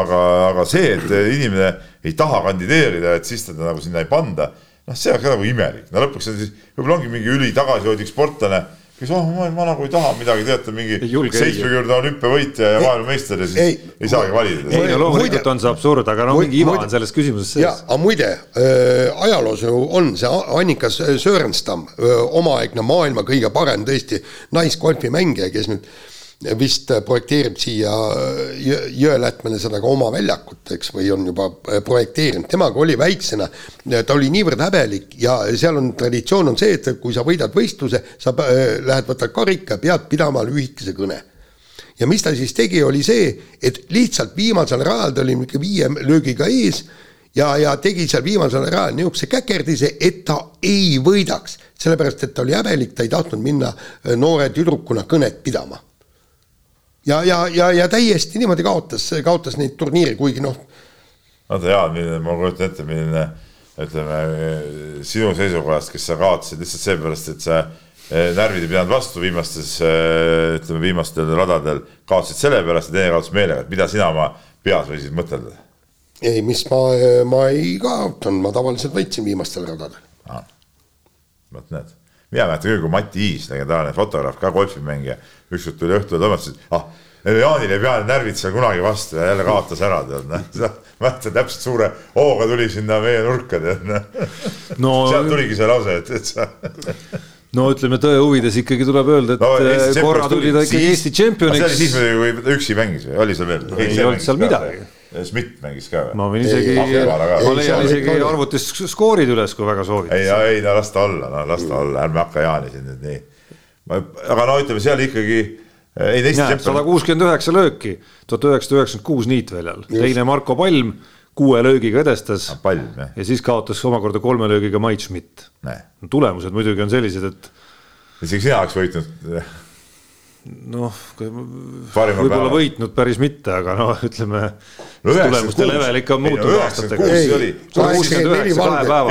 aga, aga see, et inimene ei taha kandideerida, et siis teda nagu sinna ei panda noh, see on ka nagu imelik, no lõpuks on siis, võib-olla ongi mingi üli tagasihoidlik sportlane, kes oh, ma, ma nagu ei taha midagi, teate, mingi seitsmekümne olümpiavõitja ja maailmameister ja siis ei, ei saagi valida. ei no loomulikult on see absurd, aga no mingi iva on selles küsimuses sees. aga muide äh,, ajaloos ju on see Annika Sörenstam äh,, omaaegne maailma kõige parem tõesti naisgolfimängija, kes nüüd vist projekteerib siia Jõelätmele seda ka oma väljakut, eks, või on juba projekteerinud, temaga oli väiksena, ta oli niivõrd häbelik ja seal on traditsioon on see, et kui sa võidad võistluse, sa lähed, võtad karika, pead pidama lühikese kõne. ja mis ta siis tegi, oli see, et lihtsalt viimasel rajal, ta oli niisugune viie löögiga ees ja, ja tegi seal viimasel rajal niisuguse käkerdise, et ta ei võidaks, sellepärast et ta oli häbelik, ta ei tahtnud minna noore tüdrukuna kõnet pidama ja, ja, ja, ja täiesti niimoodi kaotas, kaotas neid turniire, kuigi noh. vaata jaa, ma kujutan ette, milline ütleme sinu seisukohast, kes sa kaotasid lihtsalt seepärast, et sa eh, närvid ei pidanud vastu viimastes, eh, ütleme viimastel radadel, kaotasid sellepärast ja teine kaotas meelega, et mida sina oma peas võisid mõtelda? ei, mis ma, ma ei kaotanud, ma tavaliselt võitsin viimastel radadel. Ah.. vot näed, mina mäletan küll, kui Mati Iis, legendaarne fotograaf, ka golfimängija ükskord tuli õhtul ja toimetas, et ah, Jaanil ei pea närvid seal kunagi vastu ja jälle kaotas ära, tead, noh. mäletan täpselt suure hooga tuli sinna meie nurka, tead, noh no,. sealt tuligi see lause, et, et sa no ütleme tõe huvides ikkagi tuleb öelda, et no, eh, korra tuli ta ikkagi Eesti tšempioniks. see oli siis, kui üksi mängis või oli seal veel? ei olnud seal midagi. Schmidt mängis ka või? ma võin isegi, ma leian isegi arvutist skoorid üles, kui väga soovid. ei, ei no las ta olla, no las ta olla, ärme hakka Jaani siin nüüd nii aga no ütleme seal ikkagi eh, ei teist sada kuuskümmend üheksa lööki, tuhat üheksasada üheksakümmend kuus niitväljal, teine Marko Palm kuue löögiga edestas ah, Palm, ja siis kaotas omakorda kolme löögiga Mait Schmidt. tulemused muidugi on sellised, et. isegi sina oleks võitnud noh, võib-olla võitnud päris mitte, aga noh, ütleme no, tulemuste level ikka on muutunud aastatega.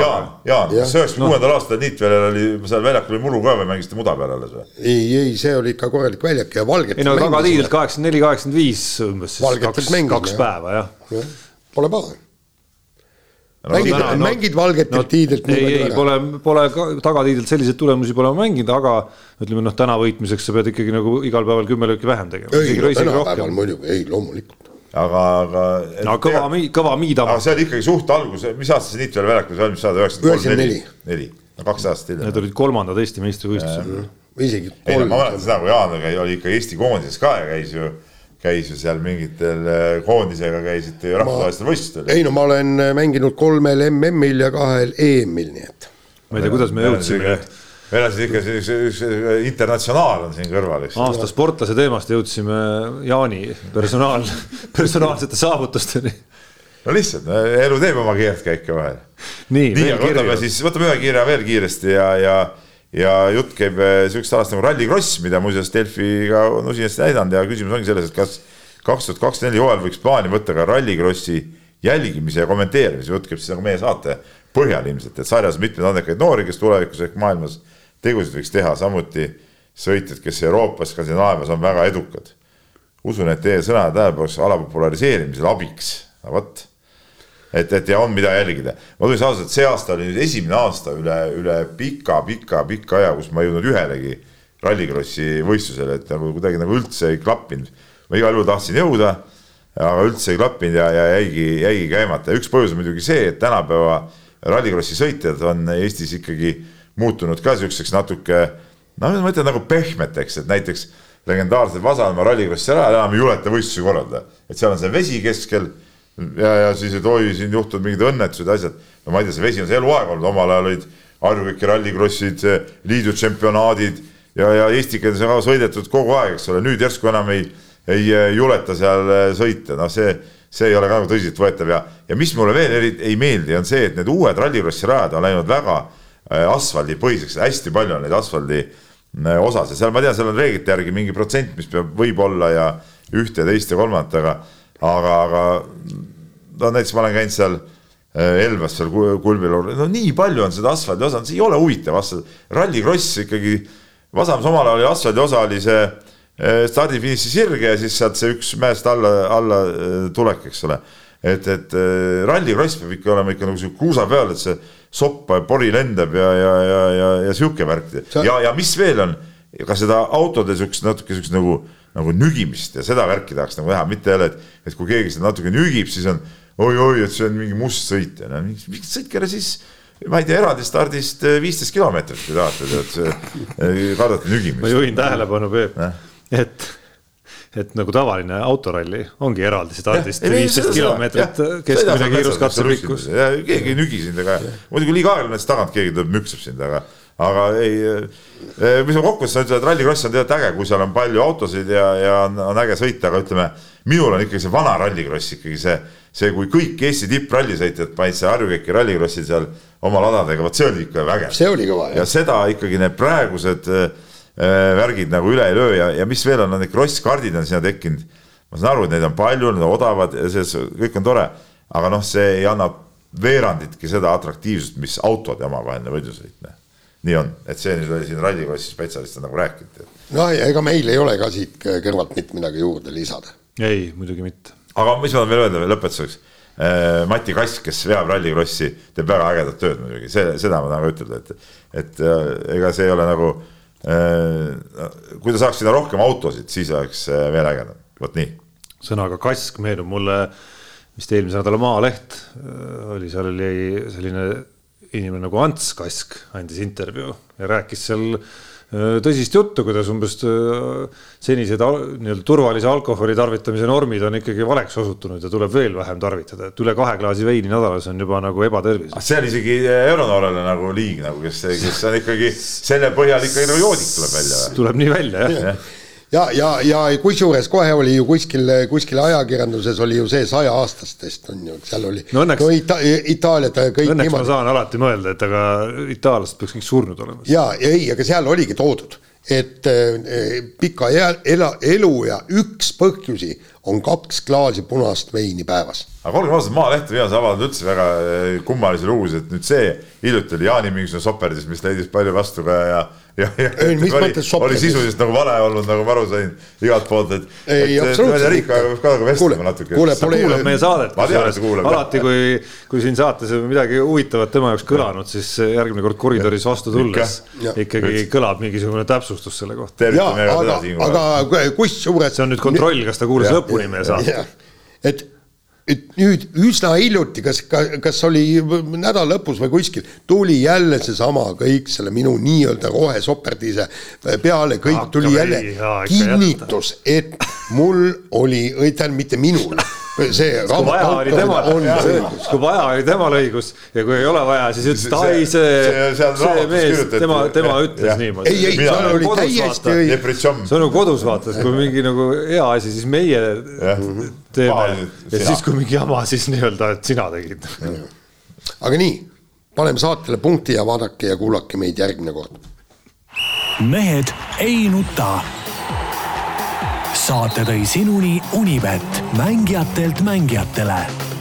Jaan, Jaan, kas üheksakümne kuuendal aastal Niitveljal oli, seal väljakul oli muru ka või mängisite muda peal alles või? ei, ei, see oli ikka korralik väljak ja valget. ei no tagatiidelt kaheksakümmend neli, kaheksakümmend viis umbes, kaks, kaks päeva jah. Ja.. Pole paha mängid no,, mängid valget no, tiidelt. ei, ei pole, pole tagatiidelt selliseid tulemusi pole mänginud, aga ütleme noh, täna võitmiseks sa pead ikkagi nagu igal päeval kümme lööki vähem tegema. ei, no tänapäeval muidugi, ei loomulikult. aga, aga. no kõva, kõva miidama. aga see oli ikkagi suht algus, mis aastal see Niitvel väljakul valmis saada, üheksakümmend neli? neli, no kaks aastat hiljem. Need olid kolmandad Eesti meistrivõistlused. isegi. ei no ma mäletan seda, kui Jaan oli ikka Eesti koondises ka ja käis ju käis ju seal mingitel äh, koondisega käisite ju rahvusvahelistel võistlustel. ei no ma olen äh, mänginud kolmel MM-il ja kahel EM-il, nii et. ma ei tea, kuidas me jõudsime. meil on siis ikka üks internatsionaal on siin kõrval, eks. aasta sportlase teemast jõudsime Jaani personaal, personaalsete saavutusteni no lihtsalt, elu teeb oma keerdkäike vahel. nii, nii, aga võtame siis, võtame ühe kirja veel kiiresti ja, ja ja jutt käib eh, sihukesest alast nagu Rally Cross, mida muuseas Delfi ka on usinasti näidanud ja küsimus ongi selles, et kas kaks tuhat kakskümmend neli hooajal võiks plaani võtta ka Rally Crossi jälgimise ja kommenteerimise, jutt käib siis nagu meie saate põhjal ilmselt, et sarjas mitmeid andekaid noori, kes tulevikus ehk maailmas tegusid võiks teha, samuti sõitjad, kes Euroopas, Skandinaavias on väga edukad. usun, et teie sõnade tähelepanu ala populariseerimisel abiks, vot et, et ja on, mida jälgida. ma tunnistan ausalt, see aasta oli nüüd esimene aasta üle, üle pika-pika-pika aja, kus ma ei jõudnud ühelegi rallikrossi võistlusele, et nagu kuidagi nagu üldse ei klappinud. ma igal juhul tahtsin jõuda, aga üldse ei klappinud ja, ja jäigi, jäigi käimata ja üks põhjus on muidugi see, et tänapäeva rallikrossi sõitjad on Eestis ikkagi muutunud ka siukseks natuke noh, ma ütlen nagu pehmeteks, et näiteks legendaarsel Vasalemma rallikrossi ära enam ei juleta võistlusi korraldada, et seal on see vesi keskel ja, ja siis, et oi, siin juhtuvad mingid õnnetused, asjad. no ma ei tea, see vesi on see eluaeg olnud, omal ajal olid Harjuvikki rallikrossid, liidu tsempionaadid ja, ja Eesti keeles on ka sõidetud kogu aeg, eks ole, nüüd järsku enam ei, ei juleta seal eh, sõita, noh, see, see ei ole ka nagu tõsiseltvõetav. Ja, ja mis mulle veel eri, ei meeldi, on see, et need uued rallikrossi rajad on läinud väga asfaldipõhiseks, hästi palju on neid asfaldi osasid, seal ma tean, seal on reeglite järgi mingi protsent, mis peab, võib olla ja ühte, teist ja kolmandat, aga, aga, aga no näiteks ma olen käinud seal Elvas seal kulmil, no nii palju on seda asfaldi osa, see ei ole huvitav asfalt, rallikross ikkagi, Vasamus omal ajal oli asfaldi osa oli see stardifiniši sirge ja siis sealt see üks mäest alla, alla tulek, eks ole. Et, et äh, rallikross peab ikka olema ikka nagu sihuke kruusa peal, et see sopp, pori lendab ja, ja, ja, ja, ja sihuke värk. Ja, ja mis veel on, ka seda autode siukest natuke siukest nagu, nagu nügimist ja seda värki tahaks nagu näha, mitte jälle, et, et kui keegi seda natuke nügib, siis on oi-oi, et see on mingi must sõit ja no miks sõitke ära siis ma ei tea, eraldi stardist äh, viisteist kilomeetrit, kui tahate, tead, äh, kardate nügimist. ma juhin tähelepanu, Peep, et et nagu tavaline autoralli ongi eraldi stardist viisteist kilomeetrit keskmine kiirus, katsepikkus. keegi ei nügi sind, aga muidugi liiga aeglane, siis tagant keegi tuleb, müksab sind, aga, aga ei. Eh, mis ma kokkuvõttes saan ütelda, et rallikross on tegelikult äge, kui seal on palju autosid ja, ja on, on äge sõita, aga ütleme, minul on ikkagi see vana rallikross ikkagi see, see, kui kõik Eesti tipprallisõitjad panid see Harju-Keki rallikrossil seal oma ladadega, vot see oli ikka vägev. see oli kõva, jah. ja seda ikkagi need praegused äh, värgid nagu üle ei löö ja, ja mis veel on, on need krosskardid on sinna tekkinud. ma saan aru, et neid on palju, need on odavad ja see kõik on tore, aga noh, see ei anna veeranditki seda atraktiivsust, mis autode omavaheline võidusõit. Noh. Nii on, et see nüüd oli siin rallikrossi spetsialist nagu rääkinud. noh, ega meil ei ole ka siit kõrvalt mitte midagi juurde lisada. ei, muidugi mitte. aga mis ma tahan veel öelda veel lõpetuseks äh, Mati Kass, kes veab rallikrossi, teeb väga ägedat tööd muidugi, see, seda ma tahan ka ütelda, et, et äh, ega see ei ole nagu Äh, kui ta saaks sinna rohkem autosid, siis oleks veel ägedam, vot nii. sõnaga kask meenub mulle vist eelmise nädala Maaleht äh, oli, seal oli selline inimene nagu Ants Kask andis intervjuu ja rääkis seal Äh, tõsist juttu, kuidas umbes äh, senised nii-öelda turvalise alkoholi tarvitamise normid on ikkagi valeks osutunud ja tuleb veel vähem tarvitada, et üle kahe klaasi veini nädalas on juba nagu ebatervis. see on isegi äh, euronoorele nagu liig nagu, kes, kes on ikkagi selle põhjal ikkagi nagu joodik tuleb välja. tuleb nii välja jah ja ja, ja, ja kusjuures kohe oli ju kuskil, kuskil ajakirjanduses oli ju see sajaaastastest on ju, seal oli no õnneks, no Ita, Itaaliat kõik õnneks niimoodi. ma saan alati mõelda, et aga itaallased peaks kõik surnud olema. ja, ei, aga seal oligi toodud, et eh, pika ela, elu ja üks põhjusi on kaks klaasi punast veini päevas. aga olgem ausad, Maaleht viimase avaldanud üldse väga eh, kummalisi lugusid, et nüüd see hiljuti oli Jaani mingisugune soperdis, mis leidis palju vastu ka ja ja, ja ei, mis oli, oli sisuliselt nagu vale olnud, nagu ma aru sain igalt poolt, et. ei, absoluutselt. riik peab ka nagu vestlema natuke. kuule, ta kuulab meie saadet. alati, kui, kui siin saates on midagi huvitavat tema jaoks kõlanud, siis järgmine kord koridoris vastu tulles ikkagi kõlab mingisugune täpsustus selle kohta. aga, aga kusjuures. see on nüüd kontroll, kas ta kuulas lõpuni meie saadet. et et nüüd üsna hiljuti, kas, kas oli nädala lõpus või kuskil, tuli jälle seesama kõik selle minu nii-öelda rohesoperdise peale, kõik tuli jälle kinnitus, et mul oli, tähendab mitte minul see kui vaja oli temal õigus, kui vaja oli temal õigus ja kui ei ole vaja, siis ütles, et ai, see, see, see mees, tema, tema ütles niimoodi. ei, ei, seal oli täiesti õige. see on nagu kodus vaatas, kui mingi nagu hea asi, siis meie teeme. Ja siis, kui mingi jama, siis nii-öelda, et sina tegid. aga nii, paneme saatele punkti ja vaadake ja kuulake meid järgmine kord. mehed ei nuta. Saate tõi sinuni Unibet, mängijatelt mängijatele